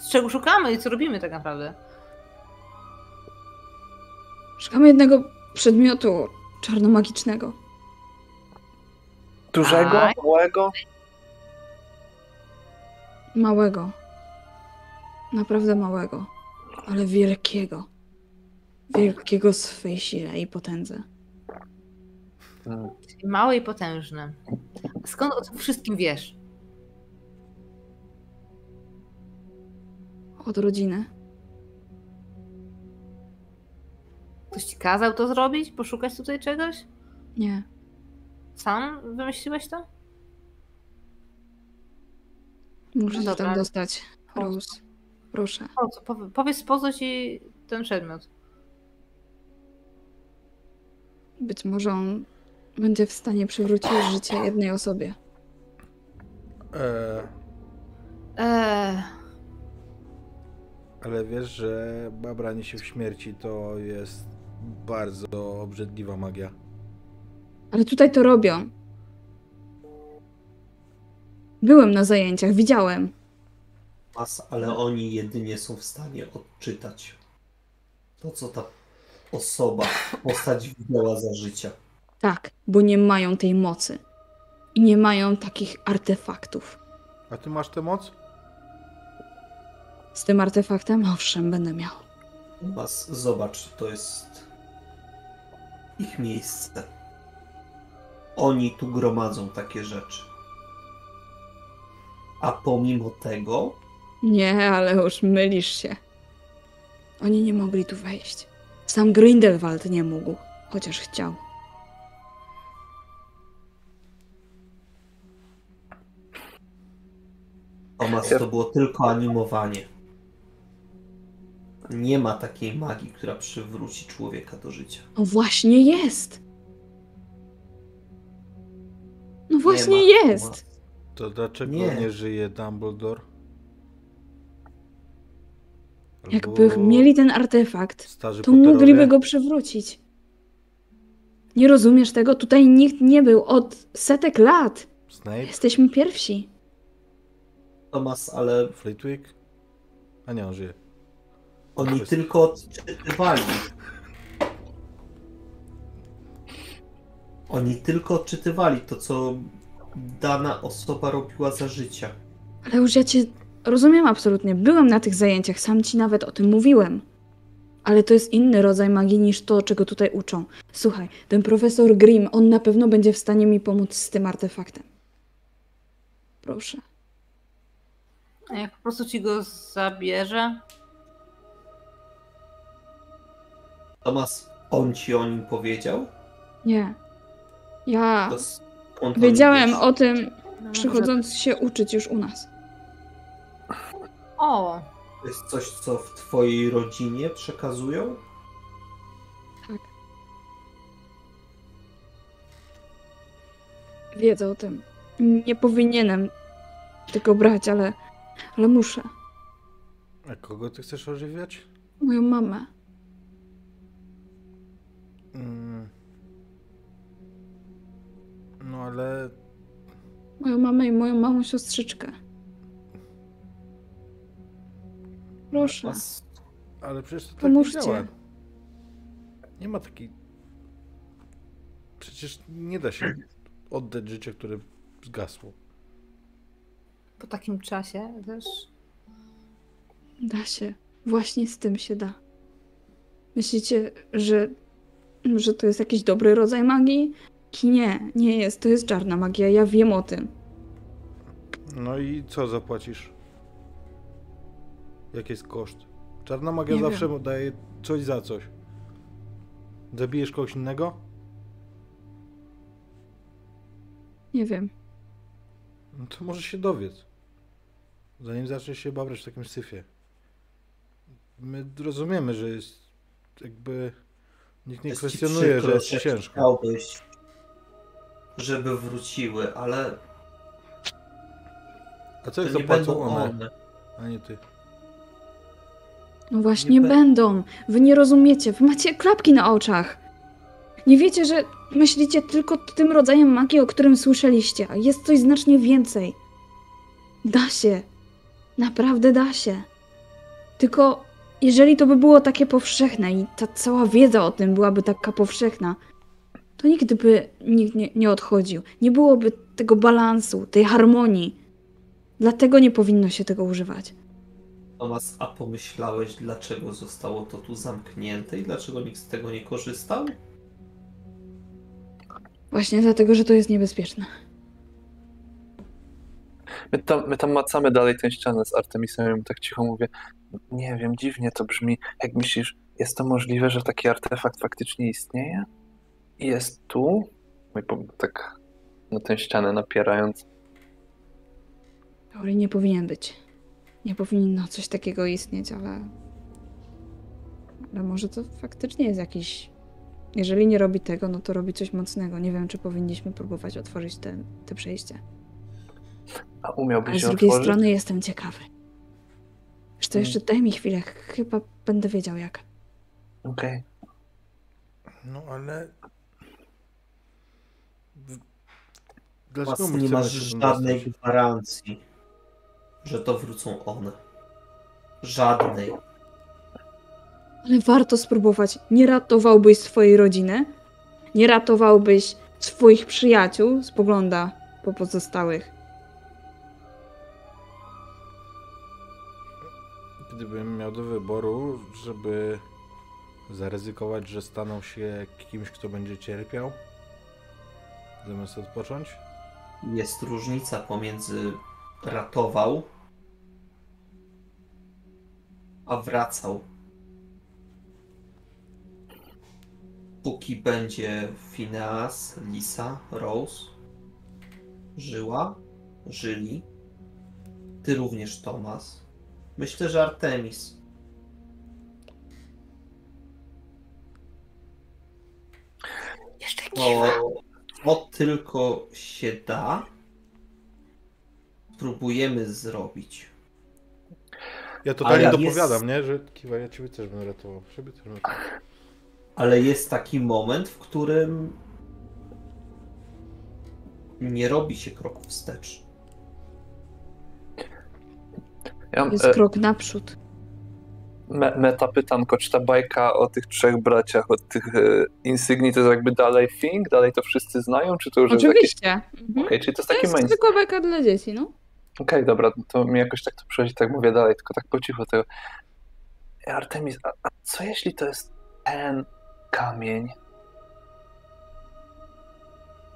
z czego szukamy i co robimy tak naprawdę. Szukamy jednego przedmiotu czarnomagicznego. Dużego, A? małego? Małego. Naprawdę małego. Ale wielkiego. Wielkiego w swej sile i potędze. Czyli małe i potężne. Skąd o tym wszystkim wiesz? Od rodziny. Ktoś ci kazał to zrobić? Poszukać tutaj czegoś? Nie. Sam wymyśliłeś to? Muszę się Dobra. tam dostać. Rose. Proszę. Po co? Powie- Powiedz po co ci ten przedmiot. Być może on będzie w stanie przywrócić życie jednej osobie. E, Eee, ale wiesz, że babranie się w śmierci to jest bardzo obrzydliwa magia. Ale tutaj to robią. Byłem na zajęciach, widziałem. Mas, ale oni jedynie są w stanie odczytać to, co ta osoba, postać widziała za życia. Tak, bo nie mają tej mocy. I nie mają takich artefaktów. A ty masz tę moc? Z tym artefaktem, owszem, będę miał. Mas, zobacz, to jest ich miejsce. Oni tu gromadzą takie rzeczy. A pomimo tego, Nie, ale już mylisz się. Oni nie mogli tu wejść. Sam Grindelwald nie mógł, chociaż chciał. To było tylko animowanie. Nie ma takiej magii, która przywróci człowieka do życia. No właśnie jest! No właśnie Nie ma, jest! Tomas. To dlaczego Nie. nie, żyje Dumbledore? Jakby Albo mieli ten artefakt, to Potterowie? mogliby go przywrócić. Nie rozumiesz tego? Tutaj nikt nie był od setek lat. Snape? Jesteśmy pierwsi. Tomas, ale Flitwick? A nie, on żyje. oni tylko odczytywali. Oni tylko odczytywali to, co dana osoba robiła za życia. Ale już ja cię rozumiem absolutnie. Byłem na tych zajęciach, sam ci nawet o tym mówiłem. Ale to jest inny rodzaj magii niż to, czego tutaj uczą. Słuchaj, ten profesor Grimm, on na pewno będzie w stanie mi pomóc z tym artefaktem. Proszę. A jak po prostu ci go zabierze? Tomas, on ci o nim powiedział? Nie. Ja To skąd wiedziałem wiesz? o tym, No, może- przychodząc się uczyć już u nas. O, To jest coś, co w twojej rodzinie przekazują? Tak. Wiedzę o tym. Nie powinienem tego brać, ale, ale muszę. A kogo ty chcesz ożywiać? Moją mamę. Mm. No ale Moją mamę i moją małą siostrzyczkę. Proszę. Ale przecież to tak Pomóżcie. nie działa. Nie ma takiej... Przecież nie da się oddać życia, które zgasło. Po takim czasie też. Da się. Właśnie z tym się da. Myślicie, że, że to jest jakiś dobry rodzaj magii? Nie, nie jest. To jest czarna magia. Ja wiem o tym. No i co zapłacisz? Jaki jest koszt? Czarna magia Nie zawsze daje coś za coś. Zabijesz kogoś innego? Nie wiem. No to może się dowiedz. Zanim zaczniesz się babrać w takim syfie. My rozumiemy, że jest jakby... Nikt nie jest kwestionuje, że przykro, jest ci ciężko. Chciałbyś, żeby wróciły, ale A co jak zapłacą one, one. a nie ty? No właśnie Nie będą. Wy nie rozumiecie. Wy macie klapki na oczach. Nie wiecie, że myślicie tylko tym rodzajem magii, o którym słyszeliście, a jest coś znacznie więcej. Da się. Naprawdę da się. Tylko jeżeli to by było takie powszechne i ta cała wiedza o tym byłaby taka powszechna, to nigdy by nikt nie, nie odchodził. Nie byłoby tego balansu, tej harmonii. Dlatego nie powinno się tego używać. Tomas, a pomyślałeś, dlaczego zostało to tu zamknięte i dlaczego nikt z tego nie korzystał? Właśnie dlatego, że to jest niebezpieczne. My tam, my tam macamy dalej tę ścianę z Artemisem, ja mu tak cicho mówię. Nie wiem, dziwnie to brzmi. Jak myślisz, jest to możliwe, że taki artefakt faktycznie istnieje? I jest tu? I po- tak na tę ścianę napierając. Teorii nie powinien być. Nie powinno coś takiego istnieć, ale. Ale może to faktycznie jest jakiś. Jeżeli nie robi tego, no to robi coś mocnego. Nie wiem, czy powinniśmy próbować otworzyć te, te przejście. A Ale umiałbyś z się drugiej otworzyć? strony jestem ciekawy. Wiesz to jeszcze daj mi chwilę. Chyba będę wiedział jak. Okej. No ale... Dlaczego nie masz żadnej gwarancji, że to wrócą one. Żadnej. Ale warto spróbować. Nie ratowałbyś swojej rodziny. Nie ratowałbyś swoich przyjaciół. Spogląda po pozostałych. Gdybym miał do wyboru, żeby zaryzykować, że staną się kimś, kto będzie cierpiał, zamiast odpocząć, Jest różnica pomiędzy ratował, a wracał. Póki będzie Phineas, Lisa, Rose żyła, żyli, ty również Thomas. Myślę, że Artemis. Jeszcze To, to tylko się da. Spróbujemy zrobić. Ja totalnie Ale jest- dopowiadam, nie? Że kiwa, ja ciebie też będę ratował. Ciebie też będę ratował. Ale jest taki moment, w którym nie robi się kroku wstecz. Ja Jest e, krok naprzód. me, meta pytanko, czy ta bajka o tych trzech braciach, o tych e, insygnii, to jest jakby dalej thing? Dalej to wszyscy znają? Czy to już jest jakieś... Oczywiście. Mhm. Okej, czyli to jest To taki jest zwykła bajka dla dzieci, no. Okej, dobra, to mi jakoś tak to przychodzi, tak mówię dalej, tylko tak po cichu tego. Artemis, a, a co jeśli to jest ten kamień?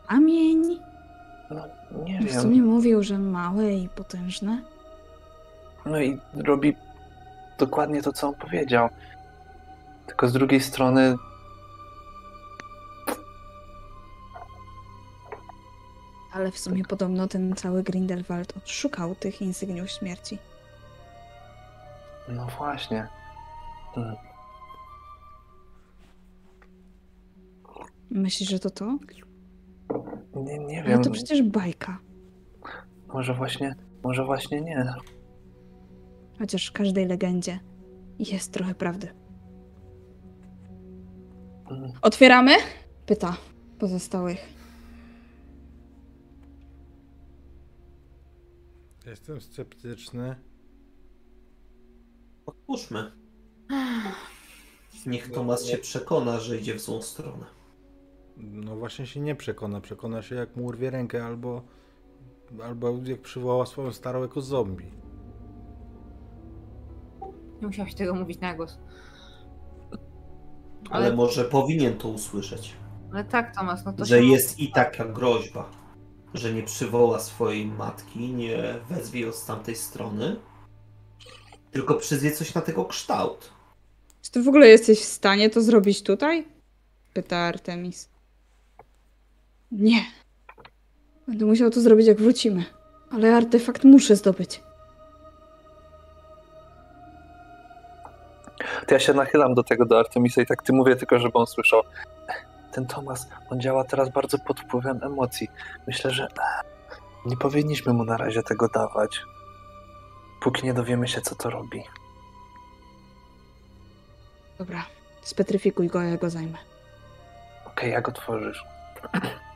Kamień. No, nie W wiem. sumie mówił, że małe i potężne. No i robi dokładnie to, co on powiedział. Tylko z drugiej strony Ale w sumie podobno ten cały Grindelwald szukał tych insygniów śmierci. No właśnie. Hmm. Myślisz, że to to? Nie, nie Ale wiem. to przecież bajka. Może właśnie, może właśnie nie. Chociaż w każdej legendzie jest trochę prawdy. Mm. Otwieramy? Pyta pozostałych. Jestem sceptyczny. Otwórzmy. Niech Tomas się przekona, że idzie w złą stronę. No właśnie się nie przekona. Przekona się jak mu urwie rękę albo, albo jak przywoła swoją starą jako zombie. Nie musiałaś tego mówić na głos. Ale, Ale, może powinien to usłyszeć. ale tak, Tomas, no to że się... jest i taka groźba, że nie przywoła swojej matki, nie wezwie ją z tamtej strony, tylko przyzwie coś na tego kształt. Czy ty w ogóle jesteś w stanie to zrobić tutaj? Pyta Artemis. Nie. Będę musiał to zrobić, jak wrócimy. Ale artefakt muszę zdobyć. To ja się nachylam do tego, do Artemisa i tak ty mówię tylko, żeby on słyszał. Ten Tomas, on działa teraz bardzo pod wpływem emocji. Myślę, że e, nie powinniśmy mu na razie tego dawać, póki nie dowiemy się, co to robi. Dobra, spetryfikuj go, ja go zajmę. Okej, jak otworzysz?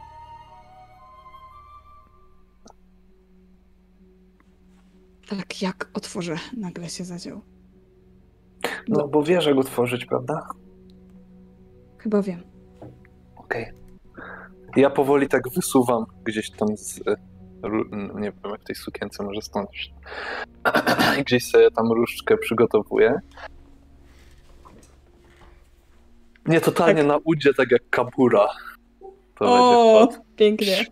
Tak, jak otworzę, nagle się zadział. No bo wiesz jak otworzyć, prawda? Chyba wiem. Okej. Ja powoli tak wysuwam gdzieś tam z... ró- Nie wiem, jak w tej sukience może stąd. Gdzieś sobie tam różdżkę przygotowuję. Nie, totalnie Tak. na udzie, tak jak kabura. To O, pięknie.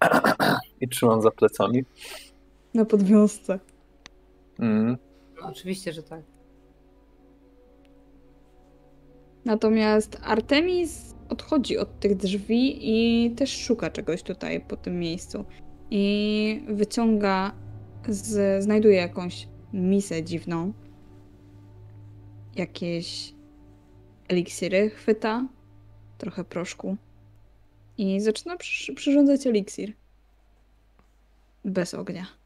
I trzymam za plecami. Na podwiązce. Mm. No, oczywiście, że tak. Natomiast Artemis odchodzi od tych drzwi i też szuka czegoś tutaj po tym miejscu. I wyciąga, z, znajduje jakąś misę dziwną. Jakieś eliksiry chwyta, trochę proszku. I zaczyna przy, przyrządzać eliksir. Bez ognia.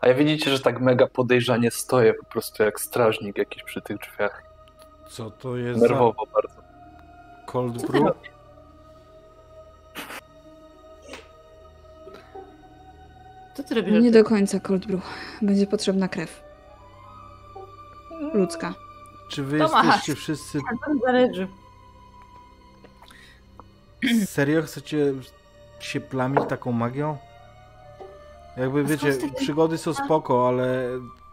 A ja widzicie, że tak mega podejrzanie stoję po prostu jak strażnik jakiś przy tych drzwiach. Co to jest Nerwowo bardzo. za cold brew? Co ty robisz? Nie Artur? do końca cold brew. Będzie potrzebna krew. Ludzka. Czy wy Tomasz. jesteście wszyscy... Tam zależy. Serio chcecie się plamić taką magią? Jakby wiecie, przygody są spoko, ale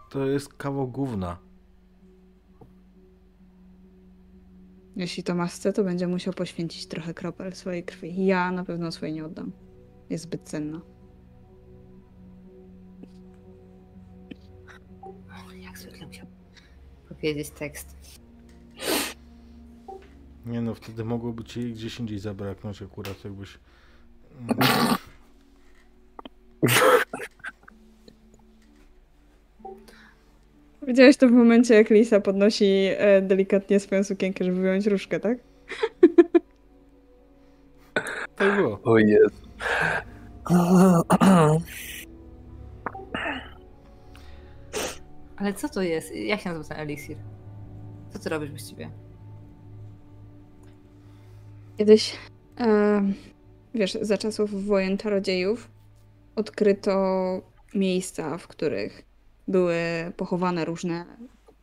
to jest kawał gówna. Jeśli Tomasz chce, to będzie musiał poświęcić trochę kropel swojej krwi. Ja na pewno swojej nie oddam. Jest zbyt cenna. Jak zwykle musiał powiedzieć tekst. Nie no, wtedy mogłoby ci gdzieś indziej zabraknąć akurat, jakbyś... Widziałeś to w momencie, jak Lisa podnosi e, delikatnie swoją sukienkę, żeby wyjąć różkę, tak? Tak było. O Jezu. Ale co to jest? Jak się nazywa ten eliksir? Co ty robisz właściwie? Kiedyś, e, wiesz, za czasów wojen czarodziejów odkryto miejsca, w których były pochowane różne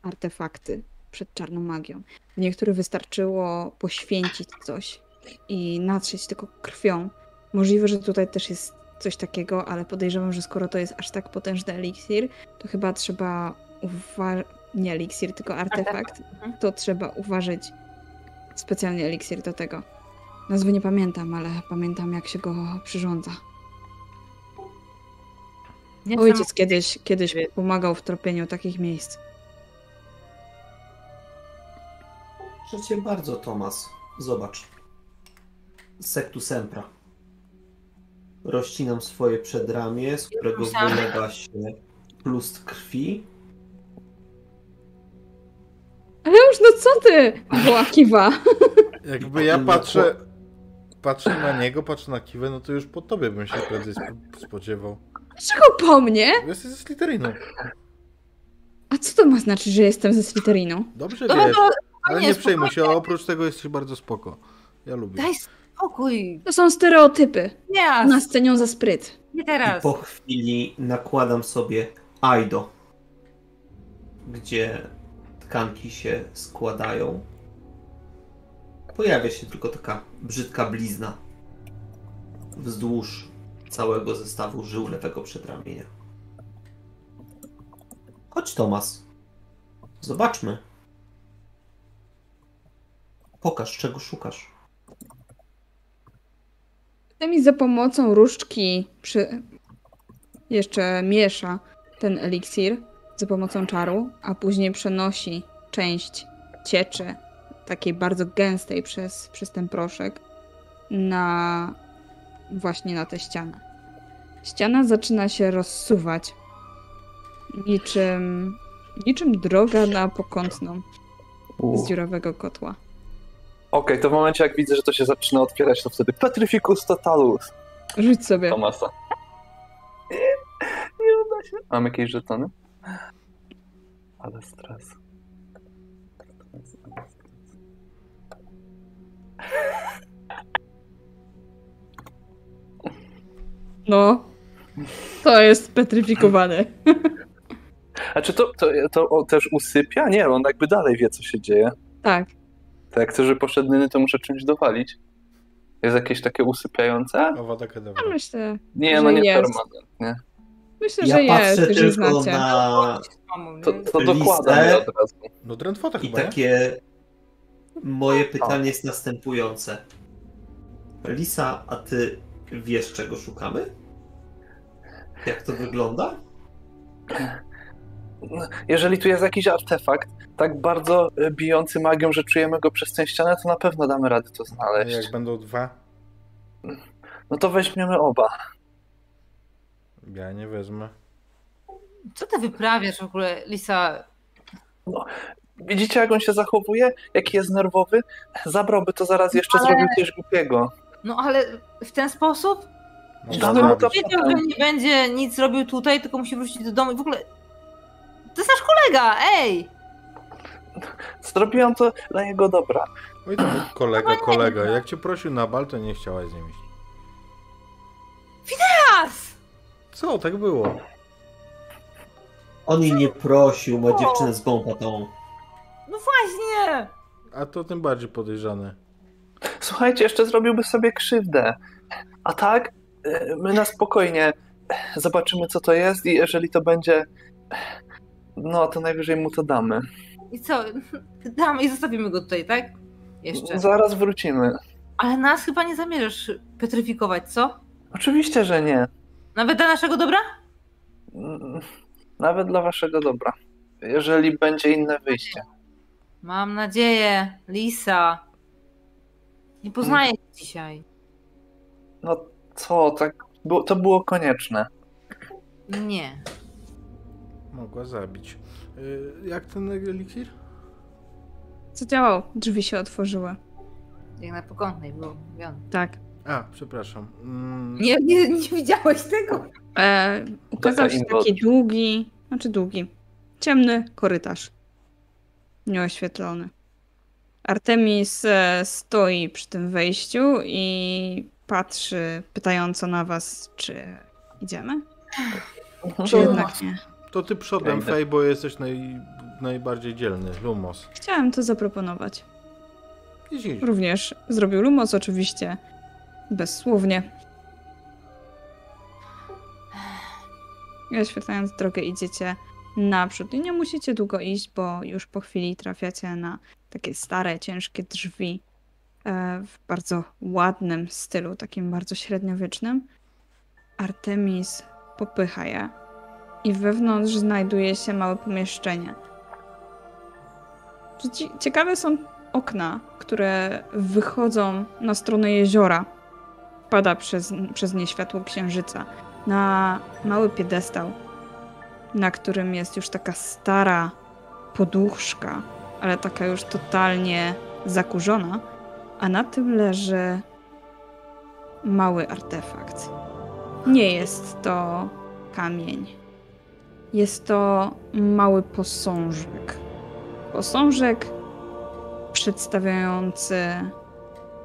artefakty przed czarną magią. W niektórych wystarczyło poświęcić coś i natrzeć tylko krwią. Możliwe, że tutaj też jest coś takiego, ale podejrzewam, że skoro to jest aż tak potężny eliksir, to chyba trzeba uważać. Nie eliksir, tylko artefakt. Mhm. To trzeba uważać specjalnie eliksir do tego. Nazwy nie pamiętam, ale pamiętam jak się go przyrządza. Nie Ojciec kiedyś, kiedyś pomagał w tropieniu takich miejsc. Proszę cię bardzo, Tomas. Zobacz. Sektu Sempra. Rozcinam swoje przedramię, z którego wylewa się plust krwi. Ale już no co ty? Woła kiwa. Jakby ja patrzę... Patrzę na niego, patrzę na Kiwę, no to już po tobie bym się prędzej sp- spodziewał. Dlaczego po mnie? Jesteś ze Slytherinu. A co to ma znaczyć, że jestem ze Slytherinu? Dobrze Dobra, wiesz, to ale nie, nie przejmuj się, oprócz tego jesteś bardzo spoko. Ja lubię. daj spokój. To są stereotypy. Nie, Nas cenią za spryt. nie I teraz. po chwili nakładam sobie Aido, gdzie tkanki się składają. Pojawia się tylko taka brzydka blizna wzdłuż całego zestawu żył lewego przedramienia. Chodź, Tomas. Zobaczmy. Pokaż, czego szukasz. mi za pomocą różdżki przy... jeszcze miesza ten eliksir za pomocą czaru, a później przenosi część cieczy, takiej bardzo gęstej przez, przez ten proszek, na właśnie na tę ścianę. Ściana zaczyna się rozsuwać niczym, niczym droga na pokątną z dziurawego kotła. Okej, to w momencie jak widzę, że to się zaczyna otwierać, to wtedy Petrificus Totalus Rzuć sobie. Tomasa. Nie, nie uda się. Mam jakieś żetony? Ale stres. No. To jest petryfikowane. A czy to, to, to on też usypia? Nie, on jakby dalej wie, co się dzieje. Tak. To jak chcę, żeby poszedł Nyny, to muszę czymś dowalić. Jest jakieś takie usypiające? Awada Kedavra. Ja myślę, Nie, Że no nie jest. permanent, nie. myślę, Ja że jest, patrzę tylko znacie. na To, to Listę. dokładam od razu. No Drentwota i chyba, nie? takie moje pytanie jest następujące. Lisa, a ty wiesz czego szukamy? Jak to wygląda? Jeżeli tu jest jakiś artefakt, tak bardzo e, bijący magią, że czujemy go przez tę ścianę, to na pewno damy radę to A znaleźć. Jak będą dwa, No to weźmiemy oba. ja nie wezmę. Co ty wyprawiasz w ogóle, Lisa? Widzicie, jak on się zachowuje? Jaki jest nerwowy? Zabrałby to zaraz jeszcze, Ale- zrobił coś głupiego. No ale w ten sposób? To zrobić. Wiedział, że nie będzie nic robił tutaj, tylko musi wrócić do domu i w ogóle... To jest nasz kolega, ej! Zrobiłem to dla jego dobra. Oj, to był kolega, kolega. Jak cię prosił na bal, to nie chciałaś z nim iść. Teraz! Co, tak było? On jej nie prosił, ma dziewczynę z gąpatą. No właśnie! A to tym bardziej podejrzane. Słuchajcie, jeszcze zrobiłby sobie krzywdę. A tak, e, my na spokojnie zobaczymy, co to jest i jeżeli to będzie, no to najwyżej mu to damy. I co? Damy i zostawimy go tutaj, tak? Jeszcze. Zaraz wrócimy. Ale nas chyba nie zamierzasz petryfikować, co? Oczywiście, że nie. Nawet dla naszego dobra? Nawet dla waszego dobra. Jeżeli będzie inne wyjście. Mam nadzieję, Lisa. Nie poznaję cię dzisiaj. No co, tak, było, to było konieczne. Nie. Mogła zabić. Y, Jak ten eliksir? Zadziałał. Drzwi się otworzyły. Jak na pokątnej było mówione. Tak. A, przepraszam. Mm, Nie, nie, nie widziałeś tego? E, ukazał Taka się taki długi, znaczy długi, ciemny korytarz. Nieoświetlony. Artemis e, stoi przy tym wejściu i patrzy pytająco na was, czy idziemy? Czy To- jednak nie? To ty przodem, Ja. Fej, bo jesteś naj, najbardziej dzielny. Lumos. Chciałem to zaproponować. Idź, idź. Również zrobił Lumos oczywiście, bezsłownie. I oświetlając drogę idziecie naprzód. I nie musicie długo iść, bo już po chwili trafiacie na takie stare, ciężkie drzwi e, w bardzo ładnym stylu, takim bardzo średniowiecznym. Artemis popycha je i wewnątrz znajduje się małe pomieszczenie. Ci- Ciekawe są okna, które wychodzą na stronę jeziora. Pada przez, przez nie światło księżyca na mały piedestał, na którym jest już taka stara poduszka, ale taka już totalnie zakurzona, a na tym leży mały artefakt. Nie jest to kamień. Jest to mały posążek. Posążek przedstawiający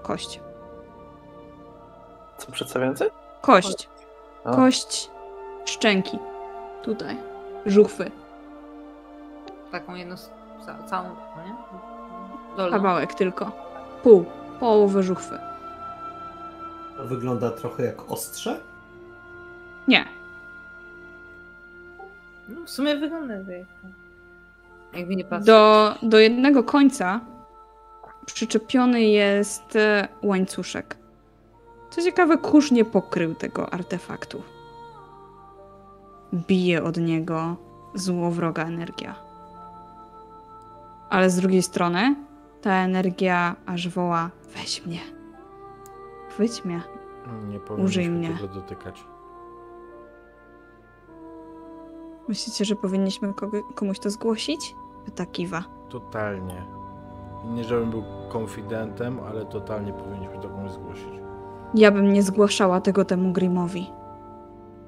kość. Co przedstawiający? Kość. A. Kość szczęki. Tutaj. Żuchwy. Taką jedną, ca, całą, no nie? Dolną. Kawałek tylko. Pół. Połowę żuchwy. To wygląda trochę jak ostrze. Nie. No, w sumie wygląda jak Jakby nie patrzeć. Do, do jednego końca przyczepiony jest e, łańcuszek. Co ciekawe, kurz nie pokrył tego artefaktu. Bije od niego złowroga energia. Ale z drugiej strony ta energia aż woła: weź mnie. Chwyć mnie. Nie powinniśmy mnie. tego dotykać. Myślicie, że powinniśmy komuś to zgłosić? Pyta Kiwa. Totalnie. Nie żebym był konfidentem, ale totalnie powinniśmy to komuś zgłosić. Ja bym nie zgłaszała tego temu Grimowi.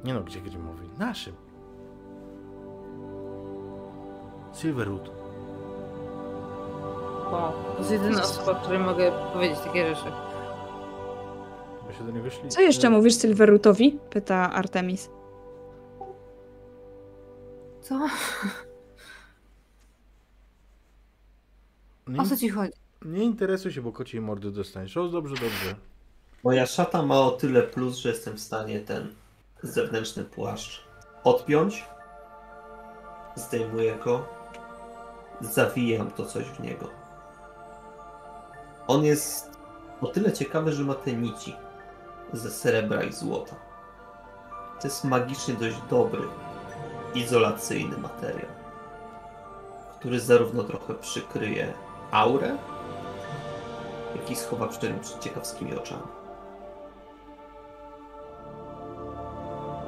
Nie no, gdzie mówi? Naszym. Silverwood. Wow, to jest jedyna osoba, której mogę powiedzieć takie rzeczy. Bo się do niego szli. Co jeszcze mówisz Silverutowi? Pyta Artemis. Co? Nie, O co ci chodzi? nie interesuj się, bo kociej mordy dostaniesz. O, dobrze, dobrze. Moja szata ma o tyle plus, że jestem w stanie ten zewnętrzny płaszcz odpiąć. Zdejmuję go. Zawijam to coś w niego. On jest o tyle ciekawy, że ma te nici ze srebra i złota. To jest magicznie dość dobry, izolacyjny materiał, który zarówno trochę przykryje aurę, jak i schowa przed ciekawskimi oczami.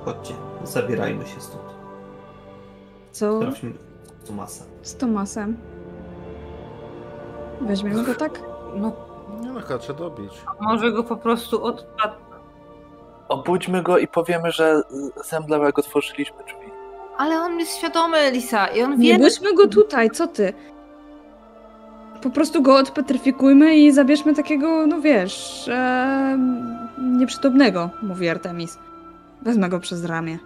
Chodźcie, zabierajmy się stąd. Co Sprawdźmy Tomasa. z Tomasem? Weźmiemy go tak? No, Nie no, trzeba dobić. może go po prostu odpadł. Obudźmy go i powiemy, że zemdlałego otworzyliśmy drzwi. Ale on jest świadomy, Lisa, i on Nie wie... budźmy go tutaj, co ty? Po prostu go odpetryfikujmy i zabierzmy takiego, no wiesz, e, nieprzytomnego, mówi Artemis. Wezmę go przez ramię.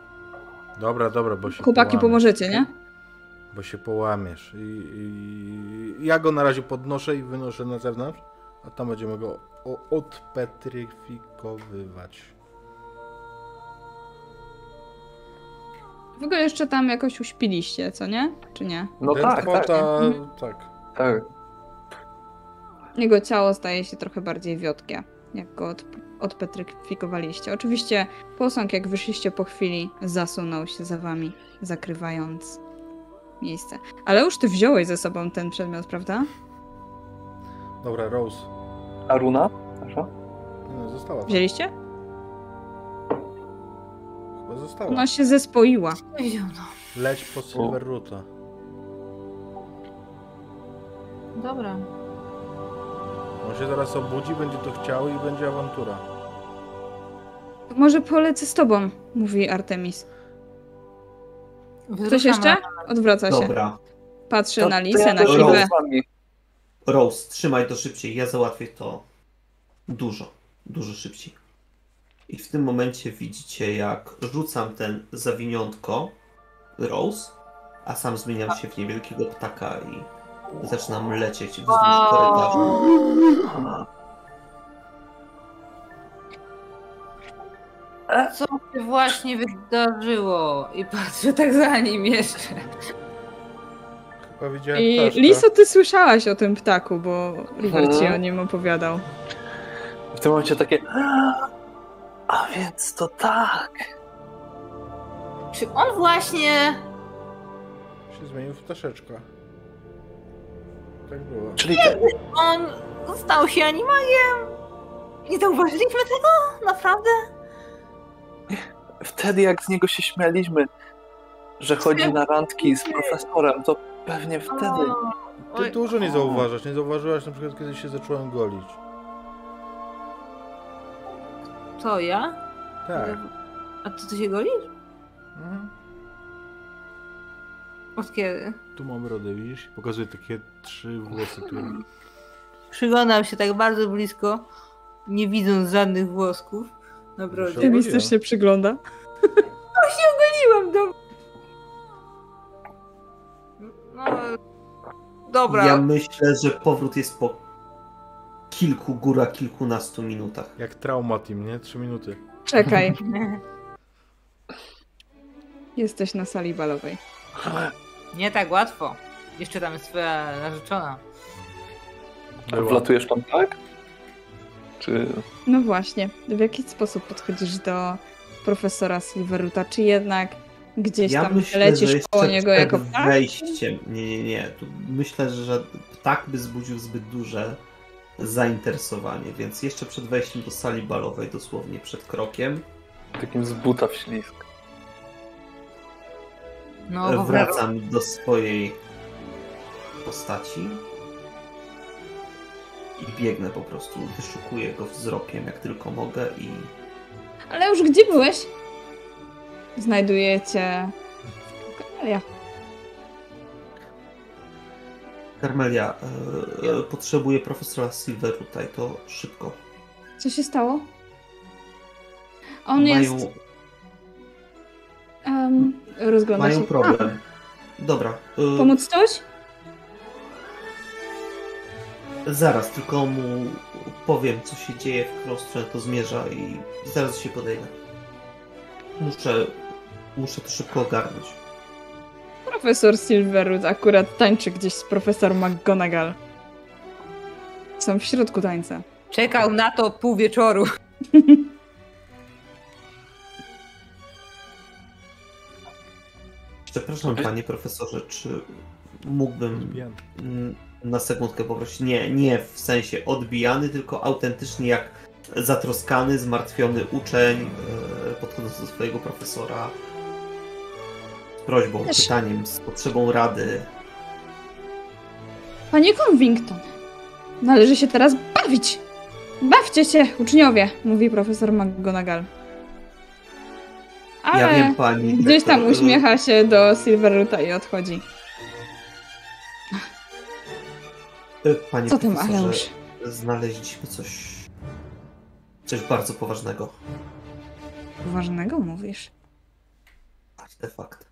Dobra, dobra, bo się Chłopaki, połamiesz. pomożecie, nie? Bo się połamiesz. I, i ja go na razie podnoszę i wynoszę na zewnątrz, a tam będziemy go odpetryfikowywać. W ogóle jeszcze tam jakoś uśpiliście, co nie? Czy nie? No tak, tak, Mhm. tak. tak. Jego ciało staje się trochę bardziej wiotkie, jak go od, odpetryfikowaliście. Oczywiście posąg, jak wyszliście po chwili, zasunął się za wami, zakrywając miejsce. Ale już ty wziąłeś ze sobą ten przedmiot, prawda? Dobra, Rose. A runa? Nasza? No, została. tam. Wzięliście? Chyba została. Ona się zespoiła. No. Leć po Silver Roota. Dobra. On się zaraz obudzi, będzie to chciał i będzie awantura. Może polecę z tobą, mówi Artemis. Ktoś jeszcze? Odwraca się. Dobra. Patrzy To- na Lisę, ja na wami. Rose, trzymaj to szybciej, ja załatwię to dużo, dużo szybciej. I w tym momencie widzicie, jak rzucam ten zawiniątko Rose, a sam zmieniam się w niewielkiego ptaka i zaczynam lecieć wzdłuż Wow. korytarza. Co się właśnie wydarzyło? I patrzę tak za nim jeszcze. Chyba widziałem I ptaszka. Liso, ty słyszałaś o tym ptaku, bo River ci Mhm. o nim opowiadał. W tym momencie takie. A więc to tak. Czy on właśnie... się zmienił w ptaszeczka. Tak było. Czyli te, On stał się animagiem? Nie zauważyliśmy tego? Naprawdę? wtedy, jak z niego się śmialiśmy, że chodzi na randki z profesorem, to pewnie wtedy. Ty dużo nie zauważasz. Nie zauważyłaś na przykład, kiedy się zacząłem golić. Co, ja? Tak. A ty, ty się golisz? Mhm. Od kiedy? Tu mam brodę, widzisz? Pokazuję takie trzy włosy tu. Przyglądam się tak bardzo blisko, nie widząc żadnych włosków. Na brodzie. Musiał- Artemis Ogoliła. też się przygląda. Ogoliłam do... No... Dobra. Ja myślę, że powrót jest po kilku, góra kilkunastu minutach. Jak trauma team, nie? Trzy minuty. Czekaj, jesteś na sali balowej. Nie tak łatwo. Jeszcze tam jest twoja narzeczona. Była. Wlatujesz tam tak? Czy. No właśnie, w jaki sposób podchodzisz do profesora Silveruta? Czy jednak gdzieś Ja tam myślę, lecisz koło niego jako ptak? wejściem. Nie, nie, nie. Tu myślę, że ptak by zbudził zbyt duże zainteresowanie, więc jeszcze przed wejściem do sali balowej, dosłownie przed krokiem, Takim z buta w ślizg. No, bo wracam do swojej postaci i biegnę po prostu, wyszukuję go wzrokiem jak tylko mogę i Ale już gdzie byłeś? Znajdujecie... Galeria. Carmelia, e, e, potrzebuję profesora Silveru tutaj, to szybko. Co się stało? On mają, jest. Um, rozgląda mają się. problem. Dobra. A, e, pomóc coś? Zaraz, tylko mu powiem, co się dzieje, w którą stronę to zmierza i zaraz się podejdę. Muszę, muszę to szybko ogarnąć. Profesor Silverwood akurat tańczy gdzieś z profesor McGonagall. Są w środku tańca. Czekał na to pół wieczoru. Przepraszam, panie profesorze, czy mógłbym na sekundkę poprosić? Nie, nie w sensie odbijany, tylko autentycznie jak zatroskany, zmartwiony uczeń e, podchodząc do swojego profesora z prośbą, Też- pytaniem, z potrzebą rady. Panie Convington, należy się teraz bawić. Bawcie się, uczniowie, mówi profesor McGonagall. Ale Ja wiem, pani. gdzieś tam uśmiecha się do Silverroota i odchodzi. e, Panie Co profesorze, Aleusz? znaleźliśmy coś, coś bardzo poważnego. Poważnego mówisz? Artefakt.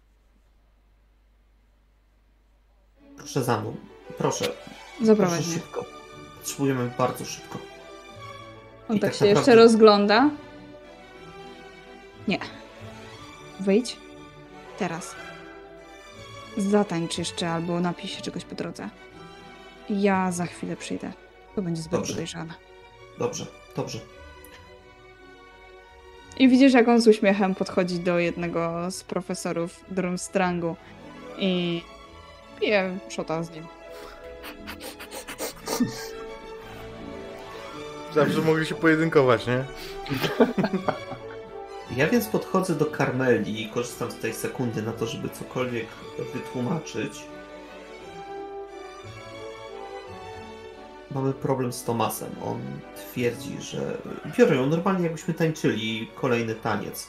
Proszę za mną. Proszę. Proszę Zaprowadź mnie. szybko. Potrzebujemy bardzo szybko. On tak tak się jeszcze naprawdę- rozgląda. Nie. Wyjdź. Teraz. Zatańcz jeszcze albo napij się czegoś po drodze. Ja za chwilę przyjdę. To będzie zbyt Dobrze. podejrzane. Dobrze, dobrze. I widzisz, jak on z uśmiechem podchodzi do jednego z profesorów Drumstrangu i pije szota z nim. Zawsze mogli się pojedynkować, nie? Ja więc podchodzę do Karmeli i korzystam z tej sekundy na to, żeby cokolwiek wytłumaczyć. Mamy problem z Tomasem. On twierdzi, że. Biorę ją normalnie, jakbyśmy tańczyli kolejny taniec.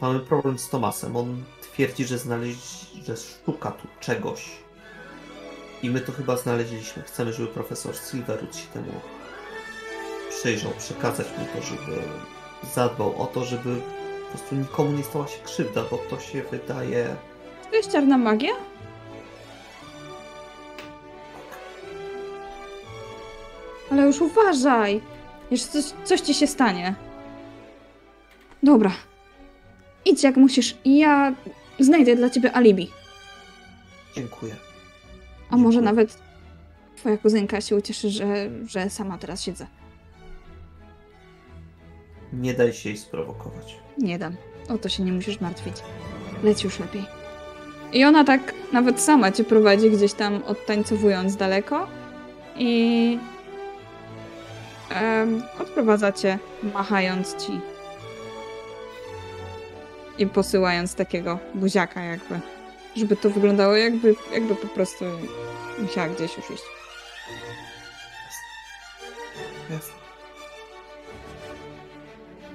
Mamy problem z Tomasem. On twierdzi, że znaleźli, że szuka tu czegoś. I my to chyba znaleźliśmy. Chcemy, żeby profesor Silverwood się temu przyjrzał, przekazać mu to, żeby zadbał o to, żeby po prostu nikomu nie stała się krzywda, bo to się wydaje. To jest czarna magia? Ale już uważaj! Jeszcze coś, coś ci się stanie. Dobra. Idź jak musisz ja znajdę dla ciebie alibi. Dziękuję. A może Dziękuję. nawet twoja kuzynka się ucieszy, że, że sama teraz siedzę. Nie daj się jej sprowokować. Nie dam. O to się nie musisz martwić. Leć już lepiej. I ona tak nawet sama cię prowadzi gdzieś tam odtańcowując daleko i em, odprowadza cię machając ci i posyłając takiego buziaka jakby, żeby to wyglądało jakby, jakby po prostu musiała gdzieś już iść. Jasne.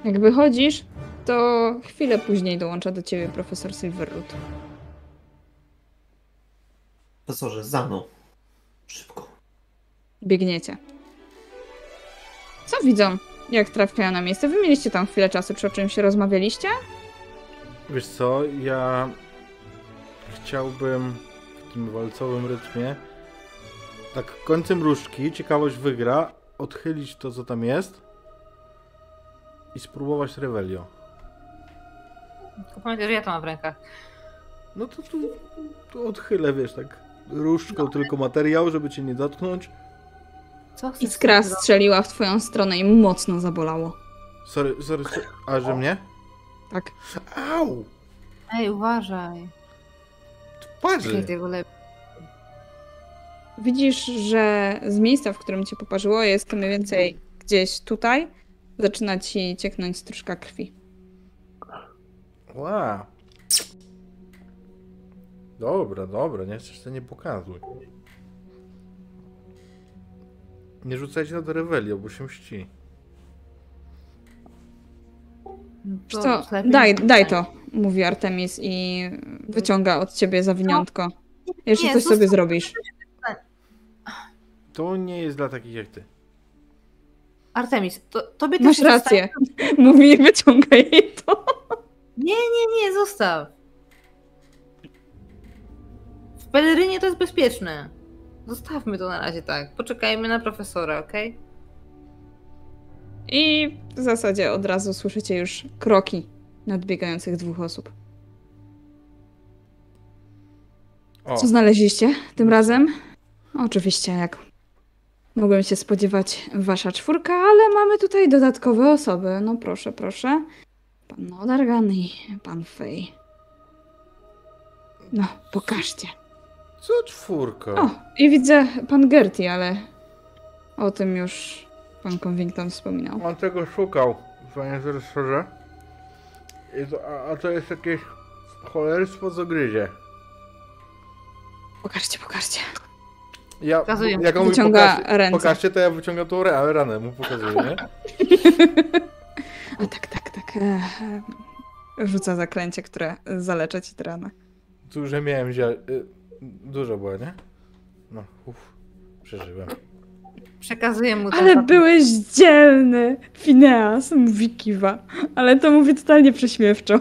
Jak wychodzisz, to chwilę później dołącza do ciebie profesor Silverroot. Profesorze, za mną. Szybko. Biegniecie. Co widzą, jak trafiają na miejsce? Wy mieliście tam chwilę czasu, czy o czymś się rozmawialiście? Wiesz co, ja chciałbym w tym walcowym rytmie tak końcem różdżki, ciekawość wygra, odchylić to, co tam jest i spróbować Revelio. Tylko pamiętaj, że ja to mam w rękach. No to tu, tu odchylę, wiesz, tak różdżką tylko materiał, żeby cię nie dotknąć. Co chcesz Iskra strzeliła w twoją stronę i mocno zabolało. Sorry, sorry, sorry. a że mnie? Tak. Au! Ej, uważaj. Twarzy! Nie tego lepiej. Widzisz, że z miejsca, w którym cię poparzyło, jest mniej więcej gdzieś tutaj. Zaczyna ci cieknąć stróżka krwi. Wow. Dobra, dobra, nie chcesz to nie pokazuj. Nie rzucajcie na to Revelio, bo się mści. No Wiesz co, daj, daj to, mówi Artemis i wyciąga od ciebie zawiniątko. Jeszcze Nie, coś sobie zrobisz. To nie jest dla takich jak ty. Artemis, to, tobie Masz też jest rację. Mówi, wyciągaj jej to. Nie, nie, nie, zostaw. W pelerynie to jest bezpieczne. Zostawmy to na razie tak. Poczekajmy na profesora, okej? I w zasadzie od razu słyszycie już kroki nadbiegających dwóch osób. O, Co znaleźliście tym razem? Oczywiście, jak mogłem się spodziewać, wasza czwórka, ale mamy tutaj dodatkowe osoby. No proszę, proszę. Pan Nodargan i pan Fej. No, pokażcie. co czwórka? O, i widzę pan Gertie, ale o tym już pan Covington wspominał. On tego szukał, panie to, a, a to jest jakieś cholerstwo z ogryzie. Pokażcie, pokażcie. Ja, Pokazuję. jak on mówi, Wyciąga pokażcie, ręce. pokażcie, to ja wyciągam tą re- ranę, mu pokazuję, nie? A tak, tak, tak. e, e, Rzuca zaklęcie, które zalecza ci tę ranę. Dużo miałem zia... y, Dużo było, nie? No, uff, przeżyłem. Przekazuję mu Ale papier. byłeś dzielny, Phineas, mówi Kiwa. Ale to mówi totalnie prześmiewczo.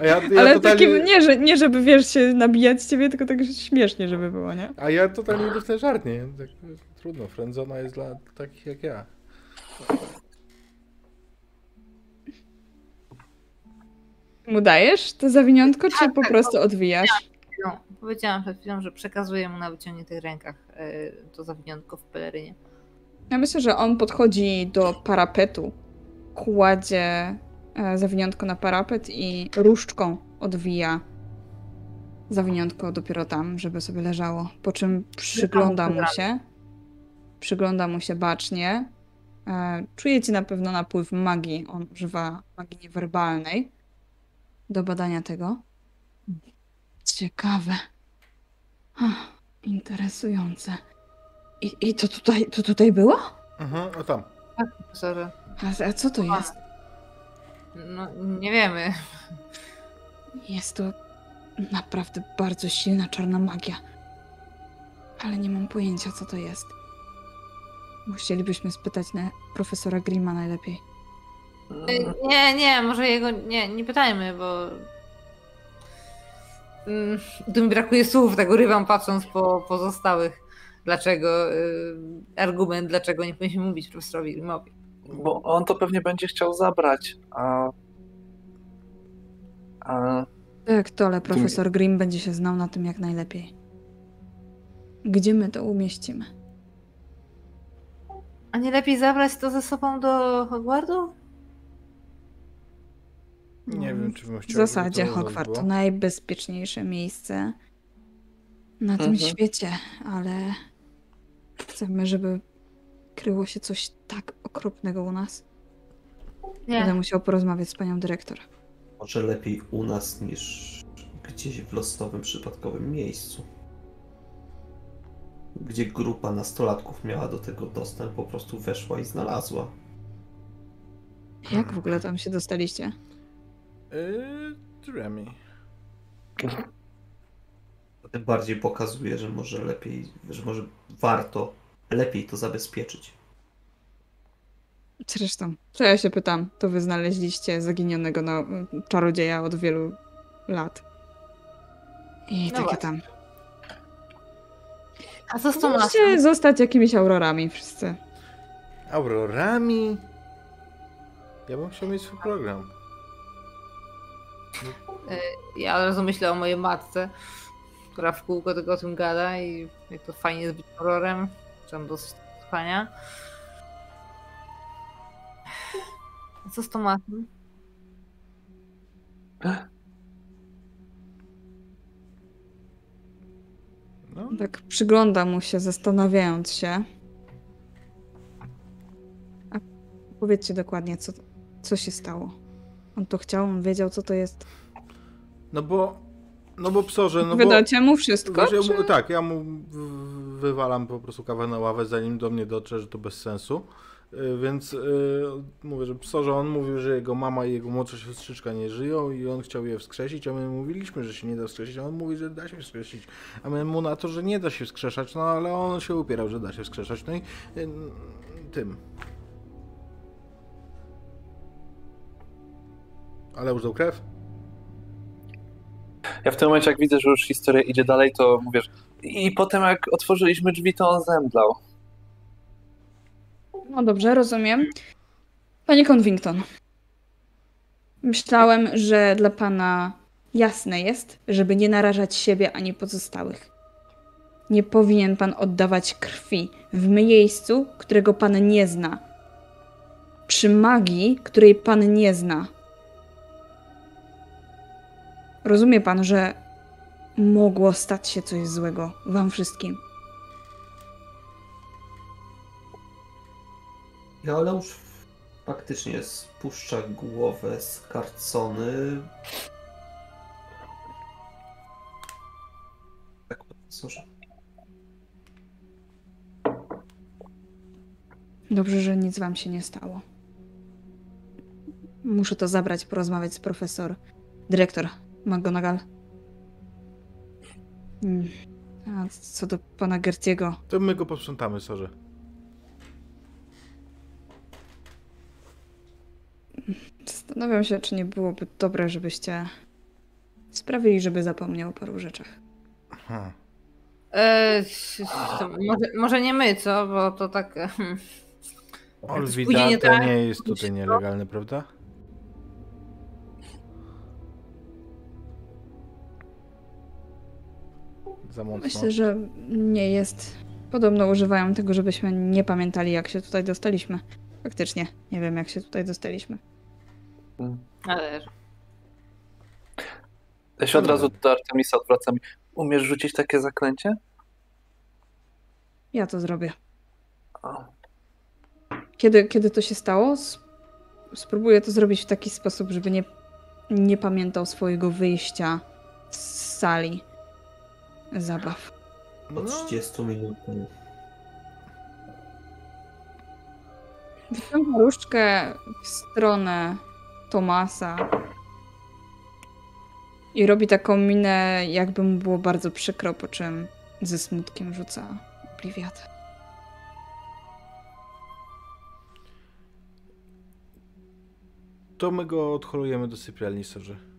A ja, ja Ale totalnie... takim, nie, że, nie żeby, wiesz, się nabijać z ciebie, tylko tak śmiesznie, żeby było, nie? A ja totalnie nie dostałem żart, nie? Tak, trudno, friendzona jest dla takich jak ja. Mu dajesz to zawiniątko, czy po prostu odwijasz? No, powiedziałam przed chwilą, że przekazuję mu na wyciągniętych rękach e, to zawiniątko w pelerynie. Ja myślę, że on podchodzi do parapetu, kładzie zawiniątko na parapet i różdżką odwija zawiniątko dopiero tam, żeby sobie leżało. Po czym przygląda mu się. Przygląda mu się bacznie. E, Czujecie na pewno napływ magii. On używa magii niewerbalnej do badania tego. Ciekawe. Ach, interesujące. I, I to tutaj, to tutaj było? Mhm, o tam. Tak. A, a co to jest? No, nie wiemy. Jest to naprawdę bardzo silna czarna magia. Ale nie mam pojęcia, co to jest. Musielibyśmy spytać na profesora Grima najlepiej. E, Nie, nie, może jego nie, nie pytajmy, bo. Mm, Tu mi brakuje słów, tak urywam patrząc po pozostałych. Dlaczego, y, argument, dlaczego nie powinniśmy mówić profesorowi Grimowi. Bo on to pewnie będzie chciał zabrać, a... a Tak, to, ale profesor Grimm będzie się znał na tym jak najlepiej. Gdzie my to umieścimy? A nie lepiej zabrać to ze sobą do Hogwartu? Nie wiem, czy bym W zasadzie Hogwart to najbezpieczniejsze miejsce na tym Mhm. świecie, ale chcemy, żeby kryło się coś tak okropnego u nas. Będę Nie. musiał porozmawiać z panią dyrektor. Może lepiej u nas niż gdzieś w losowym, przypadkowym miejscu. Gdzie grupa nastolatków miała do tego dostęp, po prostu weszła i znalazła. Jak w ogóle tam się dostaliście? Yy, Remy. Tym bardziej pokazuje, że może lepiej, że może warto lepiej to zabezpieczyć. Zresztą, co ja się pytam, to wy znaleźliście zaginionego no, czarodzieja od wielu lat. I No takie właśnie. tam. A co z tą? Możecie zostać jakimiś aurorami wszyscy. Aurorami. Ja bym chciał mieć swój program. Ja od razu myślę o mojej matce, która w kółko tylko o tym gada i jak to fajnie jest być horrorem. Trzeba dosyć trwania. Co z Tomasem? No, Tak przygląda mu się, zastanawiając się. A powiedzcie dokładnie, co, co się stało. On to chciał, on wiedział, co to jest. no bo. No bo psorze, no bo. Wydacie mu wszystko? Wiesz, ja mu, tak, ja mu wywalam po prostu kawę na ławę, zanim do mnie dotrze, że to bez sensu. Y, Więc y, mówię, że psorze on mówił, że jego mama i jego młodsza siostrzyczka nie żyją i on chciał je wskrzesić, a my mówiliśmy, że się nie da wskrzesić, a on mówi, że da się wskrzesić. A my mu na to, że nie da się wskrzeszać, no ale on się upierał, że da się wskrzeszać. No i y, tym. Ale użył krew? Ja w tym momencie, jak widzę, że już historia idzie dalej, to mówisz. I potem, jak otworzyliśmy drzwi, to on zemdlał. No dobrze, rozumiem. Panie Convington. Myślałem, że dla pana jasne jest, żeby nie narażać siebie ani pozostałych. Nie powinien pan oddawać krwi w miejscu, którego pan nie zna. Przy magii, której pan nie zna. Rozumie pan, że mogło stać się coś złego wam wszystkim. Jaleusz faktycznie spuszcza głowę z karcony. Tak, profesorze. Dobrze, że nic wam się nie stało. Muszę to zabrać, porozmawiać z profesor, dyrektor McGonagall. Mm. A co do pana Gertiego, To my go posprzątamy, sorze. zastanawiam się, czy nie byłoby dobre, żebyście sprawili, żeby zapomniał o paru rzeczach. Hmm. E, to może, może nie my, co? Bo to tak. hmm. Olwida to tak? nie jest tutaj nielegalne, prawda? Za mocno. Myślę, że nie jest. Podobno używają tego, żebyśmy nie pamiętali, jak się tutaj dostaliśmy. Faktycznie, nie wiem, jak się tutaj dostaliśmy. Ale Ja się od razu do Artemisa odwracam. Umiesz rzucić takie zaklęcie? Ja to zrobię. O. Kiedy, kiedy to się stało, spróbuję to zrobić w taki sposób, żeby nie, nie pamiętał swojego wyjścia z sali zabaw. Po 30 minut. Wyciąga różdżkę w stronę Tomasa i robi taką minę, jakby mu było bardzo przykro, po czym ze smutkiem rzuca obliwiatę. To my go odholujemy do sypialni, sorze.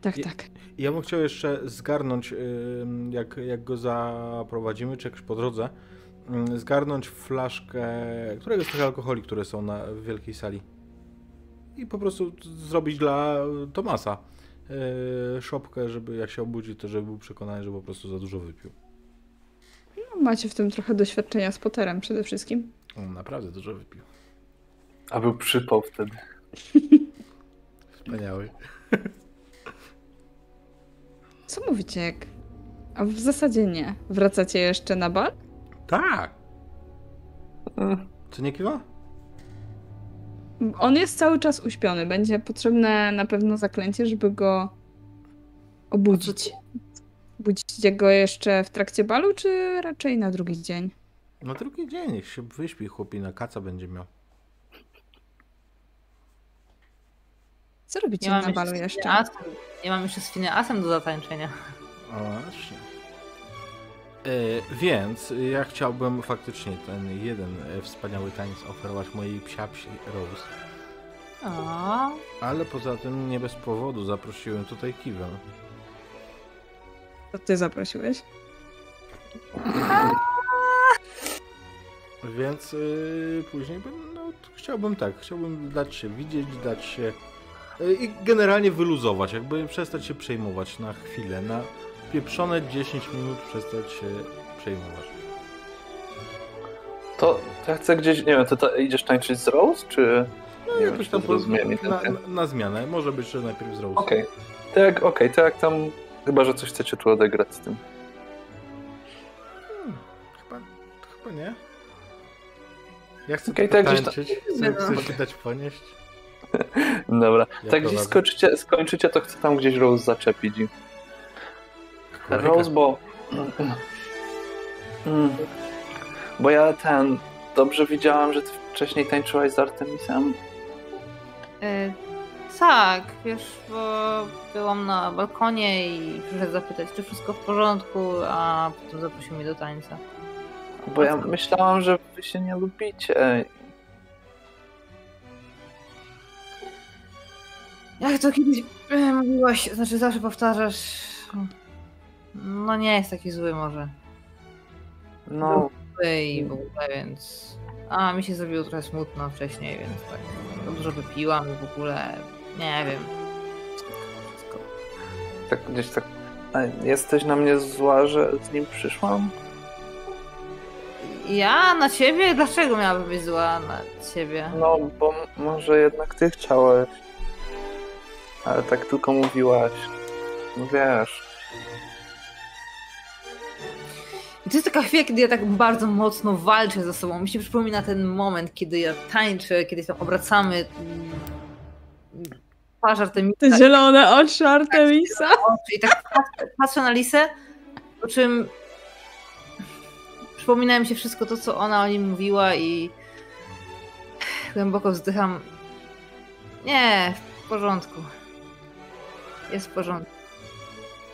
Tak, Je- tak. Ja bym chciał jeszcze zgarnąć, ym, jak, jak go zaprowadzimy, czy jakoś po drodze, ym, zgarnąć flaszkę, któregoś z tych alkoholi, które są na, w wielkiej sali. I po prostu zrobić dla Tomasa yy, szopkę, żeby jak się obudzi, to żeby był przekonany, że po prostu za dużo wypił. No, macie w tym trochę doświadczenia z Potterem przede wszystkim. On naprawdę dużo wypił. A był przypał wtedy. Wspaniały. Co mówicie, jak... A w zasadzie nie. Wracacie jeszcze na bal? Tak! Co nie kiwa? On jest cały czas uśpiony. Będzie potrzebne na pewno zaklęcie, żeby go obudzić. Budzicie go jeszcze w trakcie balu, czy raczej na drugi dzień? Na drugi dzień, niech się wyśpi chłopina, kaca będzie miał. Co robicie nie mam na balu jeszcze. Nie mam jeszcze z Fineasem do zatańczenia. O, właśnie. E, więc ja chciałbym faktycznie ten jeden e, wspaniały taniec oferować mojej psiapsi Rose. O, Ale poza tym nie bez powodu zaprosiłem tutaj Kiwę. To ty zaprosiłeś? Więc y, później bym, no, chciałbym tak, chciałbym dać się widzieć, dać się i generalnie wyluzować, jakby przestać się przejmować na chwilę, na pieprzone 10 minut przestać się przejmować. To, ja chcę gdzieś, nie wiem, to, to idziesz tańczyć z Rose, czy... No Nie wiem, jakoś czy tam to po, na, na, na zmianę, może być, że najpierw z Rose. Okej. To jak, okej, to jak tam... Chyba, że coś chcecie tu odegrać z tym. Hmm, chyba, chyba nie. Ja chcę okay, gdzieś tańczyć, chcę, chcę się dać ponieść. Dobra. Ja tak gdzieś skończycie, skończycie, to chcę tam gdzieś Rose zaczepić. Rose, bo... Mm. Bo ja ten... dobrze widziałam, że ty wcześniej tańczyłaś z Artemisem? E, tak, wiesz, bo byłam na balkonie i przyszedł zapytać, czy wszystko w porządku, a potem zaprosił mnie do tańca. Bo ja myślałam, że wy się nie lubicie. Jak to kiedyś e, mówiłaś, znaczy zawsze powtarzasz, no nie jest taki zły może. No, Zły i w ogóle, więc... A, mi się zrobiło trochę smutno wcześniej, więc tak dużo wypiłam i w ogóle, nie wiem. Wszystko. tak gdzieś tak. A Jesteś na mnie zła, że z nim przyszłam? Ja na ciebie? Dlaczego miałabym być zła na ciebie? No, bo może jednak ty chciałeś. Ale tak tylko mówiłaś. No wiesz. I to jest taka chwila, kiedy ja tak bardzo mocno walczę ze sobą. Mi się przypomina ten moment, kiedy ja tańczę, kiedy się tam obracamy. Twarz Artemisa Te zielone oczy Artemisa. i tak patrzę, patrzę na Lisę, po czym przypomina mi się wszystko to, co ona o nim mówiła i głęboko wzdycham. Nie, w porządku. Jest w porządku.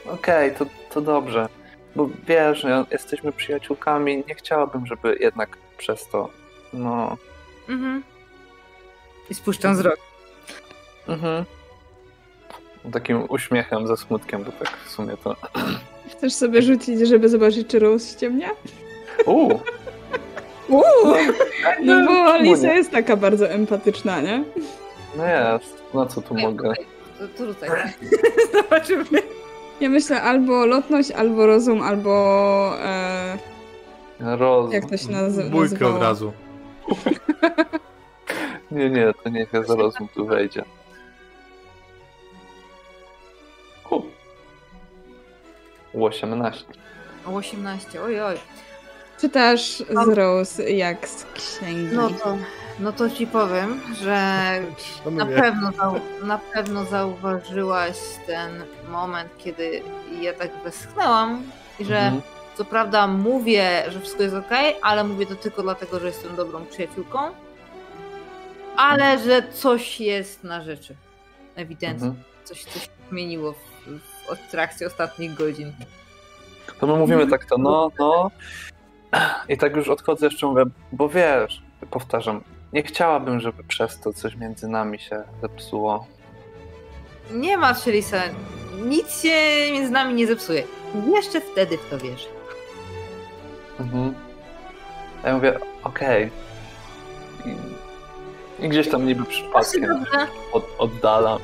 Okej, to, to dobrze. Bo wiesz, no, jesteśmy przyjaciółkami. Nie chciałabym, żeby jednak przez to. No. Mhm. I spuszczam wzrok. Mhm. Takim uśmiechem ze smutkiem, bo tak w sumie to. Chcesz sobie rzucić, żeby zobaczyć, czy Rose ściemnia? Uuu! Uuu, no bo Lisa jest taka bardzo empatyczna, nie? No jest. Na co tu mogę? To, to rzucaj. Zobaczymy. Ja myślę albo lotność, albo rozum, albo... E, Roz... jak to się nazy- Bójkę od razu. Nie, nie, to niech zaraz mu tu wejdzie. U. U 18. O 18, oj oj. Czytasz z Rose jak z księgi. No to, no to ci powiem, że na pewno, na pewno zauważyłaś ten moment, kiedy ja tak westchnęłam i że Mhm. co prawda mówię, że wszystko jest ok, ale mówię to tylko dlatego, że jestem dobrą przyjaciółką, ale że coś jest na rzeczy. Ewidentnie. Mhm. Coś, coś się zmieniło w, w, w trakcie ostatnich godzin. To my mówimy tak to, no, no. I tak już odchodzę jeszcze mówię, bo wiesz, powtarzam, nie chciałabym, żeby przez to coś między nami się zepsuło. Nie martw się, Lisa. Nic się między nami nie zepsuje. Jeszcze wtedy w to wierzę. Mhm. Ja mówię, okej. I, I gdzieś tam niby przypadkiem od, oddalam.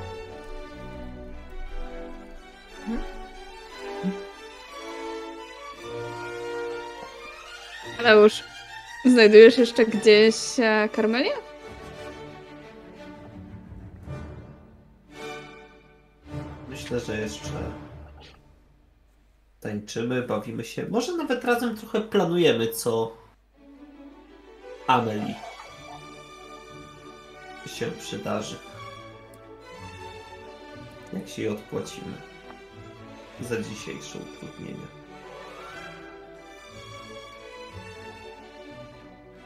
Ale już znajdujesz jeszcze gdzieś e, Karmelię? Myślę, że jeszcze tańczymy, bawimy się. Może nawet razem trochę planujemy, co Ameli się przydarzy. Jak się jej odpłacimy za dzisiejsze utrudnienia.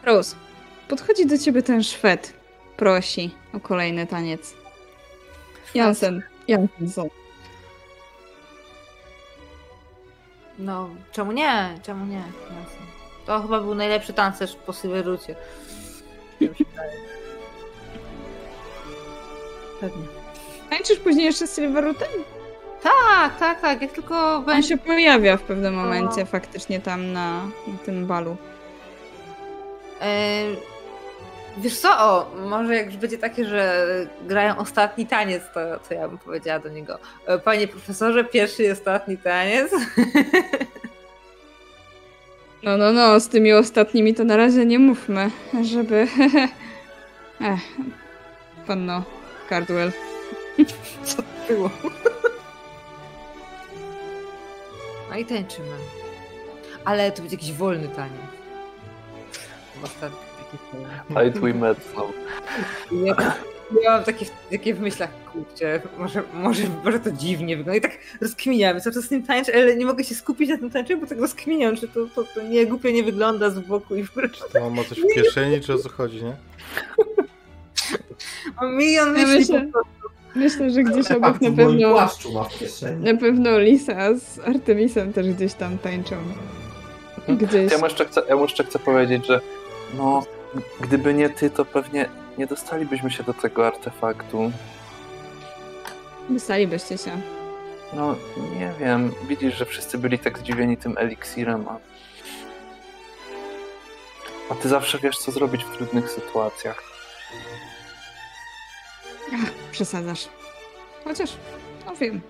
Rose, podchodzi do ciebie ten Szwed. Prosi o kolejny taniec. Jansen. Jansen. No, czemu nie? Czemu nie? Jasne. To chyba był najlepszy tancerz po Silverucie. Pewnie. Tańczysz później jeszcze z Silverutem? Tak, tak, tak. Jak tylko On się pojawia w pewnym momencie faktycznie tam na, na tym balu. Wiesz co? O, może jak już będzie takie, że grają ostatni taniec, to, to ja bym powiedziała do niego. e, Panie profesorze, pierwszy i ostatni taniec. No, no, no, z tymi ostatnimi to na razie nie mówmy, żeby... Ech, panno Cardwell. Co było? No i tańczymy. Ale to będzie jakiś wolny taniec. Ostatni taki taniec. Daj twój med znowu. Ja mam takie, takie w myślach, kurczę, może, może, może to dziwnie wygląda. I tak rozkminiam, co to z tym tańczę, ale nie mogę się skupić na tym tańczeniu, bo tak rozkminiam, czy to, to, to nie głupio nie wygląda z boku i w ogóle. To ma coś w kieszeni, czy o co chodzi, nie? Mam milion Ja myśli myślę- po prostu. Myślę, że gdzieś Tak, obok na w moim pewno, płaszczu ma w kieszeni. na pewno Lisa z Artemisem też gdzieś tam tańczą. Gdzieś. Ja mu jeszcze chcę, ja mu jeszcze chcę powiedzieć, że no, gdyby nie ty, to pewnie nie dostalibyśmy się do tego artefaktu. Wystalibyście się. No, nie wiem. Widzisz, że wszyscy byli tak zdziwieni tym eliksirem, a... A ty zawsze wiesz, co zrobić w trudnych sytuacjach. Ach, przesadzasz. Chociaż, no wiem.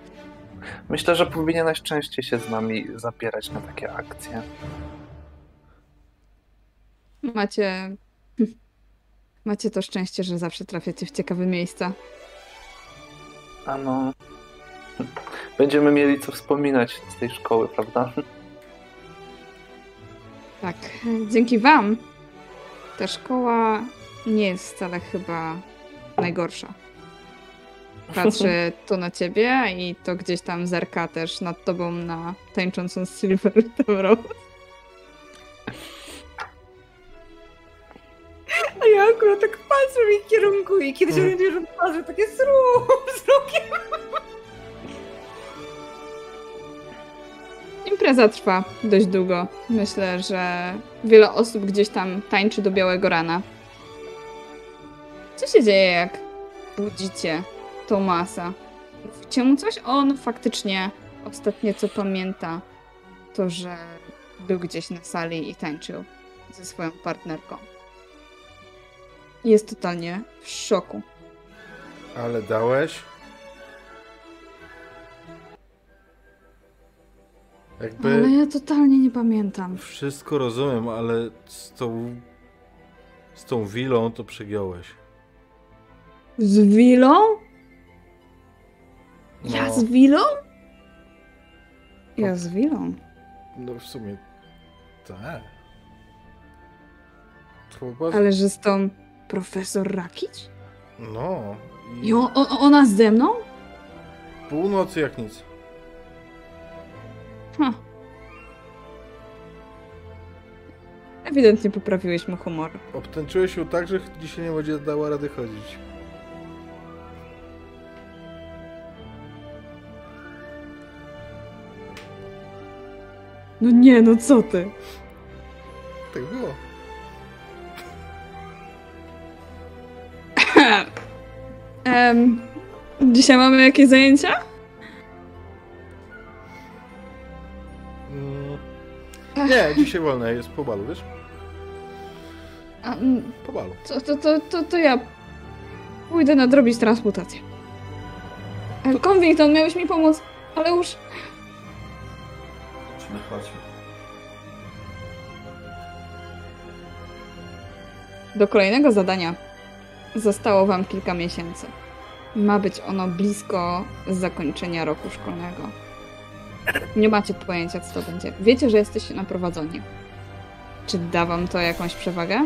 Myślę, że powinieneś częściej się z nami zabierać na takie akcje. Macie. Macie to szczęście, że zawsze trafiacie w ciekawe miejsca. A no... Będziemy mieli co wspominać z tej szkoły, prawda? Tak, dzięki Wam ta szkoła nie jest wcale chyba najgorsza. Patrzę to na ciebie i to gdzieś tam zerka też nad tobą na tańczącą Silver Rose. A ja akurat tak patrzę w ich kierunku i kiedy się orientuję, że patrzę, takie sru, wzrokiem. Impreza trwa dość długo. Myślę, że wiele osób gdzieś tam tańczy do białego rana. Co się dzieje, jak budzicie Tomasa? Mówicie mu coś? On faktycznie ostatnie co pamięta, to że był gdzieś na sali i tańczył ze swoją partnerką. Jest totalnie w szoku. Ale dałeś? Jakby Ale ja totalnie nie pamiętam. wszystko rozumiem, ale z tą z tą wilą to przegiąłeś. Z Wilą? Ja No. z Wilą? Ja z Wilą. No w sumie tak. Ale że z tą profesor Rakić? No. I o, o, ona ze mną? Północy jak nic. Ha. Ewidentnie poprawiłeś mu humor. Obtęczyłeś ją tak, że dzisiaj nie będzie dała rady chodzić. No nie, no co ty? Tak było. Em, dzisiaj mamy jakieś zajęcia? Mm. Nie, dzisiaj wolne jest po balu, wiesz? Mm, Po balu. to, to, to, to, to ja pójdę nadrobić transmutację. E, Convington, miałeś mi pomóc, ale już... Chodźmy, chodźmy. Do kolejnego zadania zostało wam kilka miesięcy. Ma być ono blisko zakończenia roku szkolnego. Nie macie pojęcia, co to będzie. Wiecie, że jesteście naprowadzeni. Czy da wam to jakąś przewagę?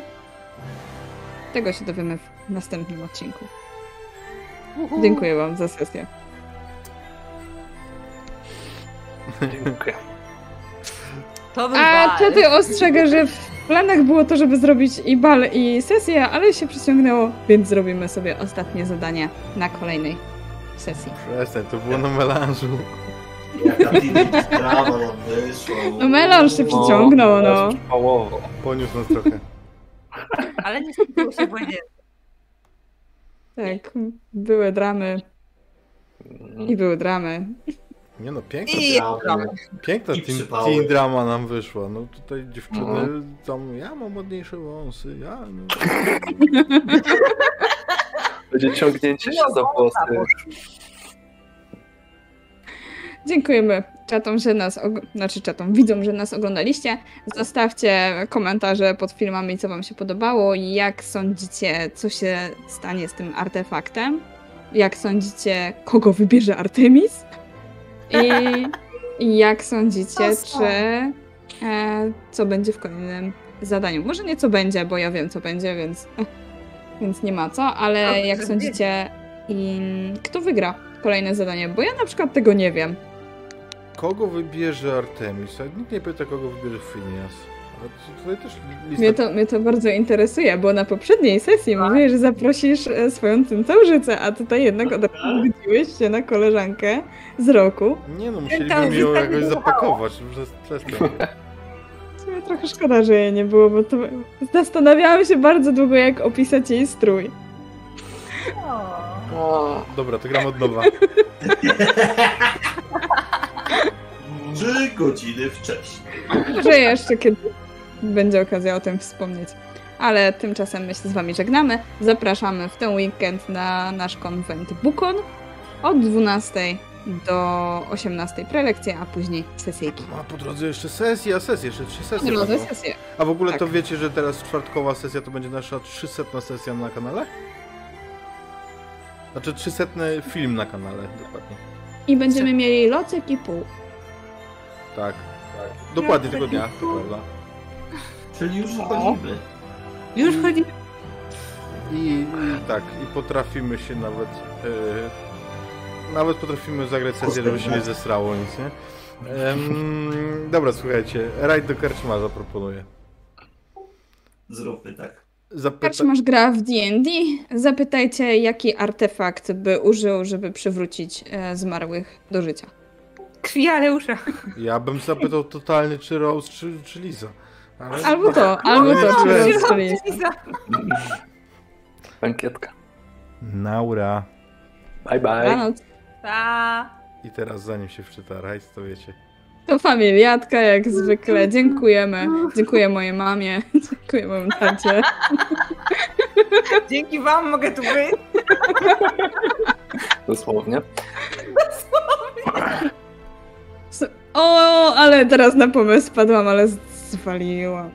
Tego się dowiemy w następnym odcinku. Dziękuję wam za sesję. Dziękuję. To A wtedy ostrzegę, że w planach było to, żeby zrobić i bal, i sesję, ale się przyciągnęło, więc zrobimy sobie ostatnie zadanie na kolejnej sesji. Przestań, to było na melanżu. Jaka Disney sprawa nam wyszła. No melanż się przyciągnął, no. Połowo. Poniósł nas trochę. Ale nie skończyło się. Tak, były dramy i były dramy. Nie no, piękna, I piękna I teen, teen drama nam wyszła. No tutaj dziewczyny Mhm. tam, ja mam ładniejsze wąsy, ja no. Będzie ciągnięcie się za włosy. Dziękujemy czatom, że nas, og- znaczy czatom, widzom, że nas oglądaliście. Zostawcie komentarze pod filmami, co wam się podobało i jak sądzicie, co się stanie z tym artefaktem. Jak sądzicie, kogo wybierze Artemis. I, jak sądzicie, czy e, co będzie w kolejnym zadaniu. Może nie co będzie, bo ja wiem, co będzie, więc więc nie ma co, ale Dobrze, jak sądzicie, i kto wygra kolejne zadanie? Bo ja na przykład tego nie wiem. Kogo wybierze Artemis? Nikt nie pyta, kogo wybierze Phineas. Tutaj też lista... Mnie to, mnie to bardzo interesuje, bo na poprzedniej sesji mówiłeś, że zaprosisz e, swoją cyntaurzycę, a tutaj jednak od razu zgodziłeś się na koleżankę z roku. Nie no, Tam musieliby ją zostanie jakoś zapakować. Przez, przez to. Trochę szkoda, że jej nie było, bo to zastanawiałam się bardzo długo, jak opisać jej strój. O, Dobra, to gram od nowa. Trzy godziny wcześniej. Że jeszcze kiedy będzie okazja o tym wspomnieć. Ale tymczasem my się z wami żegnamy. Zapraszamy w ten weekend na nasz konwent Bukon od 12 do 18 prelekcje, a później sesyjki. A po drodze jeszcze sesja, sesja, jeszcze trzy sesje. Drodze będą. sesje. A w ogóle Tak. to wiecie, że teraz czwartkowa sesja to będzie nasza 300 sesja na kanale? Znaczy 300 film na kanale, dokładnie. I będziemy mieli locek i pół. Tak, tak. Dokładnie tego dnia, to prawda. Czyli już chodzimy. Już chodzi. I, i tak, i potrafimy się nawet. e, nawet potrafimy zagrać sesję, żeby się nie zesrało nic, nie? Em, dobra, słuchajcie, rajd do Karczmarza proponuję. Zróbmy tak. Zapyta... Karczmasz gra w D&D. Zapytajcie, jaki artefakt by użył, żeby przywrócić e, zmarłych do życia. Krwi Aleusza. Ja bym zapytał totalnie, czy Rose, czy, czy Lisa. Ale... Albo to, albo to, czy wiem. rozstrzelić. bankietka. Naura. Bye bye. I teraz zanim się wczyta rajs, to wiecie. To familiatka jak zwykle. Dziękujemy. Dziękuję mojej mamie. Dziękuję mojemu tacie. Dzięki wam mogę tu być. Dosłownie. O, ale teraz na pomysł spadłam, ale falei eu,